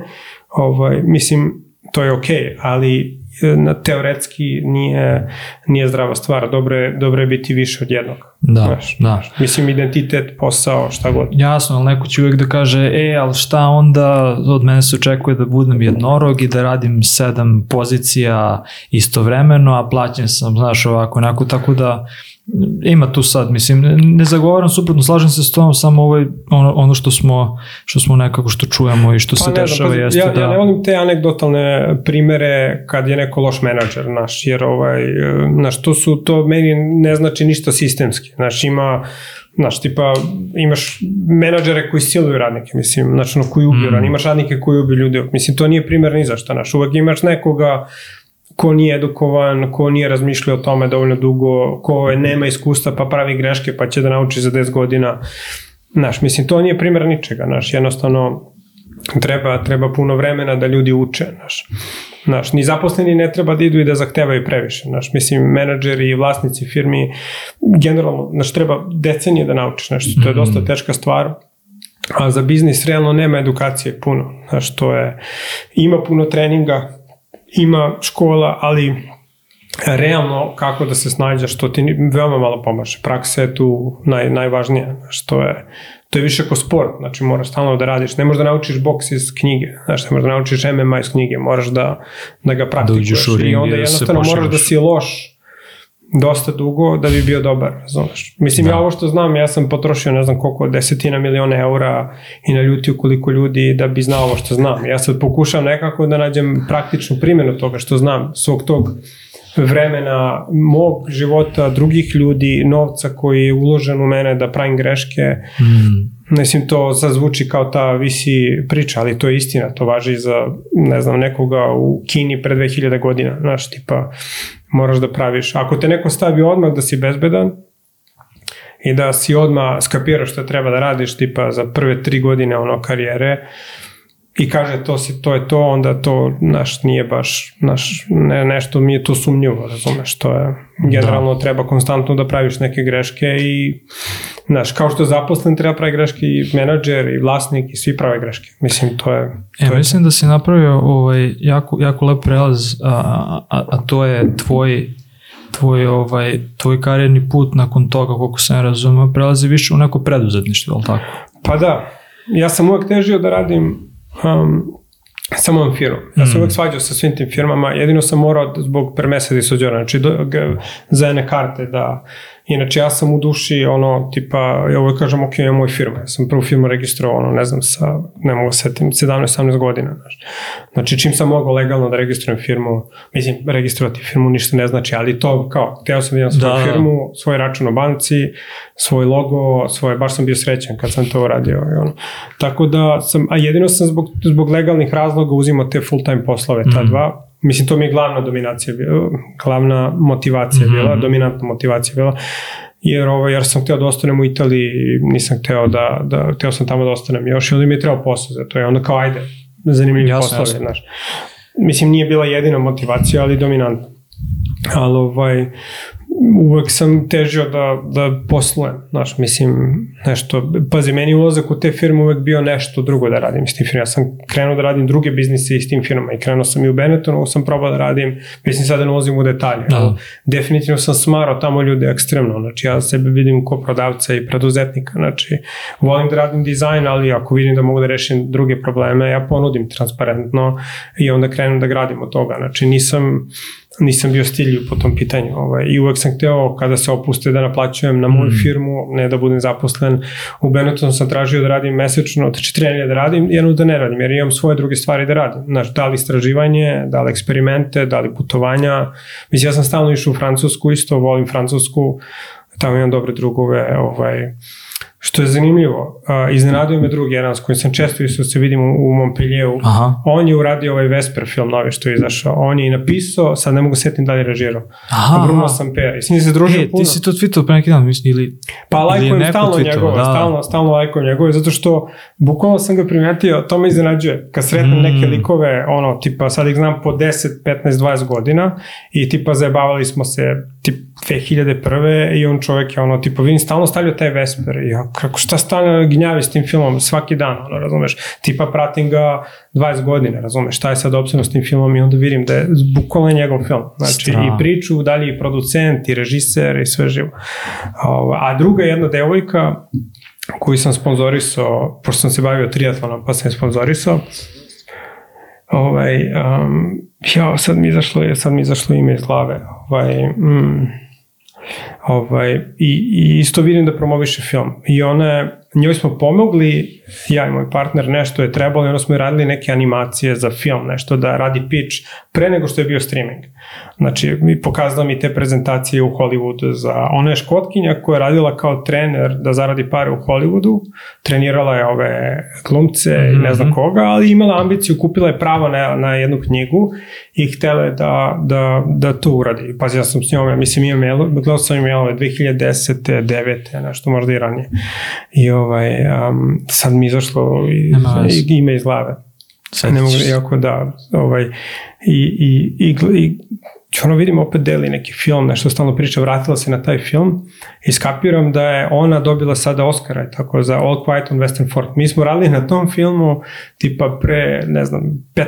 Ovaj, mislim, to je ok, ali e, na teoretski nije, nije zdrava stvar. Dobro je, dobro je biti više od jednog. Da, znaš, da. Mislim, identitet, posao, šta god. Jasno, ali neko će uvek da kaže, e, ali šta onda, od mene se očekuje da budem jednorog i da radim sedam pozicija istovremeno, a plaćen sam, znaš, ovako, onako, tako da ima tu sad, mislim, ne zagovaram suprotno, slažem se s tom, samo ovaj, ono, ono što smo, što smo nekako što čujemo i što pa se ne, dešava pa, jeste ja, da... Ja ne volim te anegdotalne primere kad je neko loš menadžer naš, jer ovaj, e, naš, to su, to meni ne znači ništa sistemski pozicije. ima, znaš, tipa, imaš menadžere koji siluju radnike, mislim, znači, ono, koji ubiju, mm. imaš radnike koji ubiju ljude, mislim, to nije primjer ni za šta, znaš, uvek imaš nekoga ko nije edukovan, ko nije razmišljao o tome dovoljno dugo, ko je, nema iskustva pa pravi greške pa će da nauči za 10 godina, znaš, mislim, to nije primjer ničega, znaš, jednostavno, treba, treba puno vremena da ljudi uče, znaš. Znaš, ni zaposleni ne treba da idu i da zahtevaju previše. Znaš, mislim, menadžeri i vlasnici firmi, generalno, znaš, treba decenije da naučiš nešto. To je dosta mm. teška stvar, a za biznis realno nema edukacije puno. Znaš, to je, ima puno treninga, ima škola, ali realno kako da se snađaš, to ti veoma malo pomaže. Praksa je tu naj, najvažnija, što je to je više kao sport, znači moraš stalno da radiš, ne možeš da naučiš boks iz knjige, znači ne možeš da naučiš MMA iz knjige, moraš da, da ga da praktikuješ da i onda jednostavno moraš da si loš dosta dugo da bi bio dobar, razumeš. Mislim, da. ja ovo što znam, ja sam potrošio ne znam koliko, desetina miliona eura i naljutio koliko ljudi da bi znao ovo što znam. Ja sad pokušam nekako da nađem praktičnu primjenu toga što znam, svog tog vremena mog života, drugih ljudi, novca koji je uložen u mene da pravim greške. Mm. Mislim, to sad zvuči kao ta visi priča, ali to je istina. To važi za, ne znam, nekoga u Kini pre 2000 godina. Znaš, tipa, moraš da praviš. Ako te neko stavi odmah da si bezbedan, i da si odmah skapiraš šta treba da radiš tipa za prve tri godine ono karijere, uh, i kaže to se to je to, onda to naš nije baš, naš, ne, nešto mi je to sumnjivo, razumeš, to je da. generalno da. treba konstantno da praviš neke greške i znaš, kao što je zaposlen treba pravi greške i menadžer i vlasnik i svi prave greške, mislim to je e, to E, je mislim to. da si napravio ovaj, jako, jako lep prelaz, a, a, a to je tvoj tvoj, ovaj, tvoj karijerni put nakon toga, kako sam razumio, prelazi više u neko preduzetništvo, al tako? Pa da, ja sam uvek težio da radim um, sa mojom firmom. Ja sam mm. uvek svađao sa svim tim firmama, jedino sam morao zbog permesa di znači do, g, za ene karte da Inače, ja sam u duši, ono, tipa, ja uvek kažem, ok, imam moju firmu. Ja sam prvu firmu registrovao, ono, ne znam, sa, ne mogu da setim, 17-18 godina. Znaš. Znači, čim sam mogao legalno da registrujem firmu, mislim, registrovati firmu ništa ne znači, ali to kao, hteo sam da imam svoju da, da. firmu, svoj račun u banci, svoj logo, svoje, baš sam bio srećan kad sam to uradio. I ono. Tako da sam, a jedino sam zbog, zbog legalnih razloga uzimao te full-time poslove, ta mm. dva, Mislim, to mi je glavna dominacija bila, glavna motivacija mhm. bila, mm-hmm. dominantna motivacija bila, jer, ovo, ovaj, jer sam hteo da ostanem u Italiji, nisam hteo da, da, hteo sam tamo da ostanem još i onda mi je trebao posao za to, je onda kao ajde, zanimljiv Jasne, posao, znaš. Mislim, nije bila jedina motivacija, ali dominantna. Ali ovaj, uvek sam težio da, da poslujem, znaš, mislim, nešto, pazi, meni ulazak u te firme uvek bio nešto drugo da radim s tim firmama. Ja sam krenuo da radim druge biznise i s tim firmama i krenuo sam i u Benetonu, ovo sam probao da radim, mislim, sad da ne ulazim u detalje, da. definitivno sam smarao tamo ljude ekstremno, znači, ja sebe vidim ko prodavca i preduzetnika, znači, volim da radim dizajn, ali ako vidim da mogu da rešim druge probleme, ja ponudim transparentno i onda krenem da gradim od toga, znači, nisam, nisam bio stilju po tom pitanju. Ovaj, I uvek sam hteo kada se opuste da naplaćujem na moju mm. firmu, ne da budem zaposlen. U Benetton sam tražio da radim mesečno, od 4 da radim, jedno da ne radim, jer imam svoje druge stvari da radim. Znaš, da li istraživanje, da li eksperimente, da li putovanja. Mislim, ja sam stalno išao u Francusku, isto volim Francusku, tamo imam dobre drugove, ovaj, što je zanimljivo. Iznenadio me drugi jedan s kojim sam često isto se vidim u, u Montpellieru. On je uradio ovaj Vesper film novi što je izašao. On je i napisao, sad ne mogu setim da li je režirao. Aha. Bruno Sampera. I se družio e, puno. Ti si to tweetao pre neki dan, mislim, ili Pa lajkujem stalno njegove, da. stalno, stalno lajkujem njegove, zato što bukvalno sam ga primetio, to me iznenađuje. Kad sretnem mm. neke likove, ono, tipa, sad ih znam po 10, 15, 20 godina i tipa zajebavali smo se tip 2001. i on čovek je ono, tipa, vidim, stalno stavljao taj Vesper i ja, kako šta stalno gnjavi s tim filmom svaki dan, ono, razumeš, tipa pratim ga 20 godina, razumeš, šta je sad obsedno s tim filmom i onda vidim da je bukvalno njegov film, znači Stra. i priču, dalje i producent i režiser i sve živo. A druga jedna devojka koju sam sponzorisao, pošto sam se bavio triatlonom pa sam je sponzorisao, ovaj, um, Ja, sad mi izašlo, je, sad mi izašlo ime iz glave. Ovaj, mm, ovaj, i, i, isto vidim da promoviše film. I ona je, njoj smo pomogli, ja i moj partner, nešto je trebalo i onda smo radili neke animacije za film, nešto da radi pitch pre nego što je bio streaming. Znači, mi pokazala mi te prezentacije u Hollywoodu za, ona je škotkinja koja je radila kao trener da zaradi pare u Hollywoodu, trenirala je ove glumce i mm -hmm. ne znam mhm. koga, ali imala ambiciju, kupila je pravo na, na jednu knjigu i htela je da, da, da to uradi. Pazi, ja sam s njom, ja mislim, imam mail, gledao sam im 2010. 9. nešto možda i ranije. I ovaj, um, sad mi izašlo iz, ime iz glave. Sad ne mogu, jako da, ovaj, i, i, i, i Znači, ono vidim opet deli neki film, nešto stalno priča, vratila se na taj film i skapiram da je ona dobila sada Oscara, tako za All Quiet on Western Front. Mi smo radili na tom filmu tipa pre, ne znam,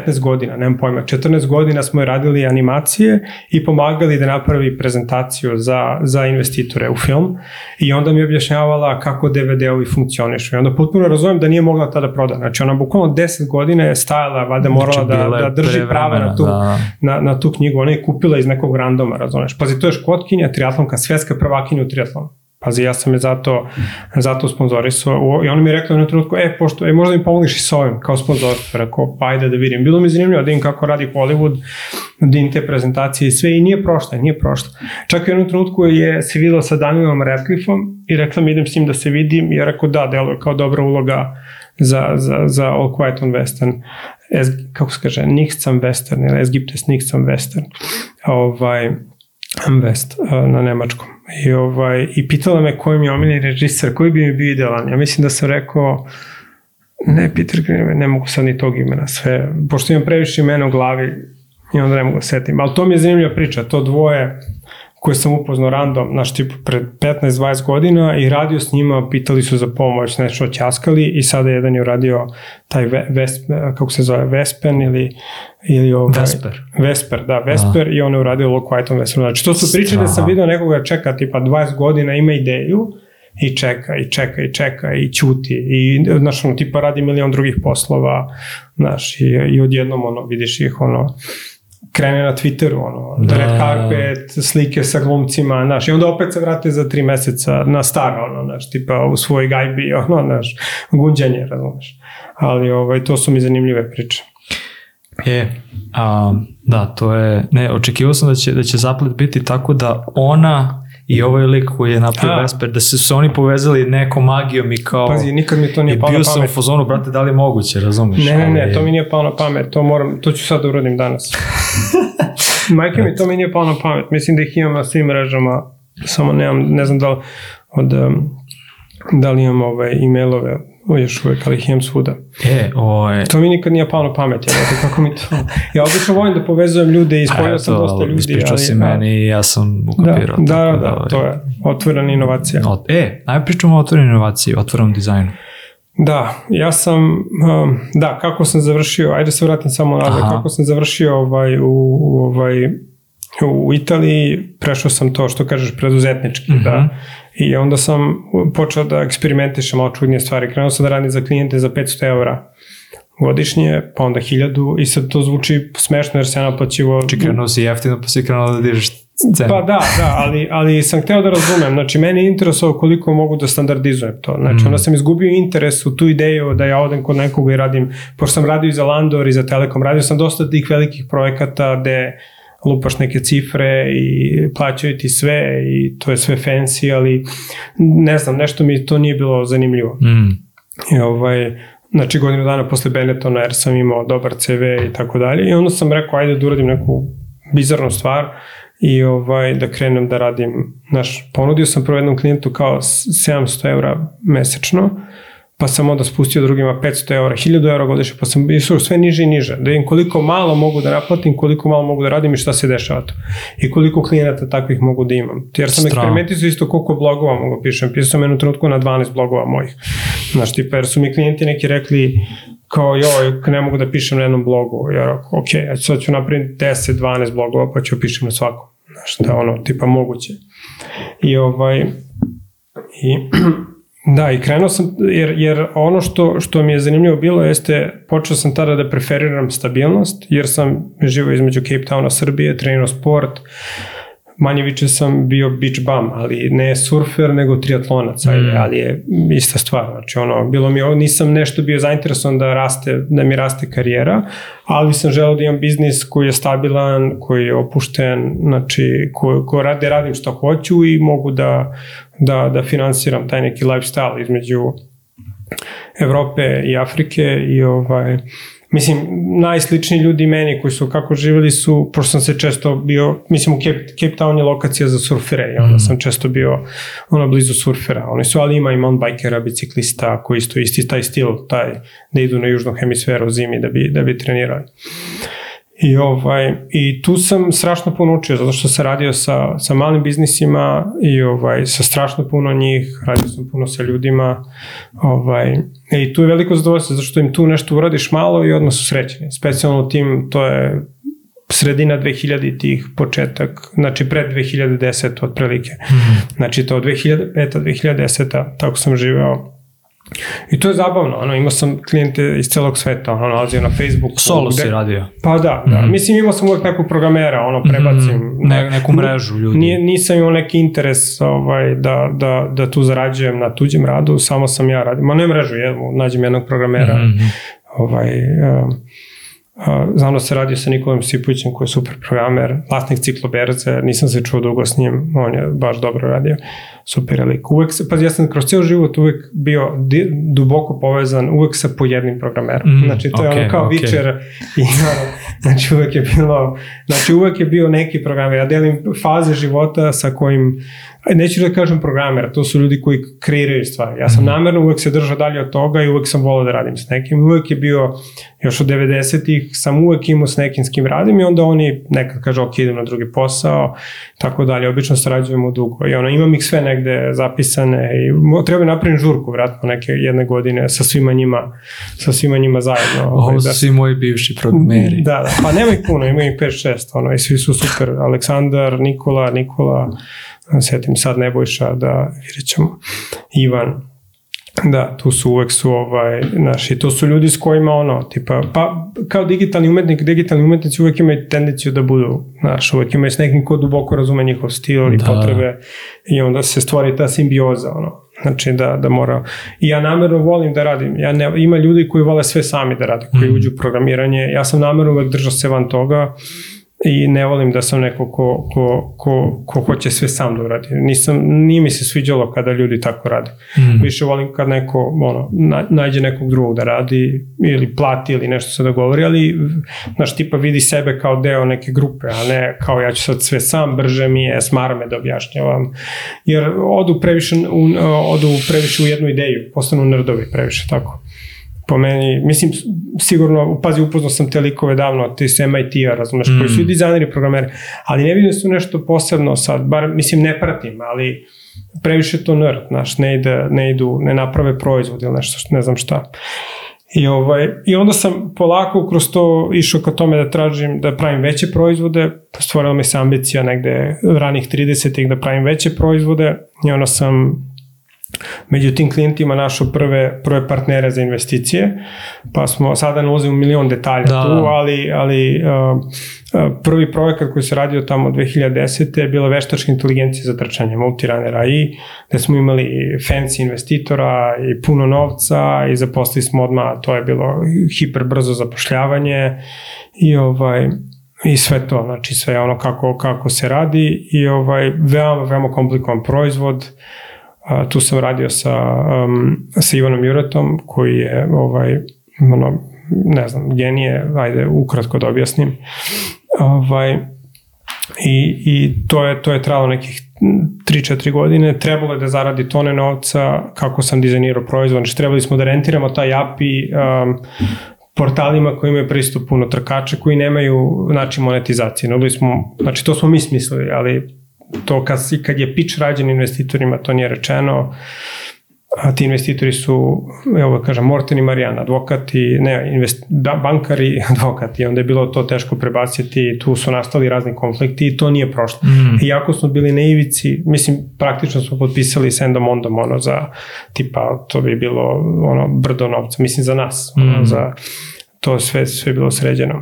15 godina, nemam pojma, 14 godina smo radili animacije i pomagali da napravi prezentaciju za, za investitore u film i onda mi je objašnjavala kako DVD-ovi funkcionišu i onda potpuno razumem da nije mogla tada prodati. Znači ona bukvalno 10 10 godina je stajala, vada morala znači, da, da drži prava na tu, da. Na, na tu knjigu. Ona je kupila izletela iz nekog randoma, razumeš. Pazi, to je škotkinja, triatlonka, svetska prvakinja u triatlonu. Pazi, ja sam je zato, zato sponzorisao i oni mi je rekli u jednom trenutku, e, pošto, e, možda mi pomogliš i s ovim, kao sponzor. Pa rekao, pa ajde da vidim. Bilo mi zanimljivo da vidim kako radi Hollywood, da im te prezentacije i sve i nije prošlo, nije prošlo. Čak i u jednom trenutku je se videla sa Danilom radcliffe i rekla mi idem s njim da se vidim i ja rekao da, deluje kao dobra uloga za, za, za All Quiet on Western es, kako se kaže, nicht sam western, ili es gibt es nicht sam western, ovaj, am west, eh, na nemačkom. I, ovaj, i pitala me koji mi je omiljeni režisar, koji bi mi bio idealan. Ja mislim da sam rekao, ne Peter Greenaway, ne mogu sad ni tog imena sve, pošto imam previše imena u glavi i onda ne mogu da setim. Ali to mi je zanimljiva priča, to dvoje, koje sam upoznao random, naš tip pred 15-20 godina i radio s njima, pitali su za pomoć, nešto ćaskali i sada jedan je uradio taj ves, kako se zove, Vespen ili ili ovaj, Vesper. Vesper, da, Vesper A. i on je uradio Low on Vesper. Znači, to su priče da sam vidio nekoga čeka tipa 20 godina, ima ideju, i čeka, i čeka, i čeka, i ćuti, i znaš, ono, tipa radi milion drugih poslova, znaš, i, i odjednom, ono, vidiš ih, ono, krene na Twitteru, ono, da. red da, da. carpet, slike sa glumcima, znaš, i onda opet se vrate za tri meseca na staro, ono, znaš, tipa u svoj gajbi, ono, znaš, gunđanje, razumeš. Ali, ovaj, to su mi zanimljive priče. E, a, da, to je, ne, očekivao sam da će, da će zaplet biti tako da ona i ovaj je lik koji je napravio Vesper, da su se oni povezali nekom magijom i kao... Pazi, nikad mi to nije palo na pamet. I bio sam u fazonu, brate, da li je moguće, razumeš? Ne, ne, ne, to mi nije palo na pamet, to moram, to ću sad da uradim danas. Majke mi, to mi nije palo na pamet, mislim da ih imam na svim mrežama, samo nemam, ne znam da li, od, da li imam ove ovaj, emailove još uvek, ali ih imam svuda. E, oj. To mi nikad nije palo na pamet, ja znam kako mi to... Ja obično volim da povezujem ljude i spojio sam dosta ljudi. Ispričao ali, si a... Da. meni i ja sam da, ukapirao. Da, da, da, da, da, to je otvorena inovacija. Not, e, ajde pričamo o otvorenoj inovaciji, otvorenom dizajnu. Da, ja sam, um, da, kako sam završio, ajde se vratim samo nazad, kako sam završio ovaj, u, ovaj, u Italiji, prešao sam to što kažeš preduzetnički, mm -hmm. da, mhm. I onda sam počeo da eksperimentišem malo čudnije stvari. Krenuo sam da radim za klijente za 500 eura godišnje, pa onda 1000 i sad to zvuči smešno jer se ja naplaćivo... Či znači, krenuo si jeftino pa si krenuo da dižeš cenu. Pa da, da, ali, ali sam hteo da razumem. Znači, meni je interesovao koliko mogu da standardizujem to. Znači, mm. onda sam izgubio interes u tu ideju da ja odem kod nekoga i radim, pošto sam radio i za Landor i za Telekom, radio sam dosta tih velikih projekata gde lupaš neke cifre i plaćaju ti sve i to je sve fancy, ali ne znam, nešto mi to nije bilo zanimljivo. Mm. I ovaj, znači godinu dana posle Benetona jer sam imao dobar CV i tako dalje i onda sam rekao ajde da uradim neku bizarnu stvar i ovaj, da krenem da radim, znaš, ponudio sam prvo jednom klijentu kao 700 eura mesečno, pa sam onda spustio drugima 500 eura, 1000 eura godišnje, pa sam išao sve niže i niže, da im koliko malo mogu da naplatim, koliko malo mogu da radim i šta se dešava to. I koliko klijenata takvih mogu da imam. Jer sam eksperimentisao isto koliko blogova mogu pišem. Pisao sam jednu trenutku na 12 blogova mojih. Znaš, tipa, jer su mi klijenti neki rekli, kao joj, ne mogu da pišem na jednom blogu, jer ok, sad ću napraviti 10-12 blogova pa ću da pišem na svakom, znaš, da ono, tipa moguće. I ovaj, i Da, i krenuo sam, jer, jer ono što, što mi je zanimljivo bilo jeste, počeo sam tada da preferiram stabilnost, jer sam živo između Cape Towna, Srbije, trenirao sport, uh, manje više sam bio beach bum, ali ne surfer, nego triatlonac, mm. ajde, ali je ista stvar. Znači, ono, bilo mi, nisam nešto bio zainteresovan da, raste, da mi raste karijera, ali sam želeo da imam biznis koji je stabilan, koji je opušten, znači, ko, ko rade, radim što hoću i mogu da, da, da finansiram taj neki lifestyle između Evrope i Afrike i ovaj, mislim, najsličniji ljudi meni koji su kako živjeli su, pošto sam se često bio, mislim u Cape, Cape Town je lokacija za surfere i onda mm. sam često bio ono blizu surfera, oni su, ali ima i mountainbikera, biciklista koji isto isti taj stil, taj da idu na južnu hemisferu zimi da bi, da bi trenirali. I, ovaj, I tu sam strašno puno učio, zato što sam radio sa, sa malim biznisima i ovaj, sa strašno puno njih, radio sam puno sa ljudima. Ovaj, I tu je veliko zadovoljstvo, zato što im tu nešto uradiš malo i odmah su srećeni. Specijalno tim, to je sredina 2000 tih početak, znači pre 2010 otprilike. Mm -hmm. Znači to 2005. 2010. tako sam živeo I to je zabavno, ono, imao sam klijente iz celog sveta, ono, nalazio na Facebooku. Solo gde... si radio? Pa da, da. Mhm. Mislim, imao sam uvek nekog programera, ono, mhm. prebacim. Mm, ne, neku mrežu ljudi. Nije, nisam imao neki interes ovaj, da, da, da tu zarađujem na tuđem radu, samo sam ja radio. Ma ne mrežu, je, nađem jednog programera. Mm. Ovaj, um, Znamo se radio sa Nikolom Sipućem koji je super programer, vlasnik cikloberze, nisam se čuo dugo s njim, on je baš dobro radio. Uh, Super lik. Uvek, pa ja sam kroz ceo život uvek bio di, duboko povezan uvek sa po jednim programerom. Mm, znači to je ono kao okay. Witcher i znači uvek je bilo, znači uvek je bio neki programer. Ja delim faze života sa kojim, neću da kažem programer, to su ljudi koji kreiraju stvari. Ja sam mm. namerno uvek se držao dalje od toga i uvek sam volao da radim s nekim. Uvek je bio, još od 90-ih sam uvek imao s nekim s kim radim i onda oni nekad kaže ok idem na drugi posao, tako dalje. Obično sarađujemo dugo i ono imam ih sve nekako negde zapisane i treba da napravim žurku vratno neke jedne godine sa svima njima sa svima njima zajedno. Ovo ovaj, su da, svi moji bivši programeri. Da, da, pa nema ih puno, ima ih 5-6 ono, i svi su super. Aleksandar, Nikola, Nikola, setim sad Nebojša da vidjet ćemo, Ivan, Da, tu su uvek su ovaj, naši, to su ljudi s kojima ono, tipa, pa kao digitalni umetnik, digitalni umetnici uvek imaju tendenciju da budu, znaš, uvek imaju s nekim ko duboko razume njihov stil i da, da. potrebe i onda se stvori ta simbioza, ono, Znači da, da mora. I ja namerno volim da radim. Ja ne, ima ljudi koji vole sve sami da rade, koji mm. uđu u programiranje. Ja sam namerno uvek držao se van toga i ne volim da sam neko ko, ko, ko, ko hoće sve sam da uradi. Nisam, nije mi se sviđalo kada ljudi tako rade. Mm. Više volim kad neko ono, na, nađe nekog drugog da radi ili plati ili nešto se dogovori, ali znaš, tipa vidi sebe kao deo neke grupe, a ne kao ja ću sad sve sam, brže mi je, smara me da objašnjavam. Jer odu previše un, odu previše u jednu ideju, postanu nerdovi previše tako po meni, mislim, sigurno, pazi, upoznao sam te likove davno, ti su MIT-a, razumeš, mm. koji su mm. i dizajneri, programeri, ali ne vidim da su nešto posebno sad, bar, mislim, ne pratim, ali previše to nerd, znaš, ne, ide, ne idu, ne naprave proizvod ili nešto, ne znam šta. I, ovaj, I onda sam polako kroz to išao ka tome da tražim, da pravim veće proizvode, stvorila mi se ambicija negde ranih 30-ih da pravim veće proizvode i onda sam Među tim klijentima našo prve, prve partnere za investicije, pa smo sada ne ulazimo milion detalja da. tu, da. ali, ali uh, prvi projekat koji se radio tamo 2010. je bila veštačka inteligencija za trčanje, multirunner AI, gde smo imali fancy investitora i puno novca i zaposlili smo odmah, to je bilo hiperbrzo zapošljavanje i ovaj, i sve to, znači sve ono kako, kako se radi i ovaj veoma, veoma komplikovan proizvod, uh, A, tu sam radio sa, um, sa Ivanom Juretom koji je ovaj, ono, ne znam, genije, ajde ukratko da objasnim. Ovaj, i, i to, je, to je trajalo nekih 3-4 godine, trebalo je da zaradi tone novca kako sam dizajnirao proizvod, znači trebali smo da rentiramo taj API um, portalima koji imaju pristup puno trkače koji nemaju znači monetizacije. Nudili smo, znači to smo mi smislili, ali to kad, kad je pitch rađen investitorima, to nije rečeno, a ti investitori su, evo kažem, Morten i Marijan, advokati, ne, invest, da, bankari advokati, onda je bilo to teško prebaciti, tu su nastali razni konflikti i to nije prošlo. Mm. Iako smo bili na ivici, mislim, praktično smo potpisali s Endom Ondom, ono, za, tipa, to bi bilo, ono, brdo novca, mislim, za nas, mm. ono, za, to sve, sve bilo sređeno.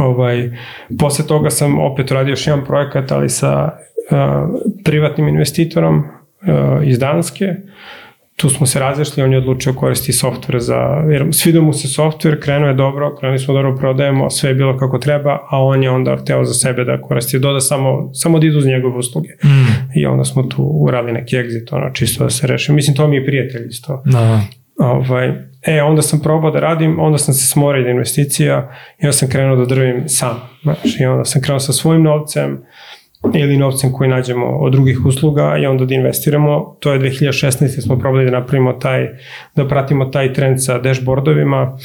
Ovaj, posle toga sam opet radio još jedan projekat, ali sa uh, privatnim investitorom uh, iz Danske. Tu smo se razlišli, on je odlučio koristiti softver za, jer svidio mu se softver, krenuo je dobro, krenuli smo dobro, prodajemo, sve je bilo kako treba, a on je onda hteo za sebe da koristi, doda samo, samo da idu uz njegove usluge. Mm. I onda smo tu uradili neki exit, ono, čisto da se rešimo. Mislim, to mi je prijatelj isto. Da. da. Ovaj, E, onda sam probao da radim, onda sam se smorio od investicija i onda sam krenuo da drvim sam. Znaš, I onda sam krenuo sa svojim novcem ili novcem koji nađemo od drugih usluga i onda da investiramo. To je 2016. smo probali da napravimo taj, da pratimo taj trend sa dashboardovima.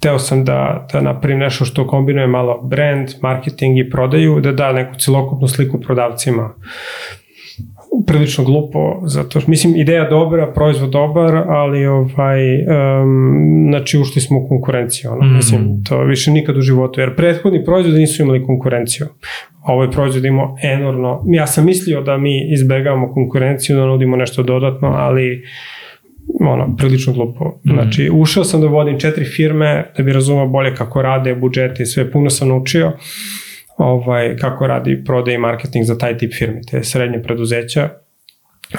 Teo sam da, da napravim nešto što kombinuje malo brand, marketing i prodaju, da da neku celokupnu sliku prodavcima prilično glupo, zato što, mislim, ideja dobra, proizvod dobar, ali ovaj, um, znači ušli smo u konkurenciju, ono, mm. mislim, to više nikad u životu, jer prethodni proizvodi nisu imali konkurenciju. Ovaj proizvod imao enormno, ja sam mislio da mi izbegavamo konkurenciju, da nudimo nešto dodatno, ali ono, prilično glupo. Mhm. Znači, ušao sam da vodim četiri firme, da bi razumao bolje kako rade, budžete i sve, puno sam naučio. Uh, ovaj, kako radi prodaj i marketing za taj tip firme, te srednje preduzeća,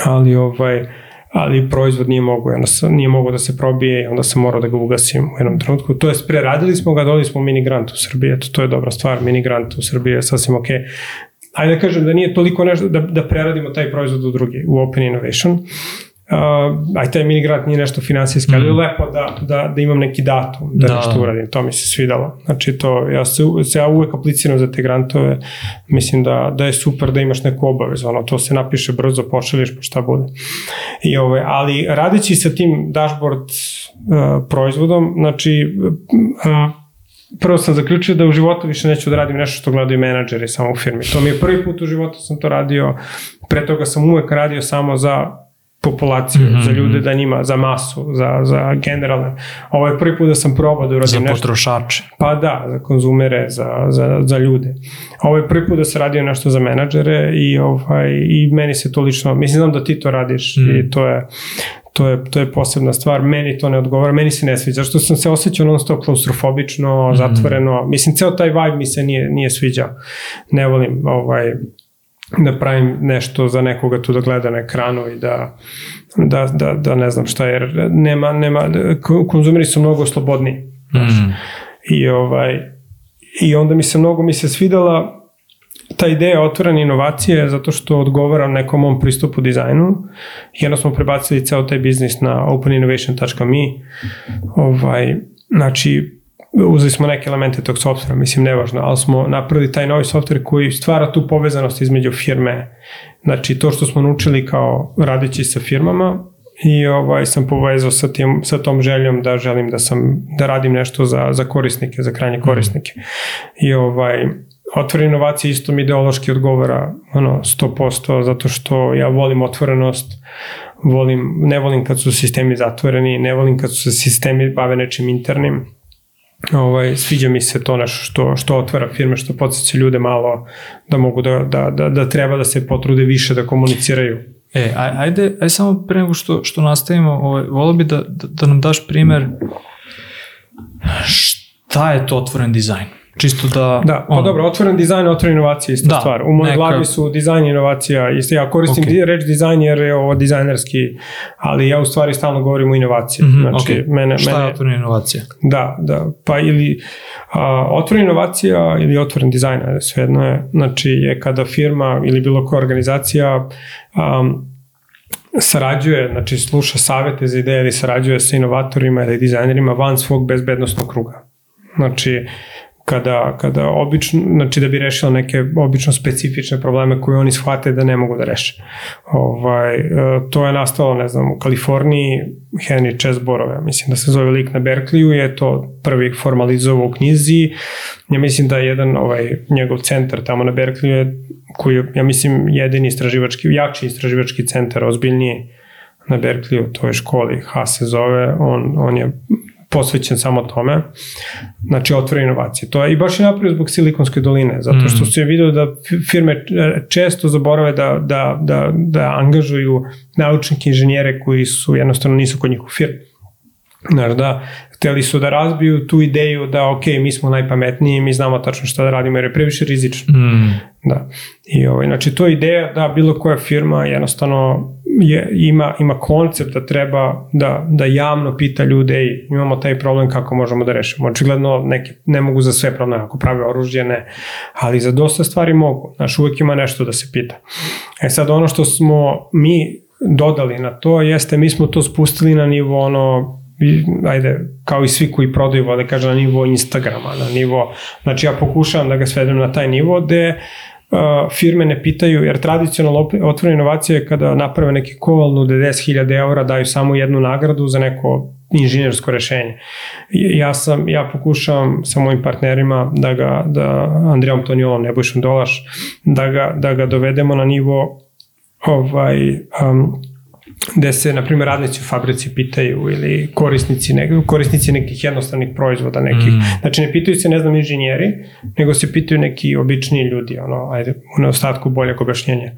ali ovaj, ali proizvod nije mogu, onda sam, nije mogu da se probije i onda sam morao da ga ugasim u jednom trenutku. To jest, preradili smo ga, dobili smo mini grant u Srbiji, eto, to je dobra stvar, mini grant u Srbiji je sasvim ok. Ajde da kažem da nije toliko nešto, da, da preradimo taj proizvod u drugi, u Open Innovation, uh, aj taj mini grad nije nešto finansijski, ali je mm. lepo da, da, da imam neki datum da, da. nešto da. uradim, to mi se svidalo. Znači to, ja se, se ja uvek apliciram za te grantove, mislim da, da je super da imaš neku obavezu, ono, to se napiše brzo, pošalješ po pa šta bude. I ove, ovaj, ali radići sa tim dashboard uh, proizvodom, znači uh, prvo sam zaključio da u životu više neću da radim nešto što gledaju menadžeri samo u firmi. To mi je prvi put u životu sam to radio, pre toga sam uvek radio samo za populaciju, mm-hmm. za ljude, mhm. da njima, za masu, za, za generalne. Ovo je prvi put da sam probao da uradim nešto. Za potrošače. Pa da, za konzumere, za, za, za ljude. Ovo je prvi put da se radio nešto za menadžere i, ovaj, i meni se to lično, mislim znam da ti to radiš mm. i mhm. to je, to je, to je posebna stvar, meni to ne odgovara, meni se ne sviđa, što sam se osjećao non stop klaustrofobično, mm. zatvoreno, mislim, ceo taj vibe mi se nije, nije sviđao, ne volim, ovaj, da pravim nešto za nekoga tu da gleda na ekranu i da, da, da, da ne znam šta, jer nema, nema, konzumeri su mnogo slobodni. Mm. I, ovaj, I onda mi se mnogo mi se svidala ta ideja otvorene inovacije zato što odgovara nekom mom pristupu dizajnu. Jedno smo prebacili ceo taj biznis na openinnovation.me. Ovaj, znači, uzeli smo neke elemente tog softvera, mislim nevažno, ali smo napravili taj novi softver koji stvara tu povezanost između firme. Znači to što smo naučili kao radeći sa firmama i ovaj sam povezao sa, tim, sa tom željom da želim da sam da radim nešto za, za korisnike, za krajnje mhm. korisnike. I ovaj otvore inovacije isto mi ideološki odgovara ono 100% zato što ja volim otvorenost, volim, ne volim kad su sistemi zatvoreni, ne volim kad su sistemi bave nečim internim ovaj, sviđa mi se to naš što, što otvara firme, što podsjeća ljude malo da mogu da, da, da, da treba da se potrude više da komuniciraju. E, ajde, ajde samo pre nego što, što nastavimo, ovaj, volao bi da, da, da nam daš primer šta je to otvoren dizajn? Čisto da... Da, pa ono... dobro, otvoren dizajn, otvoren inovacija je ista da, stvar. U mojoj neka... glavi su dizajn inovacija isto. Ja koristim okay. reč dizajn jer je ovo dizajnerski, ali ja u stvari stalno govorim o inovaciji. Mm -hmm, znači, okay. mene, Šta mene... je otvorena inovacija? Da, da, pa ili a, otvorena inovacija ili otvoren dizajn, svejedno je. Znači je kada firma ili bilo koja organizacija um, sarađuje, znači sluša savete za ideje ili sarađuje sa inovatorima ili dizajnerima van svog bezbednostnog kruga. Znači, kada, kada obično, znači da bi rešila neke obično specifične probleme koje oni shvate da ne mogu da reše. Ovaj, e, to je nastalo, ne znam, u Kaliforniji, Henry Chesborov, ja mislim da se zove lik na Berkeleyu, je to prvi formalizovao u knjizi, ja mislim da je jedan ovaj, njegov centar tamo na Berkeleyu je, koji je, ja mislim, jedini istraživački, jači istraživački centar, ozbiljniji na Berkeleyu, toj školi, H se zove, on, on je posvećen samo tome, znači otvore inovacije. To je i baš i napravio zbog Silikonske doline, zato mm. što se je video da firme e, često zaborave da, da, da, da angažuju naučnike inženjere koji su jednostavno nisu kod njih u firmi. Znaš, da, hteli su da razbiju tu ideju da ok, mi smo najpametniji, mi znamo tačno šta da radimo jer je previše rizično. Mm. Da. I ovaj, znači to je ideja da bilo koja firma jednostavno je, ima, ima koncept da treba da, da javno pita ljude i imamo taj problem kako možemo da rešimo. Očigledno neki ne mogu za sve probleme, ako prave oružje ne, ali za dosta stvari mogu. Znaš, uvek ima nešto da se pita. E sad ono što smo mi dodali na to jeste mi smo to spustili na nivo ono ajde, kao i svi koji prodaju vode, kaže na nivo Instagrama, na nivo, znači ja pokušavam da ga svedem na taj nivo gde uh, firme ne pitaju, jer tradicionalno otvorena inovacija je kada naprave neki kovalnu 10.000 eura, daju samo jednu nagradu za neko inženjersko rešenje. Ja, sam, ja pokušavam sa mojim partnerima da ga, da Andrijom Toniolom, Nebojšom Dolaš, da ga, da ga dovedemo na nivo ovaj, um, gde se, na primjer, radnici u fabrici pitaju ili korisnici, ne, korisnici nekih jednostavnih proizvoda, nekih, mm. znači ne pitaju se, ne znam, inženjeri, nego se pitaju neki obični ljudi, ono, ajde, u neostatku boljeg objašnjenja.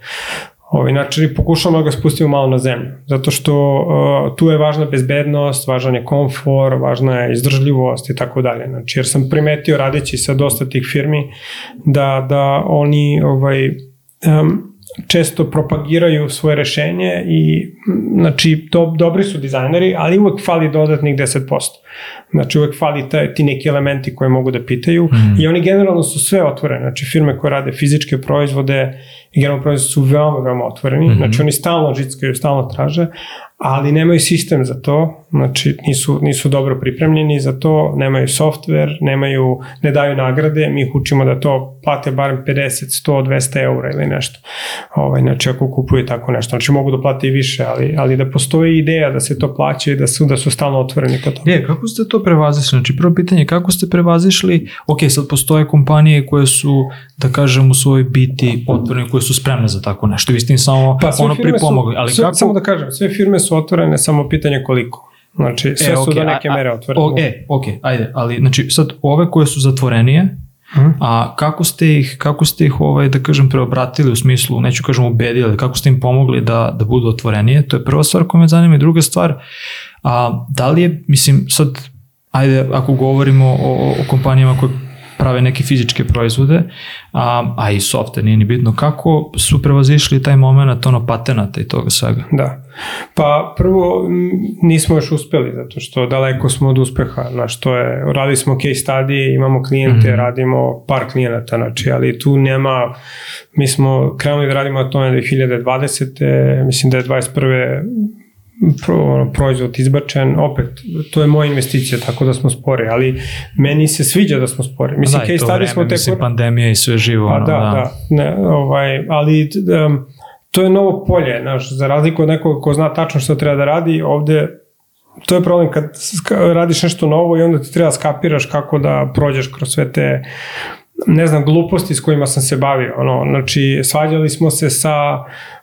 Ovaj, znači, pokušamo da ga spustimo malo na zemlju, zato što uh, tu je važna bezbednost, važan je komfor, važna je izdržljivost i tako dalje. Znači, jer sam primetio radeći sa dosta tih firmi da, da oni ovaj, um, često propagiraju svoje rešenje i znači to, dobri su dizajneri, ali uvek fali dodatnih 10%. Znači uvek fali taj, ti neki elementi koje mogu da pitaju mm. i oni generalno su sve otvorene, znači firme koje rade fizičke proizvode i generalno proizvode su veoma, veoma otvoreni, mm -hmm. znači oni stalno žickaju, stalno traže, ali nemaju sistem za to, znači nisu, nisu dobro pripremljeni za to, nemaju software, nemaju, ne daju nagrade, mi ih učimo da to plate barem 50, 100, 200 eura ili nešto. Ovaj, znači ako kupuju tako nešto, znači mogu da plate i više, ali, ali da postoji ideja da se to plaća i da su, da su stalno otvoreni ka tome. Je, kako ste to prevazišli? Znači prvo pitanje, kako ste prevazišli, ok, sad postoje kompanije koje su, da kažem, u svojoj biti otvorene, koje su spremne za tako nešto, vi ste im samo pa, ono pripomogli. ali su, kako... Samo da kažem, sve firme su otvorene, samo pitanje koliko. Znači, sve e, okay, su do neke a, mere otvorene. O, e, ok, ajde, ali znači sad ove koje su zatvorenije, Hmm. A kako ste ih, kako ste ih ovaj, da kažem, preobratili u smislu, neću kažem ubedili, kako ste im pomogli da, da budu otvorenije, to je prva stvar koja me zanima i druga stvar, a, da li je, mislim, sad, ajde, ako govorimo o, o kompanijama koje prave neke fizičke proizvode, a, a i softe, nije ni bitno kako, su prevazišli taj moment ono patenata i toga svega? Da. Pa prvo nismo još uspeli zato što daleko smo od uspeha, znaš, to je, radili smo case study, imamo klijente, mm -hmm. radimo par klijenata, znači, ali tu nema, mi smo krenuli da radimo na tome 2020. mislim da je 21 pro, proizvod izbačen, opet, to je moja investicija, tako da smo spore, ali meni se sviđa da smo spore. Mislim, da, i to vreme, smo mislim, pandemija i sve živo. Pa, da, da, da, ne, ovaj, ali um, to je novo polje, znaš, za razliku od nekog ko zna tačno što treba da radi, ovde to je problem kad radiš nešto novo i onda ti treba skapiraš kako da prođeš kroz sve te ne znam, gluposti s kojima sam se bavio. Ono, znači, svađali smo se sa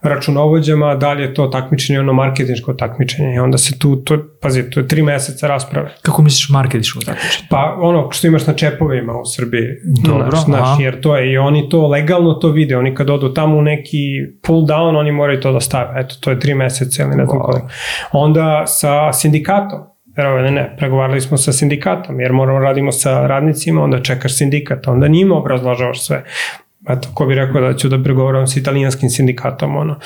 računovođama, da li je to takmičenje, ono marketinško takmičenje. I onda se tu, to, pazi, to je tri meseca rasprave. Kako misliš marketinško takmičenje? Pa ono što imaš na čepovima u Srbiji. Dobro, naš, naš, jer to je, i oni to legalno to vide. Oni kad odu tamo u neki pull down, oni moraju to da stave. Eto, to je tri meseca ili ne znam wow. koliko. Onda sa sindikatom verovali ne, pregovarali smo sa sindikatom, jer moramo da radimo sa radnicima, onda čekaš sindikata, onda njima obrazlažavaš sve. Eto, ko bi rekao da ću da pregovaram sa italijanskim sindikatom, ono,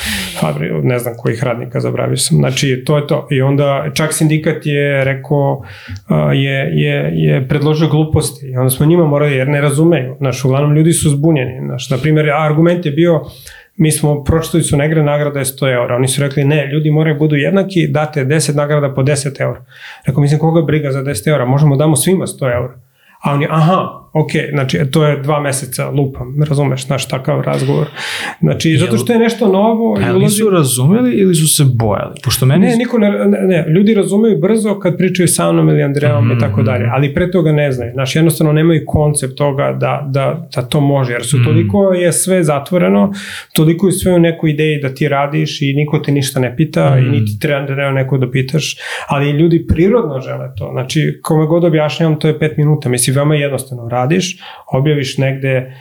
fabri, ne znam kojih radnika zabravio sam. Znači, to je to. I onda čak sindikat je rekao, je, je, je predložio gluposti. I onda smo njima morali, jer ne razumeju. Znaš, uglavnom ljudi su zbunjeni. Znaš, na primjer, argument je bio, mi smo pročitali su negre nagrada je 100 eura. Oni su rekli ne, ljudi moraju budu jednaki, date 10 nagrada po 10 eura. Rekao, mislim koga briga za 10 eura, možemo da damo svima 100 eura. A oni, aha, ok, znači e, to je dva meseca lupam, razumeš, znaš, takav razgovor. Znači, zato što je nešto novo. Pa jel ulazi... su razumeli ili su se bojali? Pošto meni... Ne, niko ne, ne, ne, ljudi razumeju brzo kad pričaju sa mnom ili Andrejom mm -hmm. i tako mhm, dalje, mhm. ali pre toga ne znaju. Znači, jednostavno nemaju koncept toga da, da, da to može, jer su mhm. toliko je sve zatvoreno, toliko je sve u nekoj ideji da ti radiš i niko te ništa ne pita mm -hmm. i niti treba da neko da pitaš, ali ljudi prirodno žele to. Znači, kome god objašnjam, to je pet minuta, mislim, veoma jednostavno, radi radiš, objaviš negde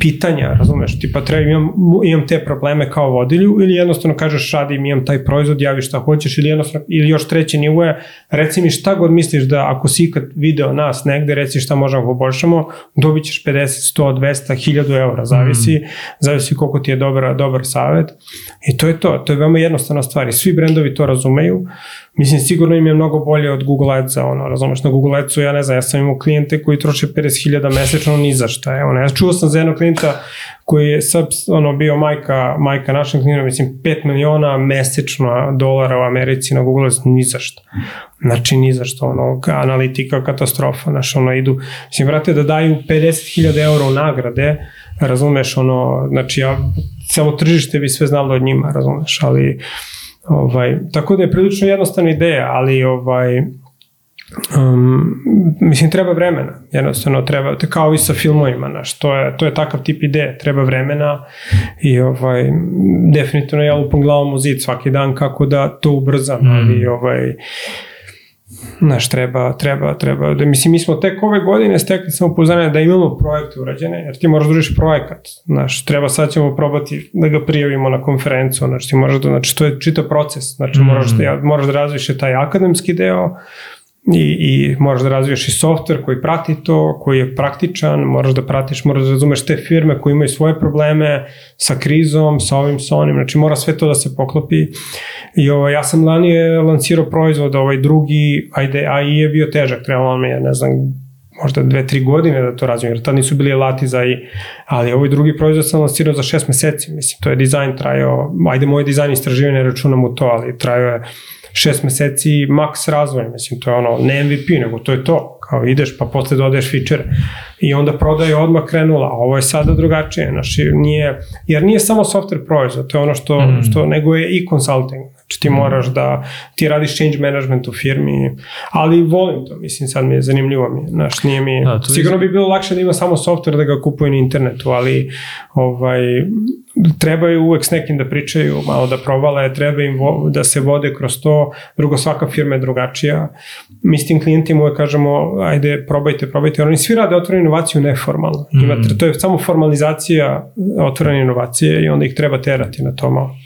pitanja, razumeš, tipa treba, imam, imam te probleme kao vodilju ili jednostavno kažeš radim, imam taj proizvod, javi šta hoćeš ili jednostavno, ili još treći nivo je, reci mi šta god misliš da ako si ikad video nas negde, reci šta možemo da poboljšamo, dobit ćeš 50, 100, 200, 1000 eura, zavisi, mm. zavisi koliko ti je dobar, dobar savet i to je to, to je veoma jednostavna stvar i svi brendovi to razumeju, uh, Mislim, sigurno im je mnogo bolje od Google Adsa, ono, razumeš, na Google Ads-u, ja ne znam, ja sam imao klijente koji troše 50.000 mesečno, ni za šta, evo, ne, ja čuo sam za jednog klijenta koji je sad, ono, bio majka, majka našeg klijenta, mislim, 5 miliona mesečno dolara u Americi na Google Adsu, ni za šta. Znači, ni za šta, ono, analitika, katastrofa, znaš, ono, idu, mislim, vrate, da daju 50.000 eura nagrade, razumeš, ono, znači, ja, celo tržište bi sve znalo od njima, razumeš, ali, Ovaj, tako da je prilično jednostavna ideja, ali ovaj, Um, mislim, treba vremena, jednostavno treba, kao i sa filmovima, naš, to, je, to je takav tip ideje, treba vremena i ovaj, definitivno ja lupam glavom u zid svaki dan kako da to ubrzam, mm. ali ovaj, Znaš, treba, treba, treba. Da, mislim, mi smo tek ove godine stekli samo samopouzdanje da imamo projekte urađene, jer ti moraš da uriš projekat. Znaš, treba sad ćemo probati da ga prijavimo na konferencu, znači ti moraš da, znači to je čitav proces, znači mm -hmm. moraš, da, moraš da razviše taj akademski deo, i, i moraš da razviješ i software koji prati to, koji je praktičan, moraš da pratiš, moraš da razumeš te firme koji imaju svoje probleme sa krizom, sa ovim, sa onim, znači mora sve to da se poklopi. I ovo, ovaj, ja sam lani je lancirao proizvod, ovaj drugi, ajde, AI je bio težak, trebalo mi ja ne znam, možda dve, tri godine da to razvijem, jer tad nisu bili lati za i, ali ovaj drugi proizvod sam lansirao za šest meseci, mislim, to je dizajn trajao, ajde, moj dizajn istraživanje računam u to, ali trajao je šest meseci max razvoj, mislim, to je ono, ne MVP, nego to je to, kao ideš pa posle dodaješ feature i onda prodaje odmah krenula, a ovo je sada drugačije, znači nije, jer nije samo software proizvod, to je ono što, mm. što nego je i consulting, Znači ti moraš da, ti radiš change management u firmi, ali volim to, mislim sad mi je zanimljivo mi, znaš, nije mi, da, sigurno bi bilo lakše da ima samo software da ga kupuje na internetu, ali ovaj, trebaju uvek s nekim da pričaju, malo da provale, treba im vo, da se vode kroz to, drugo svaka firma je drugačija, mi s tim klijentima uvek kažemo, ajde probajte, probajte, oni svi rade otvorenu inovaciju neformalno, Imate, mm. to je samo formalizacija otvorene inovacije i onda ih treba terati na to malo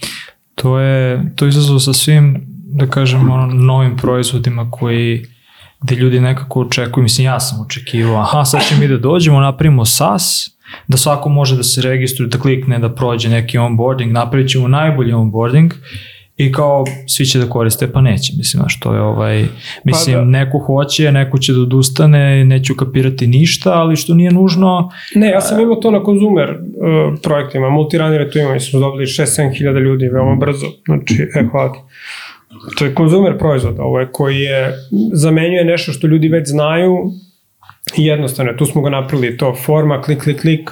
to je, to je izazov sa svim, da kažem, ono, novim proizvodima koji gde ljudi nekako očekuju, mislim ja sam očekivao, aha sad će mi da dođemo, napravimo SAS, da svako može da se registruje, da klikne, da prođe neki onboarding, napravit ćemo najbolji onboarding i kao svi će da koriste, pa neće, mislim, znaš, to je ovaj, mislim, pa da. neko hoće, neko će da odustane, neću kapirati ništa, ali što nije nužno. Ne, ja sam imao to na konzumer uh, projektima, multiranere tu imali, su dobili 6-7 hiljada ljudi veoma brzo, znači, e, hvala ti. To je konzumer proizvod ovaj, koji je, zamenjuje nešto što ljudi već znaju jednostavno tu smo ga napravili, to forma, klik, klik, klik,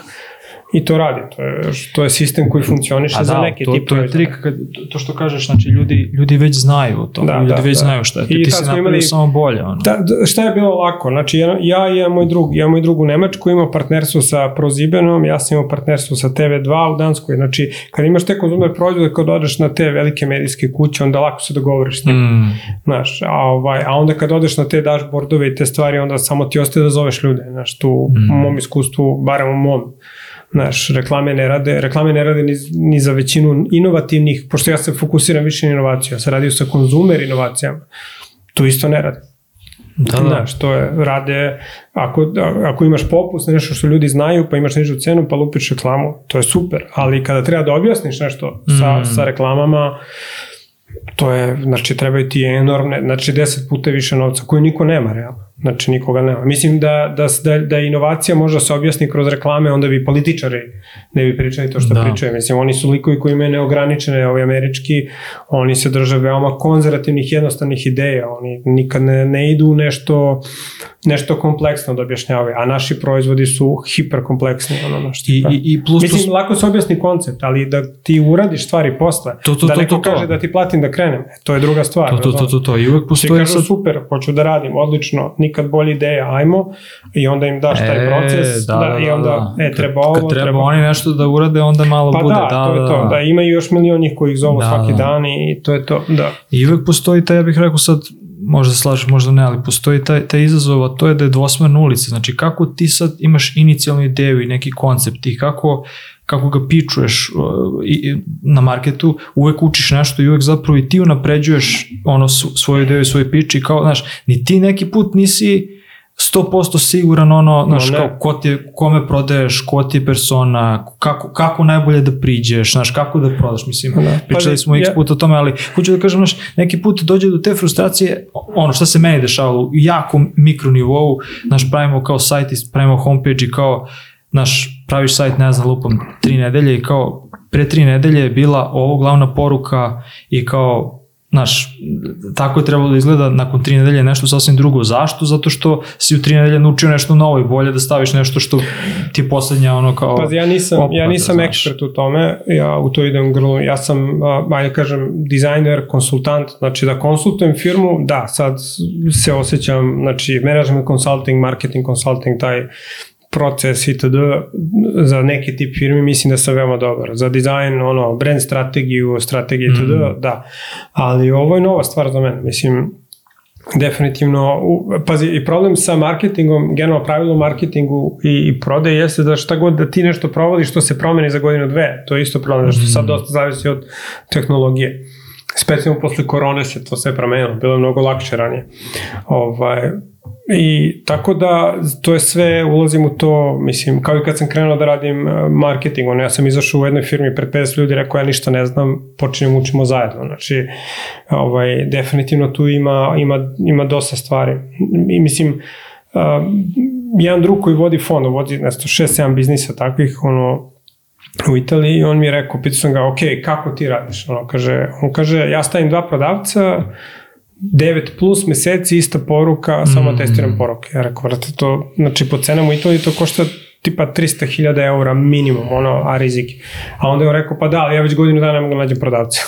i to radi. To je, to je sistem koji funkcioniše da, za neke to, tipove. To je trik, kad, to što kažeš, znači ljudi, ljudi već znaju o to, da, ljudi da, već da. znaju šta je. I ti si napravio imali, samo bolje. Ono. Da, šta je bilo lako? Znači ja, ja i ja, moj drug, ja moj drug u Nemačku imao partnerstvo sa Prozibenom, ja sam imao partnerstvo sa TV2 u Danskoj. Znači kad imaš te konzumer proizvode, kad odeš na te velike medijske kuće, onda lako se dogovoriš s njim. Mm. Znaš, a, ovaj, a onda kad odeš na te dashboardove i te stvari, onda samo ti ostaje da zoveš ljude. Znaš, tu u mm. mom iskustvu, barem u mom Znaš, reklame ne rade, reklame ne rade ni, ni za većinu inovativnih, pošto ja se fokusiram više na inovaciju, ja sam radio sa konzumer inovacijama, to isto ne rade. Da, da. Znaš, to je, rade, ako, ako imaš popust, nešto što ljudi znaju, pa imaš nižu cenu, pa lupiš reklamu, to je super, ali kada treba da objasniš nešto sa, mm. sa reklamama, to je, znači, trebaju ti enormne, znači, deset puta više novca, koju niko nema, realno. Znači, nikoga nema. Mislim da, da, da da inovacija možda se objasni kroz reklame, onda bi političari ne bi pričali to što da. pričaju. Mislim, oni su likovi koji imaju neograničene, ovi američki, oni se drže veoma konzervativnih, jednostavnih ideja. Oni nikad ne, ne idu u nešto, nešto kompleksno da objašnjavaju, a naši proizvodi su hiperkompleksni. Ono, što I, i, i plus, Mislim, plus... lako se objasni koncept, ali da ti uradiš stvari posle, to, to, da neko to, to, to. kaže da ti platim da krenem, e, to je druga stvar. To, to, to, to, to. I uvek postoji... Ti kažu, super, hoću da radim, odlično, nikad bolje ideje, ajmo, i onda im daš taj e, proces, e, da, da, da, i da, onda, da. e, treba ovo, treba, treba... oni nešto da urade, onda malo pa bude, da, da, to da, je to, da, da, ima još milionih koji ih zovu da, da, svaki da. dan i to je to, da. I uvek postoji taj, ja bih rekao sad, možda slažeš, možda ne, ali postoji taj, taj izazov, a to je da je dvosmerna ulica. Znači, kako ti sad imaš inicijalnu ideju i neki koncept i kako kako ga pičuješ uh, na marketu, uvek učiš nešto i uvek zapravo i ti unapređuješ ono svoju ideju i svoj pič kao, znaš, ni ti neki put nisi 100% siguran ono, znaš, no, kao, ko ti, kome prodaješ, ko ti je persona, kako, kako najbolje da priđeš, znaš, kako da prodaš, mislim, ne. Da. pričali pa smo pa, x puta o tome, ali hoću da kažem, znaš, neki put dođe do te frustracije, ono, šta se meni dešavalo, u mikro nivou, znaš, pravimo kao sajt, pravimo homepage i kao, znaš, praviš sajt, ne znam, lupam, tri nedelje i kao pre tri nedelje je bila ovo glavna poruka i kao Znaš, tako je trebalo da izgleda nakon tri nedelje nešto sasvim drugo. Zašto? Zato što si u tri nedelje naučio nešto novo i bolje da staviš nešto što ti je poslednja ono kao... Pa ja nisam, opada, ja nisam znaš. ekspert u tome, ja u to idem grlo. Ja sam, ajde kažem, dizajner, konsultant, znači da konsultujem firmu, da, sad se osjećam, znači management consulting, marketing consulting, taj proces itd. za neki tip firme mislim da sam veoma dobar. Za dizajn, ono, brand strategiju, strategije itd. Mm. da. Ali ovo je nova stvar za mene. Mislim, definitivno, u, pazi, i problem sa marketingom, generalno pravilo marketingu i, i prode jeste da šta god da ti nešto provodiš, što se promeni za godinu dve, to je isto problem, da što sad mm. dosta zavisi od tehnologije specijalno posle korone se to sve promenilo, bilo je mnogo lakše ranije. Ovaj, I tako da to je sve, ulazim u to, mislim, kao i kad sam krenuo da radim e, marketing, ono, ja sam izašao u jednoj firmi pred 50 ljudi, rekao ja ništa ne znam, počinjem učimo zajedno, znači, ovaj, definitivno tu ima, ima, ima dosta stvari. I mislim, uh, jedan drug koji vodi fond, vodi nešto 6-7 biznisa takvih, ono, u Italiji i on mi je rekao, pitao sam ga, ok, kako ti radiš? Ono, kaže, on kaže, ja stavim dva prodavca, 9 plus meseci ista poruka, samo mm. testiram poruke. Ja rekao, vrate, to, znači po cenama i to, i to košta tipa 300.000 eura minimum, ono, a rizik. A onda je on rekao, pa da, ali ja već godinu dana ne mogu da nađem prodavca.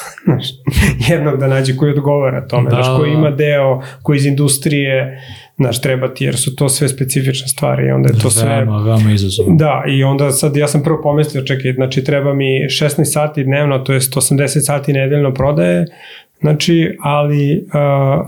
jednog da nađe koji odgovara tome, da. znaš, koji da. ima deo, koji iz industrije, znaš, treba ti, jer su to sve specifične stvari i onda je to veoma, sve... Veoma, veoma izazovno. Da, i onda sad ja sam prvo pomislio, čekaj, znači treba mi 16 sati dnevno, to je 180 sati nedeljno prodaje, Znači, ali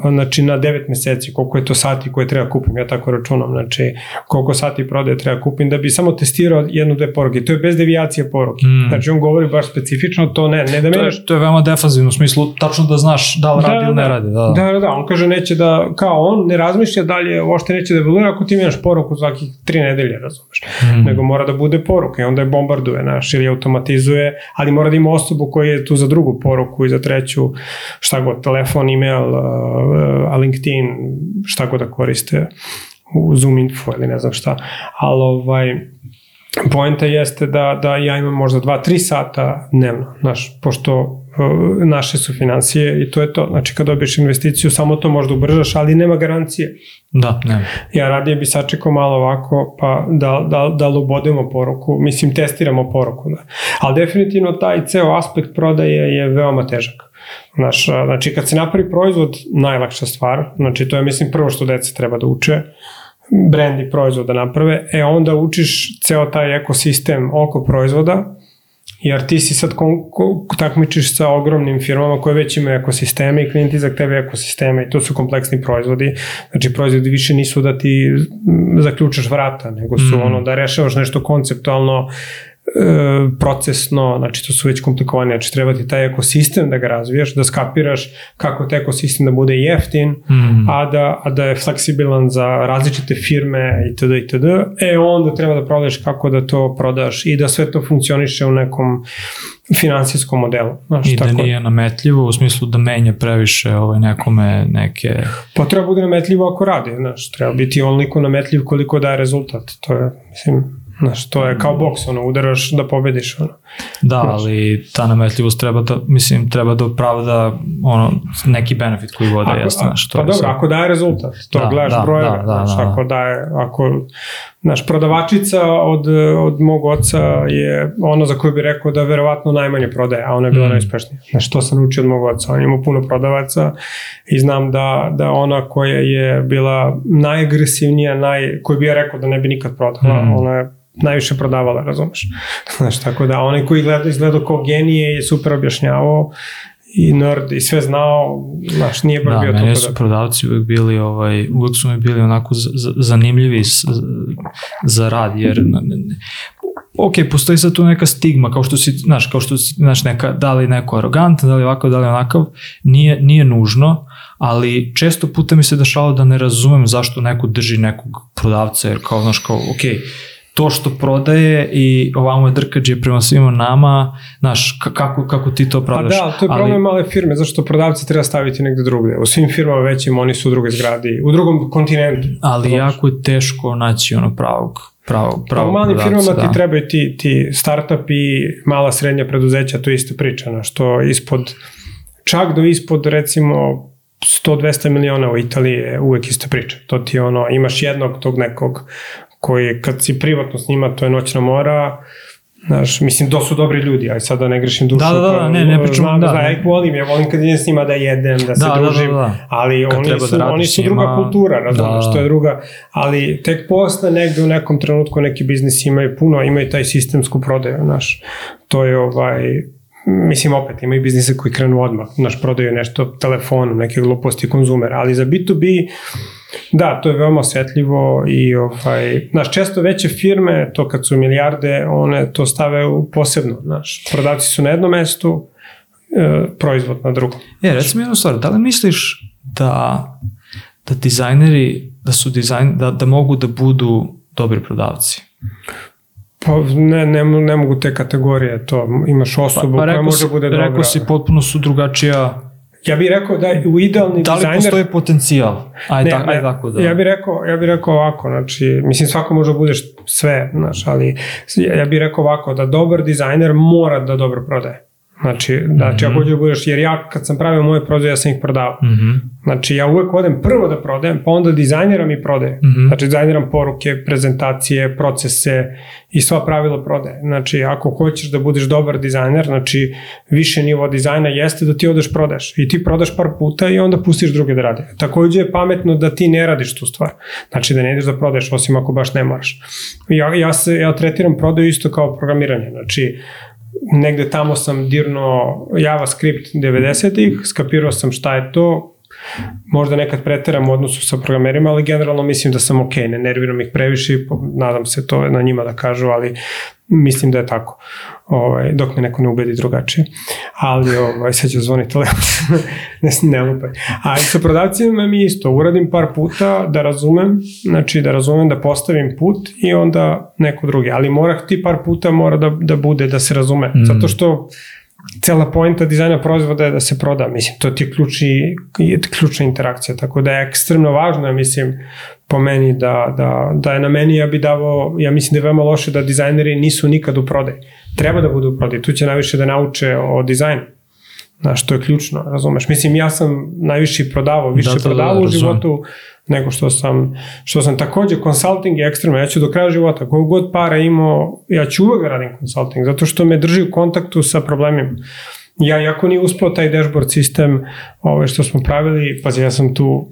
uh, znači na 9 meseci koliko je to sati koje treba kupim, ja tako računam, znači koliko sati prodaje treba kupim da bi samo testirao jednu dve poruke. To je bez devijacije poruke. Mm. Znači on govori baš specifično, to ne, ne da to meniš. Je, to je veoma defanzivno u smislu tačno da znaš da li da, radi ili ne da, da. radi. Da, da, da, da, da, on kaže neće da, kao on ne razmišlja da je uopšte neće da evoluira ako ti imaš poruku svakih tri nedelje, razumeš. Mm. Nego mora da bude poruka i onda je bombarduje, naš, ili automatizuje, ali mora da ima osobu koja je tu za drugu poruku i za treću šta god, telefon, email, uh, uh, LinkedIn, šta god da koriste, Zoom info ili ne znam šta, ali ovaj, poenta jeste da, da ja imam možda 2-3 sata dnevno, znaš, pošto uh, naše su financije i to je to. Znači kad dobiješ investiciju samo to možda ubržaš, ali nema garancije. Da, ne. Ja radije bi sačekao malo ovako pa da, da, da lubodimo poruku, mislim testiramo poruku. Da. Ali definitivno taj ceo aspekt prodaje je veoma težak. Znaš, znači, kad se napravi proizvod, najlakša stvar, znači to je mislim prvo što deca treba da uče, brand i proizvod da naprave, e onda učiš ceo taj ekosistem oko proizvoda, jer ti si sad kon, takmičiš sa ogromnim firmama koje već imaju ekosisteme i klijenti za tebe ekosisteme i to su kompleksni proizvodi, znači proizvodi više nisu da ti zaključaš vrata, nego su mm. ono da rešavaš nešto konceptualno E, procesno, znači to su već komplikovane, znači treba ti taj ekosistem da ga razvijaš, da skapiraš kako taj ekosistem da bude jeftin, mm. a, da, a da je fleksibilan za različite firme itd. itd. E onda treba da prodaješ kako da to prodaš i da sve to funkcioniše u nekom finansijskom modelu. Znači, I da tako. da nije nametljivo u smislu da menja previše ovaj, nekome neke... Pa treba da bude nametljivo ako radi, znači, treba biti onoliko nametljiv koliko daje rezultat, to je, mislim, Znaš, to je kao boks, ono, udaraš da pobediš. Ono. Da, ali ta nametljivost treba da, mislim, treba da opravda ono, neki benefit koji voda jeste. Znaš, pa to pa je dobro, sad. ako daje rezultat, to da, gledaš da, brojeve, da, da, znaš, da, da. ako daje, ako Naš prodavačica od, od mog oca je ono za koju bih rekao da verovatno najmanje prodaje, a ona je bila mm. najuspešnija. Znaš, to sam učio od mog oca. On ima puno prodavaca i znam da, da ona koja je bila najagresivnija, naj, koju bih ja rekao da ne bi nikad prodala, mm. ona je najviše prodavala, razumeš? Znaš, tako da onaj koji gleda, izgledao kao genije i super objašnjavao i nerd i sve znao, znaš, nije baš da, bio to. Da, meni su prodavci uvek bili, ovaj, uvek su mi bili onako zanimljivi za rad, jer mhm. ok, postoji sad tu neka stigma, kao što si, znaš, kao što si, znaš, neka, da li neko arogant, da li ovako, da li onakav, nije, nije nužno, ali često puta mi se dešava da ne razumem zašto neko drži nekog prodavca, jer kao, znaš, kao, ok, to što prodaje i ovamo je drkađe prema svima nama, znaš, kako, kako ti to pravdaš? Pa da, to je problem ali... male firme, zašto prodavce treba staviti negde drugde. U svim firmama većim oni su u drugoj zgradi, u drugom kontinentu. Ali znaš. jako je teško naći ono pravog pravog pravo U malim firmama da. ti trebaju ti, ti startup i mala srednja preduzeća, to je isto priča, na što ispod, čak do ispod recimo 100-200 miliona u Italiji je uvek isto priča. To ti ono, imaš jednog tog nekog koji kad si privatno snima, to je noćna mora, Znaš, mislim, to su dobri ljudi, aj sad da ne grešim dušu. Da, da, da, pa, ne, ne pričam, znam, da. Znam, ja ih volim, ja volim kad idem s njima da jedem, da, da se družim, da, da, da. da. ali kad oni da su, da oni su druga kultura, razumno, da. što je druga, ali tek posle negde u nekom trenutku neki biznis imaju puno, imaju taj sistemsku prodaju, znaš, to je ovaj, mislim opet imaju biznise koji krenu odmah, znaš, prodaju nešto telefonu, neke gluposti konzumera, ali za B2B Da, to je veoma osjetljivo i ovaj, znaš, često veće firme, to kad su milijarde, one to stave u posebno, znaš, prodavci su na jednom mestu, e, proizvod na drugom. E, reci mi jednu stvar, da li misliš da, da dizajneri, da su dizajn, da, da mogu da budu dobri prodavci? Pa ne, ne, ne mogu te kategorije, to imaš pa, osobu pa, pa koja može si, da bude rekao dobra. Rekao si potpuno su drugačija Ja bih rekao da u idealni da li dizajner... postoji potencijal? Ajde, ne, ajde tako da. Ja bih rekao, ja bih rekao ovako, znači, mislim svako može da budeš sve, znaš, ali ja bih rekao ovako da dobar dizajner mora da dobro prodaje. Znači, znači mm -hmm. ako mhm. hoćeš da budeš, jer ja kad sam pravio moje proizvode, ja sam ih prodao. Mm -hmm. Znači, ja uvek odem prvo da prodajem, pa onda dizajniram i prodajem. Mm -hmm. Znači, dizajniram poruke, prezentacije, procese i sva pravila prodaje. Znači, ako hoćeš da budeš dobar dizajner, znači, više nivo dizajna jeste da ti odeš prodaš. I ti prodaš par puta i onda pustiš druge da rade. Takođe je pametno da ti ne radiš tu stvar. Znači, da ne ideš da prodaš, osim ako baš ne moraš. Ja, ja, se, ja tretiram prodaju isto kao programiranje. Znači, negde tamo sam dirno JavaScript 90-ih, skapirao sam šta je to, možda nekad preteram u odnosu sa programerima, ali generalno mislim da sam ok, ne nerviram ih previše, nadam se to na njima da kažu, ali mislim da je tako ovaj, dok me neko ne ubedi drugačije. Ali ovaj, sad ću zvoni telefon, ne, ne lupaj. A sa prodavcima mi isto, uradim par puta da razumem, znači da razumem da postavim put i onda neko drugi. Ali mora ti par puta mora da, da bude, da se razume. Mm. Zato što cela poenta dizajna proizvoda je da se proda, mislim, to ti je ključni, ključna interakcija, tako da je ekstremno važno, mislim, po meni da, da, da je na meni, ja bi davao, ja mislim da je veoma loše da dizajneri nisu nikad u prodaji. Treba da budu u prodaji, tu će najviše da nauče o dizajnu. Znaš, to je ključno, razumeš? Mislim, ja sam najviše prodavao, više da, da, da prodavao da, u životu nego što sam, što sam takođe, consulting je ekstremno, ja ću do kraja života, kogu god para imao, ja ću uvek da radim consulting, zato što me drži u kontaktu sa problemima. Ja, jako nije uspao taj dashboard sistem ove, ovaj, što smo pravili, pazi, ja sam tu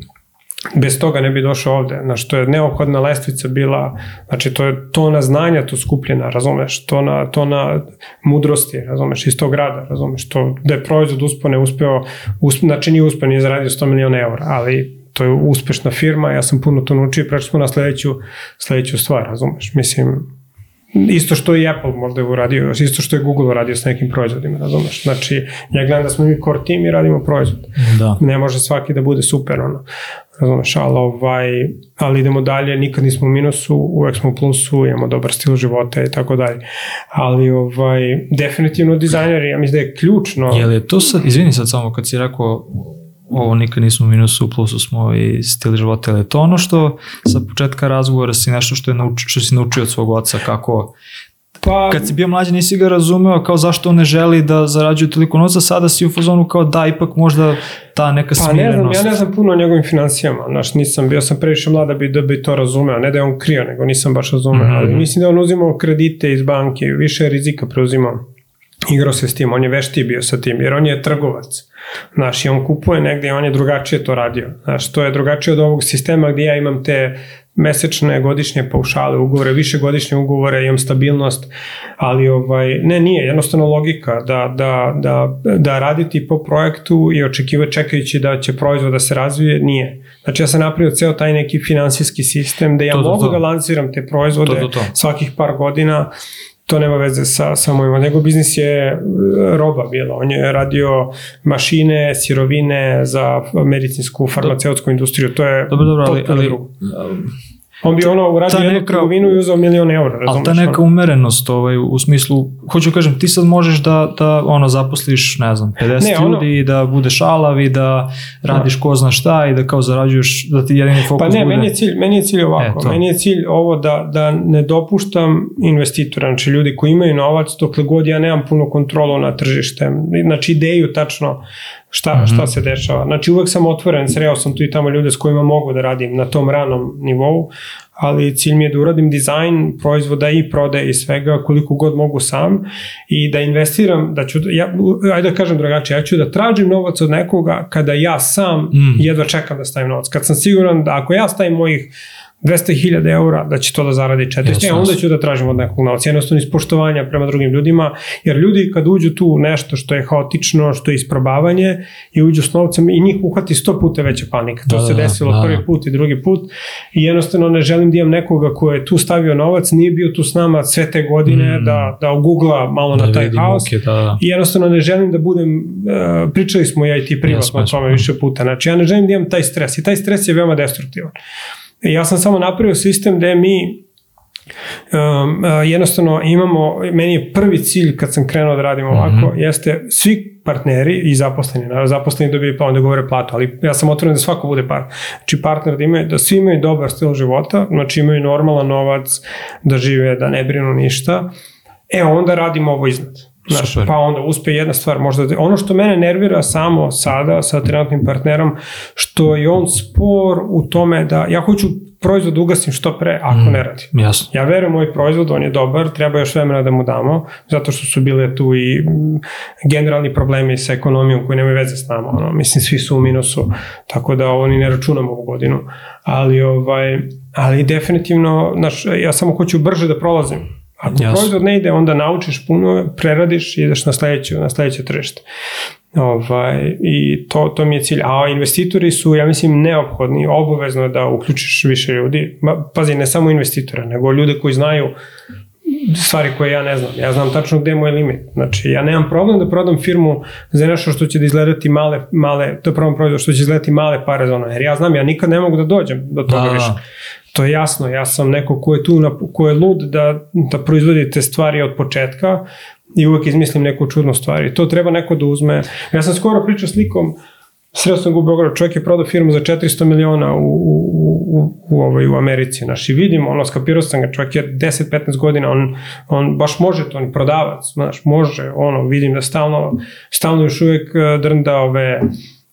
bez toga ne bi došao ovde. Znači, to je neophodna lestvica bila, znači, to je to na znanja tu skupljena, razumeš, to na, to na mudrosti, razumeš, iz tog rada, razumeš, to da je proizvod uspone uspeo, usp, znači nije uspeo, nije zaradio 100 miliona eura, ali to je uspešna firma, ja sam puno to naučio i smo na sledeću, sledeću stvar, razumeš, mislim, Isto što i Apple možda je uradio, isto što je Google uradio sa nekim proizvodima, razumeš? Znači, ja gledam da smo mi core team i radimo proizvod. Da. Ne može svaki da bude super, ono. Razumeš, ali, ovaj, ali idemo dalje, nikad nismo u minusu, uvek smo u plusu, imamo dobar stil života i tako dalje. Ali ovaj, definitivno dizajner, ja mislim da je ključno. Je li je to sad, izvini sad samo kad si rekao ovo nikad nismo u minusu, u plusu smo i stil života, ali to ono što sa početka razgovora si nešto što, je nauči, što si naučio od svog oca, kako Pa, kad si bio mlađi nisi ga razumeo kao zašto on ne želi da zarađuje toliko novca, sada si u fazonu kao da ipak možda ta neka pa, smirenost. Pa ne znam, ja ne znam puno o njegovim financijama, znaš, nisam, bio sam previše mlada da bi, da bi to razumeo, ne da je on krio, nego nisam baš razumeo, mm -hmm. ali mislim da on uzimao kredite iz banke, više rizika preuzimao igrao se s tim, on je veštiji bio sa tim, jer on je trgovac. Znaš, i on kupuje negde i on je drugačije to radio. Znaš, to je drugačije od ovog sistema gde ja imam te mesečne, godišnje paušale, ugovore, više godišnje ugovore, imam stabilnost, ali ovaj, ne, nije, jednostavno logika da, da, da, da raditi po projektu i očekivati čekajući da će proizvod da se razvije, nije. Znači ja sam napravio ceo taj neki finansijski sistem da ja to, mogu to, da lansiram te proizvode svakih par godina to nema veze sa, sa mojima. Njegov biznis je e, roba bilo. On je radio mašine, sirovine za medicinsku, farmaceutsku industriju. To je dobro, dobro, ali, ali, ali On bi ono uradio jednu neka, trgovinu i uzao milion eura. Ali ta neka ono? umerenost ovaj, u smislu, hoću da kažem, ti sad možeš da, da ono, zaposliš, ne znam, 50 ne, ljudi ono, i da budeš alav i da radiš no. Da. ko zna šta i da kao zarađuješ, da ti jedini fokus bude. Pa ne, meni je cilj, meni je cilj ovako, e, meni je cilj ovo da, da ne dopuštam investitora, znači ljudi koji imaju novac, dokle god ja nemam puno kontrolu na tržištem, znači ideju tačno šta, mm -hmm. šta se dešava. Znači uvek sam otvoren, sreo sam tu i tamo ljude s kojima mogu da radim na tom ranom nivou, ali cilj mi je da uradim dizajn proizvoda i prode i svega koliko god mogu sam i da investiram, da ću, ja, ajde da kažem drugačije, ja ću da tražim novac od nekoga kada ja sam mm. jedva čekam da stavim novac. Kad sam siguran da ako ja stavim mojih 200.000 eura, da će to da zaradi 40, e, onda ću da tražim od nekog novca, jednostavno ispoštovanja prema drugim ljudima, jer ljudi kad uđu tu nešto što je haotično, što je isprobavanje i uđu s novcem i njih uhvati 100 puta veća panika, to da, se da, da, desilo da, prvi put i drugi put i jednostavno ne želim da imam nekoga ko je tu stavio novac, nije bio tu s nama sve te godine mm. da, da ogugla malo da, na taj vidim, haos okay, da, da. i jednostavno ne želim da budem, e, pričali smo ja i ti privatno o tome više puta, znači ja ne želim da imam taj stres i taj stres je veoma destruktivan. E, ja sam samo napravio sistem gde mi Um, e, jednostavno imamo, meni je prvi cilj kad sam krenuo da radim ovako, mm-hmm. jeste svi partneri i zaposleni, naravno zaposleni dobije pa onda govore platu, ali ja sam otvoren da svako bude par, Znači partner da imaju, da svi imaju dobar stil života, znači imaju normalan novac, da žive, da ne brinu ništa, e onda radimo ovo iznad. Znaš, Super. pa onda uspe jedna stvar, možda ono što mene nervira samo sada sa trenutnim partnerom, što je on spor u tome da ja hoću proizvod da ugasim što pre ako mm, ne radi. Jasno. Ja verujem moj ovaj proizvod, on je dobar, treba još vremena da mu damo, zato što su bile tu i mm, generalni problemi sa ekonomijom koji nemaju veze s nama, ono, mislim svi su u minusu, tako da oni ne računamo ovu godinu, ali ovaj, ali definitivno, znaš, ja samo hoću brže da prolazim, Ako Jasno. proizvod ne ide, onda naučiš puno, preradiš i ideš na sledeću, na sledeće tržište. Ovaj, I to, to mi je cilj. A investitori su, ja mislim, neophodni, obavezno da uključiš više ljudi. Pazi, ne samo investitora, nego ljude koji znaju stvari koje ja ne znam. Ja znam tačno gde je moj limit. Znači, ja nemam problem da prodam firmu za nešto što će da izgledati male, male to je prvom proizvod što će izgledati male pare za ono, jer ja znam, ja nikad ne mogu da dođem do toga da. da. više. To je jasno, ja sam neko ko je tu, na, ko je lud da, da proizvodi te stvari od početka i uvek izmislim neku čudnu stvar i to treba neko da uzme. Ja sam skoro pričao s likom, sreo sam ga u čovjek je prodao firmu za 400 miliona u, u, u, u, ovaj, u Americi, znaš, i vidim, ono, skapirao sam ga, čovjek je 10-15 godina, on, on baš može to, on je prodavac, znaš, može, ono, vidim da stalno, stalno još uvek eh, drnda ove,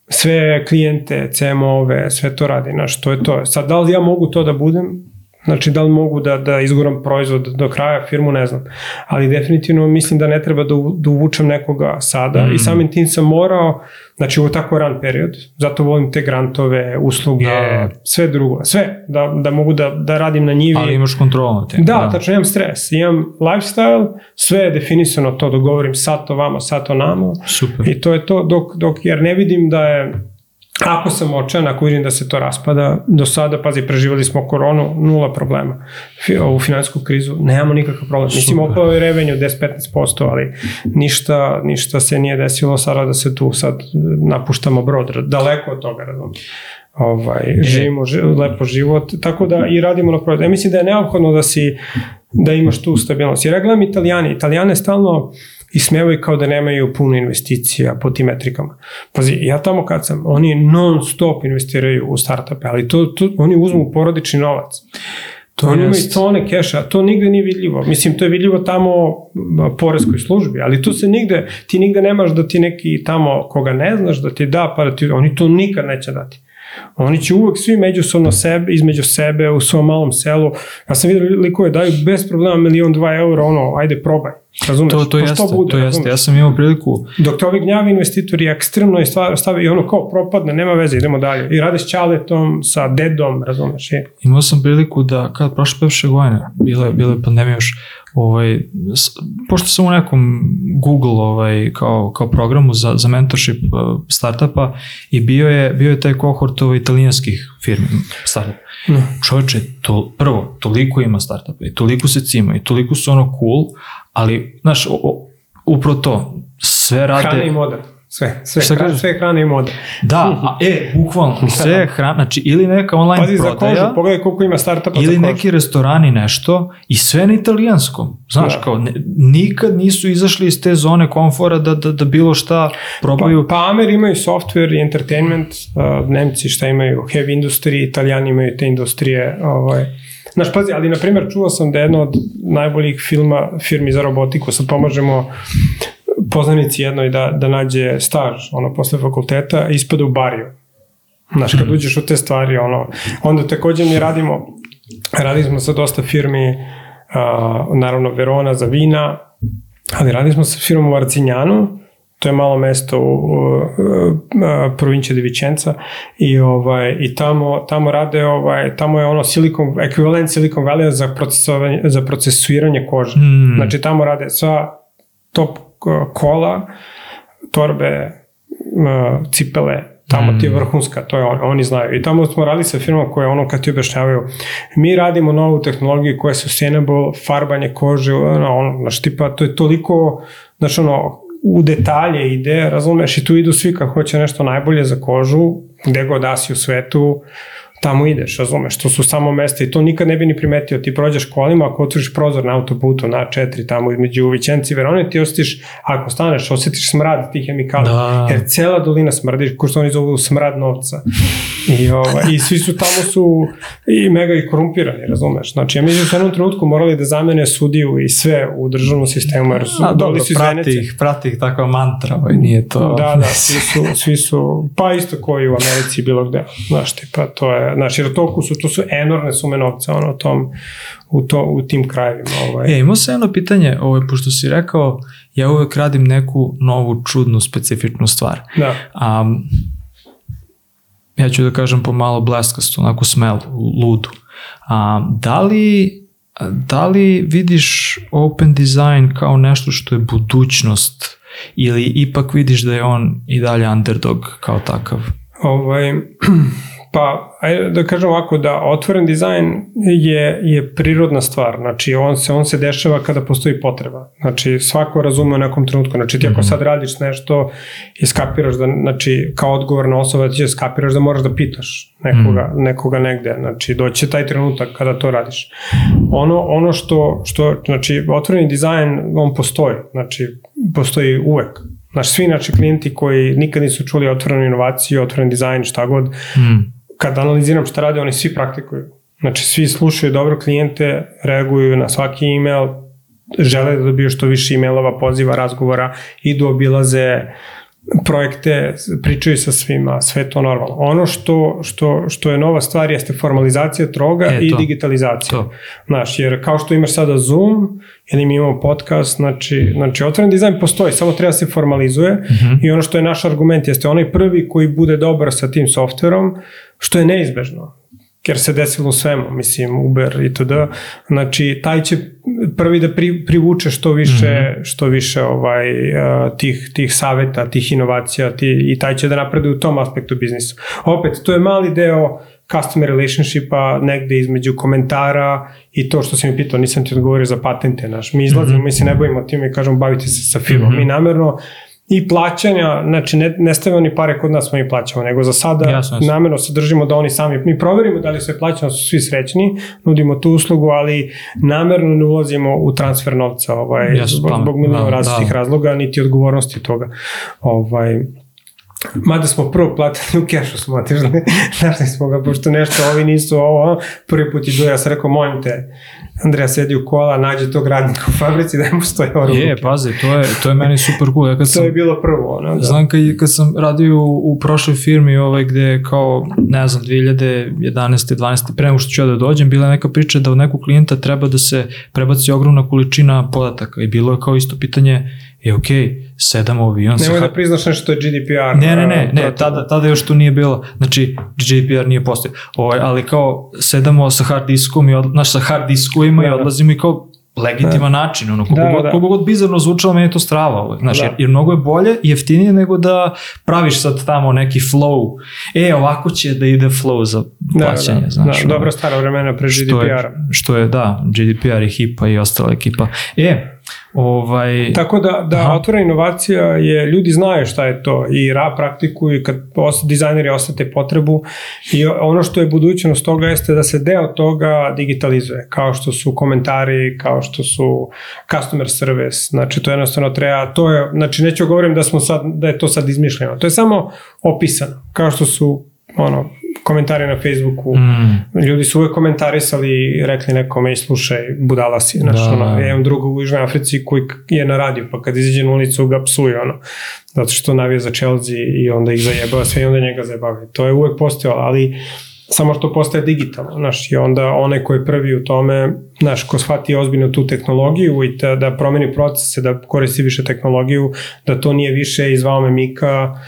sve klijente, CMO-ove, sve to radi, znaš, to je to. Sad, da li ja mogu to da budem? Znači, da li mogu da, da izguram proizvod do kraja, firmu, ne znam. Ali definitivno mislim da ne treba da, u, da uvučem nekoga sada mm. i samim tim sam morao, znači u tako ran period, zato volim te grantove, usluge, da. sve drugo, sve, da, da mogu da, da radim na njivi. Ali imaš kontrol na te. Da, da, tačno, imam stres, imam lifestyle, sve je definisano to, da govorim sad to vama, sad to namo. Super. I to je to, dok, dok jer ne vidim da je Ako sam očan, ako vidim da se to raspada, do sada, pazi, preživali smo koronu, nula problema. Ovu finansijsku krizu, nemamo nikakav problem. Super. Mislim, opao je revenju 10-15%, ali ništa, ništa se nije desilo sada da se tu sad napuštamo brod, daleko od toga, razumiješ ovaj, e. živimo ži, lepo život, tako da i radimo na projektu. Ja e, mislim da je neophodno da si, da imaš tu stabilnost. Jer ja gledam italijani, italijane stalno i smevaju kao da nemaju puno investicija po tim metrikama. Pazi, ja tamo kad sam, oni non stop investiraju u startupe, ali to, to oni uzmu porodični novac. To oni imaju tone keša, to nigde nije vidljivo. Mislim, to je vidljivo tamo poreskoj službi, ali tu se nigde, ti nigde nemaš da ti neki tamo koga ne znaš, da ti da, pa da ti, oni to nikad neće dati. Oni će uvek svi međusobno sebe, između sebe u svom malom selu. Ja sam vidio likove daju bez problema milion, dva eura, ono, ajde probaj. Razumeš? To, to, pa jeste, bude, to jeste. Ja sam imao priliku. Dok te ovi gnjavi investitori ekstremno i stave i ono kao propadne, nema veze, idemo dalje. I rade s čaletom, sa dedom, razumeš? Je. Imao sam priliku da, kad prošle pevše godine, bila je, bila je pandemija još, ovaj, pošto sam u nekom Google ovaj, kao, kao programu za, za mentorship eh, startupa i bio je, bio je taj kohort ovaj, italijanskih firmi startupa. No. Da. Čovječe, to, prvo, toliko ima startupa i toliko se cima i toliko su ono cool, ali, znaš, o, o, upravo to, sve rade... Hrana i moda. Sve, sve, Šta hra, sve hrana i moda. Da, a, e, bukvalno, sve hrana, znači ili neka online Pazi prodaja, za kožu, pogledaj koliko ima startupa ili za kožu. neki restorani nešto i sve na italijanskom, znaš, da. kao ne, nikad nisu izašli iz te zone komfora da, da, da bilo šta probaju. Pa, pa Amer imaju software i entertainment, uh, Nemci šta imaju, heavy industry, Italijani imaju te industrije, ovaj, Znaš, pazi, ali na primjer čuo sam da je jedna od najboljih filma, firmi za robotiku, sad pomažemo poznanici jednoj da, da nađe staž, ono, posle fakulteta, ispada u bariju. Znaš, kad mhm. uđeš u te stvari, ono, onda takođe mi radimo, radili smo sa dosta firmi, uh, naravno Verona za vina, ali radili smo sa firmom u Arcinjanu, to je malo mesto u, u, u provincije de Vicenza i ovaj i tamo tamo rade ovaj tamo je ono silikon ekvivalent silikon valley za procesovanje za procesuiranje kože. Mm. Znači tamo rade sva top kola, torbe, cipele, tamo ti je mm. vrhunska, to je on, oni znaju. I tamo smo radili sa firmom koje ono kad ti objašnjavaju, mi radimo novu tehnologiju koja je sustainable, farbanje kože, ono, ono, znači tipa, to je toliko, znači ono, u detalje ide, razumeš, i tu idu svi kad hoće nešto najbolje za kožu, gde god da si u svetu, uh, tamo ideš, razumeš, to su samo mesta i to nikad ne bi ni primetio, ti prođeš kolima, ako otvoriš prozor na autoputu na A4 tamo između Vićenci i Verone, ti osjetiš, ako staneš, osjetiš smrad tih hemikalija, da. jer cela dolina smrdi, ko što oni zovu smrad novca. I, ova, I svi su tamo su i mega i korumpirani, razumeš. Znači, ja mislim da su u jednom trenutku morali da zamene sudiju i sve u državnom sistemu, jer su, A, dobro, su prati ih, prati ih takva mantra, ovaj, nije to... Da, da, svi su, svi su, pa isto koji u Americi bilo gde, znaš ti, pa to je znaš, jer toliko su, to su enormne sume novca, ono, tom, u, to, u tim krajevima. Ovaj. E, imao sam jedno pitanje, ovaj, pošto si rekao, ja uvek radim neku novu, čudnu, specifičnu stvar. Da. Um, ja ću da kažem pomalo bleskastu, onako smelu, ludu. A, da li da li vidiš open design kao nešto što je budućnost ili ipak vidiš da je on i dalje underdog kao takav? Ovaj, Pa, ajde da kažem ovako, da otvoren dizajn je, je prirodna stvar, znači on se, on se dešava kada postoji potreba, znači svako razume u nekom trenutku, znači ti ako mhm. sad radiš nešto i skapiraš da, znači kao odgovorna osoba da ti skapiraš da moraš da pitaš nekoga, mm. nekoga negde, znači doće taj trenutak kada to radiš. Ono, ono što, što, znači otvoreni dizajn, on postoji, znači postoji uvek, Znaš, svi naši klijenti koji nikad nisu čuli otvorenu inovaciju, otvoren dizajn, šta god, mm kad analiziram šta rade, oni svi praktikuju. Znači, svi slušaju dobro klijente, reaguju na svaki email, žele da dobiju što više emailova, poziva, razgovora, idu obilaze projekte, pričaju sa svima, sve to normalno. Ono što, što, što je nova stvar jeste formalizacija troga e, i to. digitalizacija. To. Znaš, jer kao što imaš sada Zoom, ili mi imamo podcast, znači, znači otvoren dizajn postoji, samo treba se formalizuje uh mhm. -huh. i ono što je naš argument jeste onaj prvi koji bude dobar sa tim softverom, što je neizbežno jer se desilo svemu, mislim, Uber i td. Znači, taj će prvi da pri, privuče što više, mm -hmm. što više ovaj, eh, tih, tih saveta, tih inovacija ti, i taj će da napreduje u tom aspektu biznisa. Opet, to je mali deo customer relationshipa, negde između komentara i to što si mi pitao, nisam ti odgovorio za patente, naš. Mi izlazimo, mm -hmm. mi se ne bojimo time i kažemo bavite se sa filmom. Mm -hmm. Mi mhm. namerno i plaćanja, znači ne, ne stavljaju oni pare kod nas, mi plaćamo, nego za sada namerno se držimo da oni sami, mi proverimo da li sve plaćeno, da su svi srećni, nudimo tu uslugu, ali namerno ne ulazimo u transfer novca ovaj, jasno, zbog, zbog miliona različitih da. razloga, niti odgovornosti toga. Ovaj, Mada smo prvo platili u kešu smo otišli, našli smo ga, pošto nešto ovi nisu ovo, prvi put je ja sam rekao, molim te, Andreja sedi u kola, nađe tog radnika u fabrici, da mu stoje ovo Je, pazi, to je, to je meni super cool. Ja kad sam, to je bilo prvo, ono, da. Znam kad, kad sam radio u, u prošloj firmi, ovaj, gde kao, ne znam, 2011. 12. pre nego što ću ja da dođem, bila je neka priča da od nekog klijenta treba da se prebaci ogromna količina podataka i bilo je kao isto pitanje, je okej, okay, sedam avion. Nemoj da priznaš nešto što je GDPR. Ne, ne, ne, ne tada, tada još to nije bilo. Znači, GDPR nije postao. Ovaj, ali kao sedamo sa hard diskom i od, naš sa hard disku krugovima da, i da. odlazimo i kao legitiman da. način, ono, kako, da, god, da. koliko god bizarno zvučalo, meni je to strava, ovaj, znaš, da. jer, jer mnogo je bolje i jeftinije nego da praviš sad tamo neki flow, e, ovako će da ide flow za da, da, plaćanje, da, da, znaš. Da, dobro stara vremena pre GDPR-a. Što što je, da, GDPR i HIPA i ostala ekipa. E, Ovaj... Tako da, da Aha. autora inovacija je, ljudi znaju šta je to i ra praktikuju i kad os, dizajneri osete potrebu i ono što je budućnost toga jeste da se deo toga digitalizuje, kao što su komentari, kao što su customer service, znači to jednostavno treba, to je, znači neću govorim da smo sad, da je to sad izmišljeno, to je samo opisano, kao što su ono, komentare na Facebooku, mm. ljudi su uvek komentarisali i rekli nekome, slušaj, budala si, znaš, da. ono, da. ja on drugu u Južnoj Africi koji je na radiju, pa kad izađe na ulicu ga psuje, ono, zato što navija za Chelsea i onda ih zajebava sve i onda njega zajebava. To je uvek postojalo, ali samo što postaje digitalno, znaš, i onda onaj ko je prvi u tome, znaš, ko shvati ozbiljno tu tehnologiju i ta, da promeni procese, da koristi više tehnologiju, da to nije više izvao me Mika,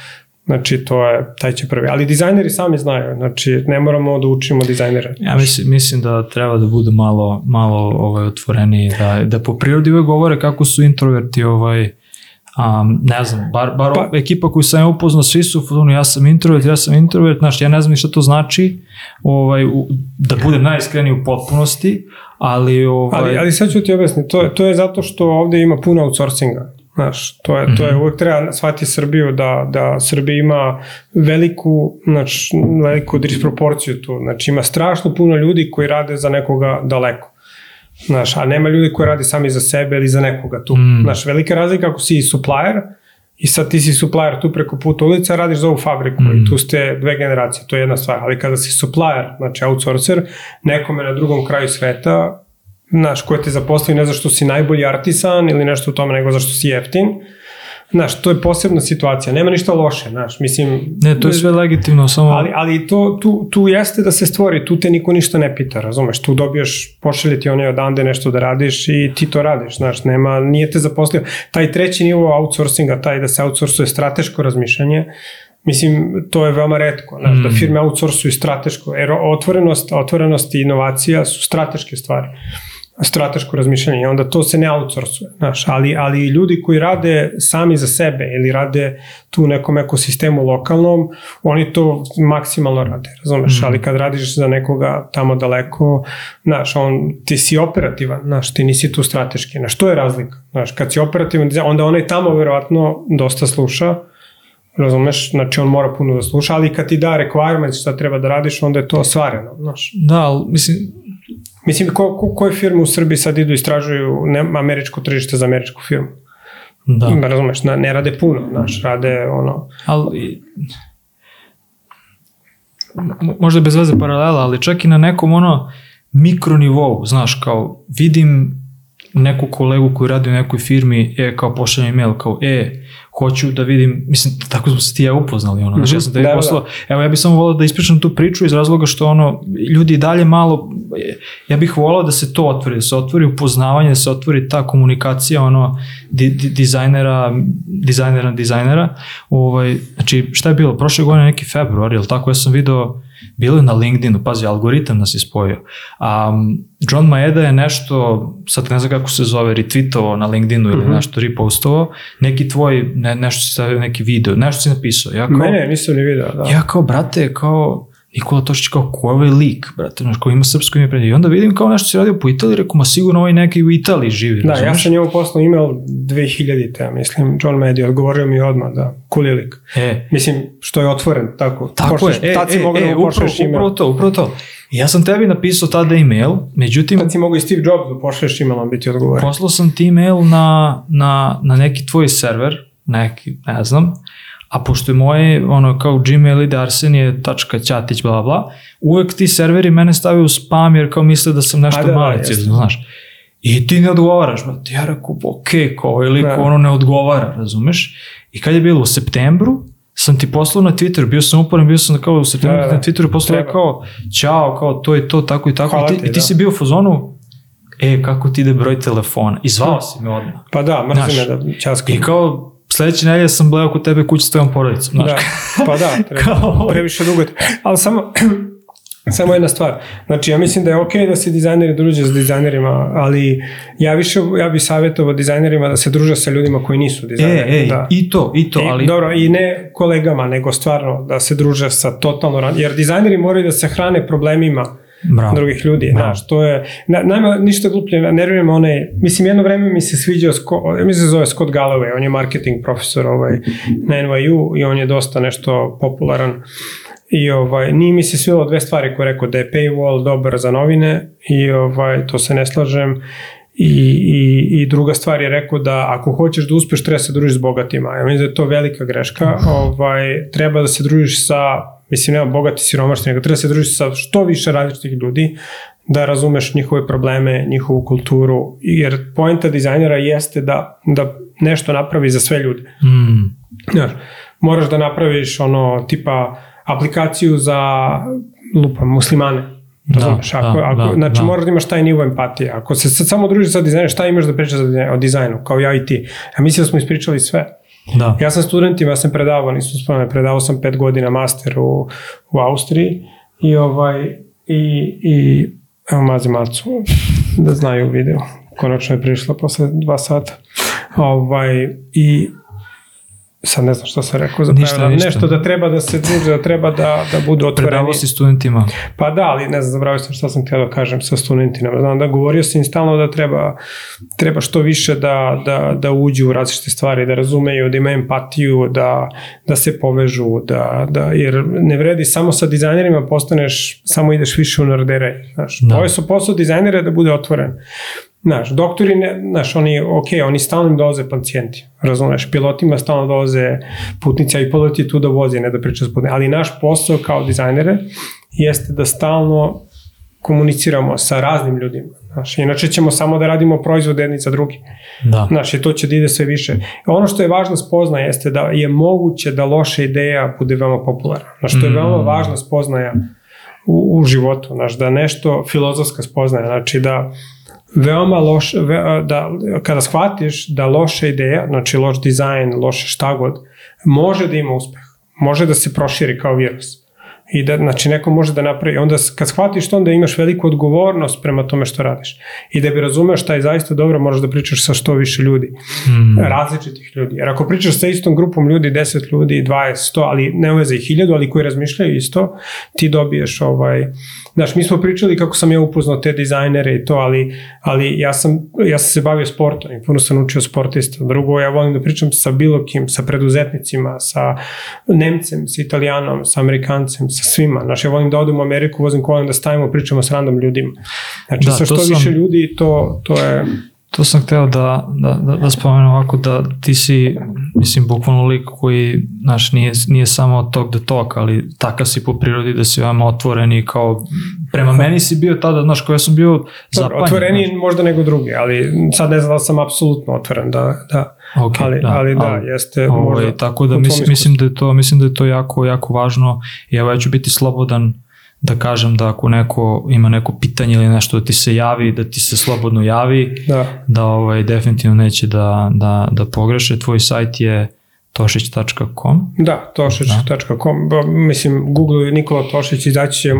Znači, to je, taj će prvi. Ali dizajneri sami znaju, znači, ne moramo da učimo dizajnera. Ja mislim, mislim da treba da budu malo, malo ovaj, otvoreni, da, da po prirodi uvek govore kako su introverti, ovaj, um, ne znam, bar, bar pa, ekipa koju sam ja upoznao, svi su u ja sam introvert, ja sam introvert, znači, ja ne znam ni šta to znači, ovaj, u, da budem najiskreniji u potpunosti, ali... Ovaj... Ali, ali sad ću ti objasniti, to, to je zato što ovde ima puno outsourcinga. Znaš, to je, to je mhm. uvek treba shvati Srbiju da, da Srbija ima veliku, znači, veliku disproporciju tu. Znači, ima strašno puno ljudi koji rade za nekoga daleko. Znaš, a nema ljudi koji radi sami za sebe ili za nekoga tu. Mm. Znaš, velika razlika ako si supplier i sad ti si supplier tu preko puta ulica, radiš za ovu fabriku mm. i mhm. tu ste dve generacije, to je jedna stvar. Ali kada si supplier, znači outsourcer, nekome na drugom kraju sveta, znaš, koja te zaposli ne zašto si najbolji artisan ili nešto u tome, nego zašto si jeftin. Znaš, to je posebna situacija, nema ništa loše, znaš, mislim... Ne, to je sve legitimno, samo... Ali, ali to, tu, tu jeste da se stvori, tu te niko ništa ne pita, razumeš, tu dobiješ, pošalje ti one odande nešto da radiš i ti to radiš, znaš, nema, nije te zaposlio. Taj treći nivo outsourcinga, taj da se outsourcuje strateško razmišljanje, Mislim, to je veoma redko, znaš, da mm. da firme outsourcuju strateško, jer otvorenost, otvorenost i inovacija su strateške stvari strateško razmišljanje, onda to se ne outsourcuje, znaš, ali, ali ljudi koji rade sami za sebe ili rade tu nekom ekosistemu lokalnom, oni to maksimalno rade, razumeš, mm. ali kad radiš za nekoga tamo daleko, znaš, on, ti si operativan, znaš, ti nisi tu strateški, znaš, to je razlika, znaš, kad si operativan, onda onaj tamo verovatno dosta sluša, razumeš, znači on mora puno da sluša, ali kad ti da requirements šta treba da radiš, onda je to osvareno, znaš. Da, ali mislim, Mislim, ko, ko, koje firme u Srbiji sad idu istražuju ne, američko tržište za američku firmu? Da. da razumeš, ne, ne rade puno, znaš, rade ono... Ali, možda bez veze paralela, ali čak i na nekom ono mikronivou, znaš, kao vidim neku kolegu koji radi u nekoj firmi, e, kao pošaljem email, kao, e, hoću da vidim, mislim, tako smo se ti ja upoznali, ono, znači, ja sam tebi mhm, da, poslao, da. evo, ja bih samo volao da ispričam tu priču iz razloga što, ono, ljudi dalje malo, ja bih volao da se to otvori, da se otvori upoznavanje, da se otvori ta komunikacija, ono, di, di, dizajnera, dizajnera, dizajnera, ovaj, znači, šta je bilo, prošle godine neki februar, jel tako, ja sam video, bili na LinkedInu, pazi, algoritam nas je spojio. Um, John Maeda je nešto, sad ne znam kako se zove, retweetovao na LinkedInu ili mm -hmm. nešto repostovao, neki tvoj, ne, nešto si stavio neki video, nešto si napisao. Ja kao, ne, ne, nisam ni video, da. Ja kao, brate, kao, Nikola Tošić kao, ko je ovaj lik, brate, znaš, koji ima srpsko ime predje. I onda vidim kao nešto se radio po Italiji, rekao, ma sigurno ovaj neki u Italiji živi. Da, razumiješ? ja sam njemu poslao email 2000-te, ja mislim, John Medi odgovorio mi odmah da, cool je lik. E. Mislim, što je otvoren, tako. Tako pošleš, je, e, tad si e, mogao da e, da mu upravo, Upravo to, upravo to. Ja sam tebi napisao tada email, međutim... Kad si mogu i Steve Jobs da pošleš emailom biti odgovoren. Poslao sam ti email na, na, na neki tvoj server, neki, ne znam, A pošto je moje, ono, kao Gmail ide Arsenije, tačka, Ćatić, bla, bla, uvek ti serveri mene stave u spam jer kao misle da sam nešto pa da, malicijezno, znaš. I ti ne odgovaraš, brate. Ja rekao, pa ok, kao ovaj lik, da. ono ne odgovara, razumeš? I kad je bilo u septembru, sam ti poslao na Twitter, bio sam uporan, bio sam kao u septembru da, da. na Twitteru, poslao ja kao, čao, kao, to je to, tako i tako. Hvala I ti, te, i ti si bio u fazonu, e, kako ti ide broj telefona? I zvao si me odmah. Pa da, mrzim me da časkam. I kao, sledeće nedelje sam bleo kod tebe kući s tvojom porodicom. Znaš. Da, pa da, treba, Kao... Ovaj. previše dugo. Ali samo, Samo jedna stvar. Znači, ja mislim da je okej okay da se dizajneri druže s dizajnerima, ali ja više, ja bih savjetovao dizajnerima da se druže sa ljudima koji nisu dizajneri. E, e, da. i to, i to. Ali... I, dobro, i ne kolegama, nego stvarno da se druže sa totalno Jer dizajneri moraju da se hrane problemima Bravo. drugih ljudi. Da, Bravo. Da, što je, na, nama ništa gluplje, nervira me onaj, mislim jedno vreme mi se sviđao, Scott, mi da se zove Scott Galloway, on je marketing profesor ovaj, na NYU i on je dosta nešto popularan. I ovaj, nije mi se svilo dve stvari koje rekao da je paywall dobar za novine i ovaj, to se ne slažem i, i I druga stvar je rekao da ako hoćeš da uspeš treba da se družiti s bogatima. Ja mislim da je to velika greška. Ovaj, treba da se družiš sa, mislim nema bogati siromašni, nego treba da se družiš sa što više različitih ljudi, da razumeš njihove probleme, njihovu kulturu, jer poenta dizajnera jeste da, da nešto napravi za sve ljude. Mm. Znaš, moraš da napraviš ono tipa aplikaciju za lupa, muslimane, Razumeš? Da, da ako, da, ako, da, znači, da. moraš da imaš taj nivo empatije. Ako se sad samo družiš sa dizajnom, šta imaš da pričaš o dizajnu, kao ja i ti? Ja mislim da smo ispričali sve. Da. Ja sam studentima, ja sam predavao, nisam spomenuo, predavao sam pet godina master u, u Austriji i ovaj, i, i evo mazi macu, da znaju video. Konačno je prišla posle dva sata. Ovaj, I sad ne znam što sam rekao za ništa, ništa. nešto da treba da se druže, da treba da, da budu otvoreni. Predavo si studentima. Pa da, ali ne znam, zabrao sam šta sam htio da kažem sa studentima. Znam da govorio sam im stalno da treba, treba što više da, da, da uđu u različite stvari, da razumeju, da imaju empatiju, da, da se povežu, da, da, jer ne vredi samo sa dizajnerima postaneš, samo ideš više u narderanje. Znaš. Da. Ovo su posao dizajnera da bude otvoren. Znaš, doktori, ne, znaš, oni, ok, oni stalno dolaze pacijenti, razumeš, pilotima stalno dolaze putnici, a i pilot je tu da vozi, ne da priča s putnicima, ali naš posao kao dizajnere jeste da stalno komuniciramo sa raznim ljudima, znaš, inače ćemo samo da radimo proizvode jedni za drugi, da. znaš, i to će da ide sve više. Ono što je važno spozna jeste da je moguće da loša ideja bude veoma popularna, znaš, to je veoma mm. važna spoznaja u, u životu, znaš, da nešto filozofska spoznaja, znači da veoma loš, ve, da, kada shvatiš da loša ideja, znači loš dizajn, loše šta god, može da ima uspeh, može da se proširi kao virus. I da, znači, neko može da napravi, onda kad shvatiš to, onda imaš veliku odgovornost prema tome što radiš. I da bi razumeo šta je zaista dobro, moraš da pričaš sa što više ljudi, mm. različitih ljudi. Jer ako pričaš sa istom grupom ljudi, 10 ljudi, 20, 100, ali ne uveze i 1000, ali koji razmišljaju isto, ti dobiješ ovaj, Znaš, mi smo pričali kako sam ja upoznao te dizajnere i to, ali, ali ja, sam, ja sam se bavio sportom i puno sam učio sportista. Drugo, ja volim da pričam sa bilo kim, sa preduzetnicima, sa Nemcem, sa Italijanom, sa Amerikancem, sa svima. Znaš, ja volim da odem u Ameriku, vozim kolem da stavimo, pričamo s random ljudima. Znači, da, sa što sam... više ljudi, to, to je to sam hteo da, da, da, da spomenu ovako da ti si, mislim, bukvalno lik koji, znaš, nije, nije samo tog do tog, ali takav si po prirodi da si vam otvoren i kao prema meni si bio tada, znaš, koja sam bio zapanjen. Otvoreniji znaš. možda nego drugi, ali sad ne znam da sam apsolutno otvoren, da, da. Okay, ali, da, ali da, ali, jeste ovaj, možda. Tako da mislim, mislim da je to, mislim da je to jako, jako važno i evo ja ću biti slobodan da kažem da ako neko ima neko pitanje ili nešto da ti se javi, da ti se slobodno javi, da, da ovaj, definitivno neće da, da, da pogreše. Tvoj sajt je tošić.com? Da, tošić.com. Da. Mislim, Google i Nikola Tošić izaći će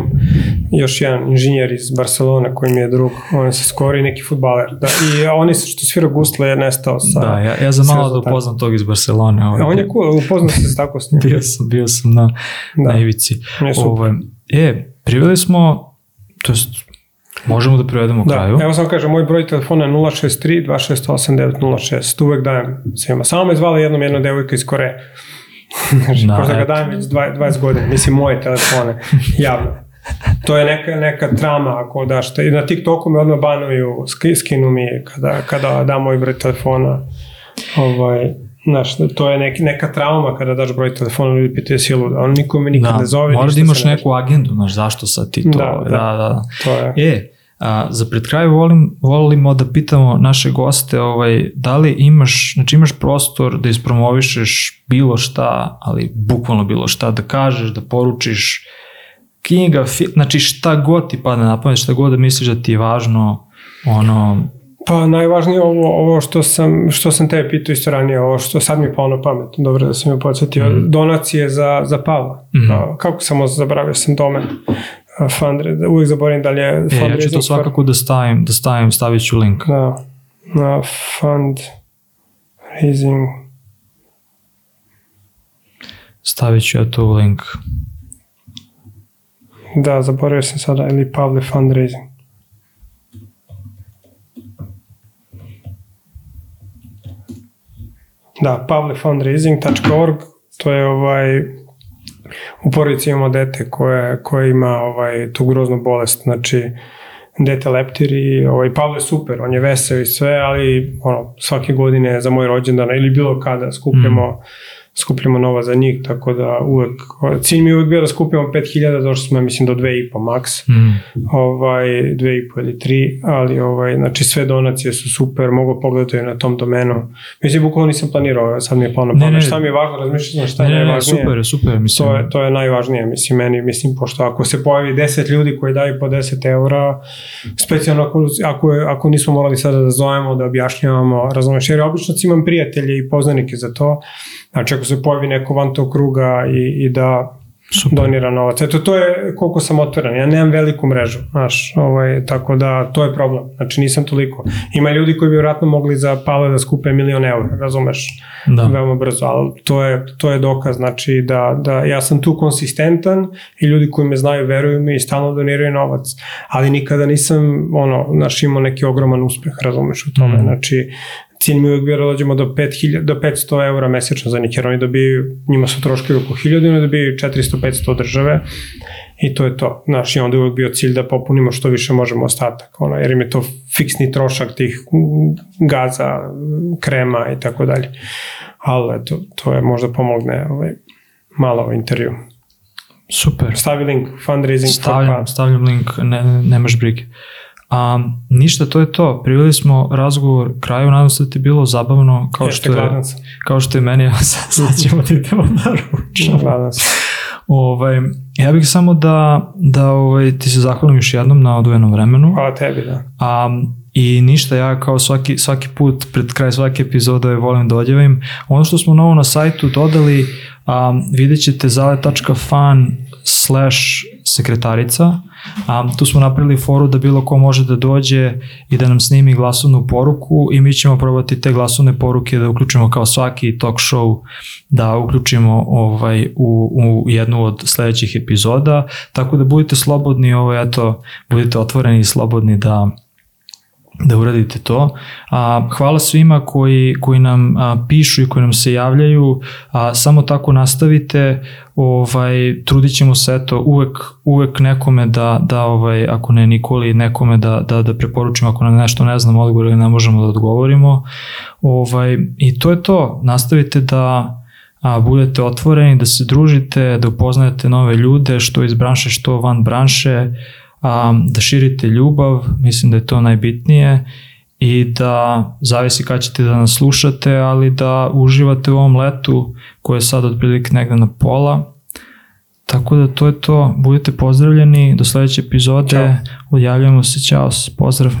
još jedan inženjer iz Barcelona koji mi je drug, on se skori neki futbaler. Da, I on je što svira gusle je nestao sa... Da, ja, ja za malo da upoznam tog iz Barcelone. Ovaj. On je cool, upoznao se tako s njim. bio sam, bio sam na, da. na ivici. Ovaj, E, priveli smo, to jest Možemo da prevedemo da, kraju. Evo samo kažem, moj broj telefona je 063 268 906. Uvek dajem svima. Samo me zvala jednom jedna devojka iz Koreje. Znači, da, možda ga dajem već 20, 20 godina. Mislim, moje telefone, javno. To je neka, neka trama ako daš. Te, na TikToku me odmah banuju, skinu mi kada, kada dam moj broj telefona. Ovaj, Znaš, to je neki, neka trauma kada daš broj telefona ili pitaju si luda, on nikome nikad da, ne zove. Moraš da imaš neku agendu, znaš, zašto sad ti to? Da, da, da. da. To je. E, a, za pred kraj volim, volimo da pitamo naše goste ovaj, da li imaš, znači imaš prostor da ispromovišeš bilo šta, ali bukvalno bilo šta, da kažeš, da poručiš knjiga, fi, znači šta god ti padne na pamet, šta god da misliš da ti je važno, ono, Pa najvažnije ovo, ovo što, sam, što sam te pitao isto ranije, ovo što sad mi je pao na dobro da sam me podsjetio, mm donacije za, za Pavla. Mm Kako samo zaboravio sam domen fundraise, uvijek zaboravim da li je fundraising. E, ja ću to svakako da stavim, da stavim, stavit ću link. Da, na fundraising. Stavit ću ja tu link. Da, zaboravio sam sada, ili Pavle fundraising. Da, pavlefundraising.org, to je ovaj, u porodici imamo dete koje, koje ima ovaj, tu groznu bolest, znači dete leptir i ovaj, Pavle je super, on je vesel i sve, ali ono, svake godine za moj rođendan ili bilo kada skupljamo mm skupljamo nova za njih, tako da uvek, cilj mi je uvek bio da skupimo 5000, došli smo, mislim, do 2,5 maks, mm. ovaj, 2,5 ili 3, ali ovaj, znači sve donacije su super, mogu pogledati na tom domenu. Mislim, bukvalno nisam planirao, sad mi je plano, ne, ne, šta mi je važno, razmišljam šta je ne, najvažnije. Super, super, mislim. To je, to je najvažnije, mislim, meni, mislim, pošto ako se pojavi 10 ljudi koji daju po 10 eura, specijalno ako, ako, ako nismo morali sada da zovemo, da objašnjavamo, razumeš, jer obično imam prijatelje i poznanike za to, znači ako se pojavi neko van tog kruga i, i da Super. donira novac. Eto, to je koliko sam otvoren. Ja nemam veliku mrežu, znaš, ovaj, tako da to je problem. Znači, nisam toliko. Ima ljudi koji bi vjerojatno mogli za pale da skupe milion eura, razumeš, da. veoma brzo, ali to je, to je dokaz, znači da, da ja sam tu konsistentan i ljudi koji me znaju veruju mi i stalno doniraju novac, ali nikada nisam, ono, znaš, imao neki ogroman uspeh, razumeš u tome. Mm. Znači, cilj mi uvek bio da dođemo do, 5000, do 500 eura mesečno za njih, jer oni dobiju, njima su troškovi oko 1000, oni dobiju 400-500 države i to je to. Znaš, i onda je uvek bio cilj da popunimo što više možemo ostatak, ono, jer im je to fiksni trošak tih gaza, krema i tako dalje. Ali to, to je možda pomogne ovaj, malo u intervju. Super. Stavi link, fundraising. Stavljam, stavljam link, ne, nemaš brige. Uh, A, ništa, to je to. Priveli smo razgovor kraju, nadam se da ti je bilo zabavno, kao, Jeste, što je, kao što je meni, a sad, sad ćemo ti idemo da Ovaj, ja bih samo da, da ovaj, ti se zahvalim još jednom na odvojenom vremenu. Hvala tebi, da. A, I ništa, ja kao svaki, svaki put, pred kraj svake epizode volim da odjavim. Ono što smo novo na sajtu dodali, a, vidjet ćete zale.fan slash sekretarica. Um, tu smo napravili foru da bilo ko može da dođe i da nam snimi glasovnu poruku i mi ćemo probati te glasovne poruke da uključimo kao svaki talk show da uključimo ovaj, u, u jednu od sledećih epizoda. Tako da budite slobodni, ovaj, eto, budite otvoreni i slobodni da da uradite to. A, hvala svima koji, koji nam a, pišu i koji nam se javljaju. A, samo tako nastavite. Ovaj, trudit ćemo se eto, uvek, uvek nekome da, da ovaj, ako ne Nikoli, nekome da, da, da preporučimo ako nam nešto ne znamo odgovor ili ne možemo da odgovorimo. Ovaj, I to je to. Nastavite da a, budete otvoreni, da se družite, da upoznajete nove ljude, što iz branše, što van branše, um, da širite ljubav, mislim da je to najbitnije i da zavisi kad ćete da nas slušate, ali da uživate u ovom letu koje je sad otprilike negde na pola. Tako da to je to, budite pozdravljeni, do sledeće epizode, Ćao. odjavljamo se, čao, pozdrav.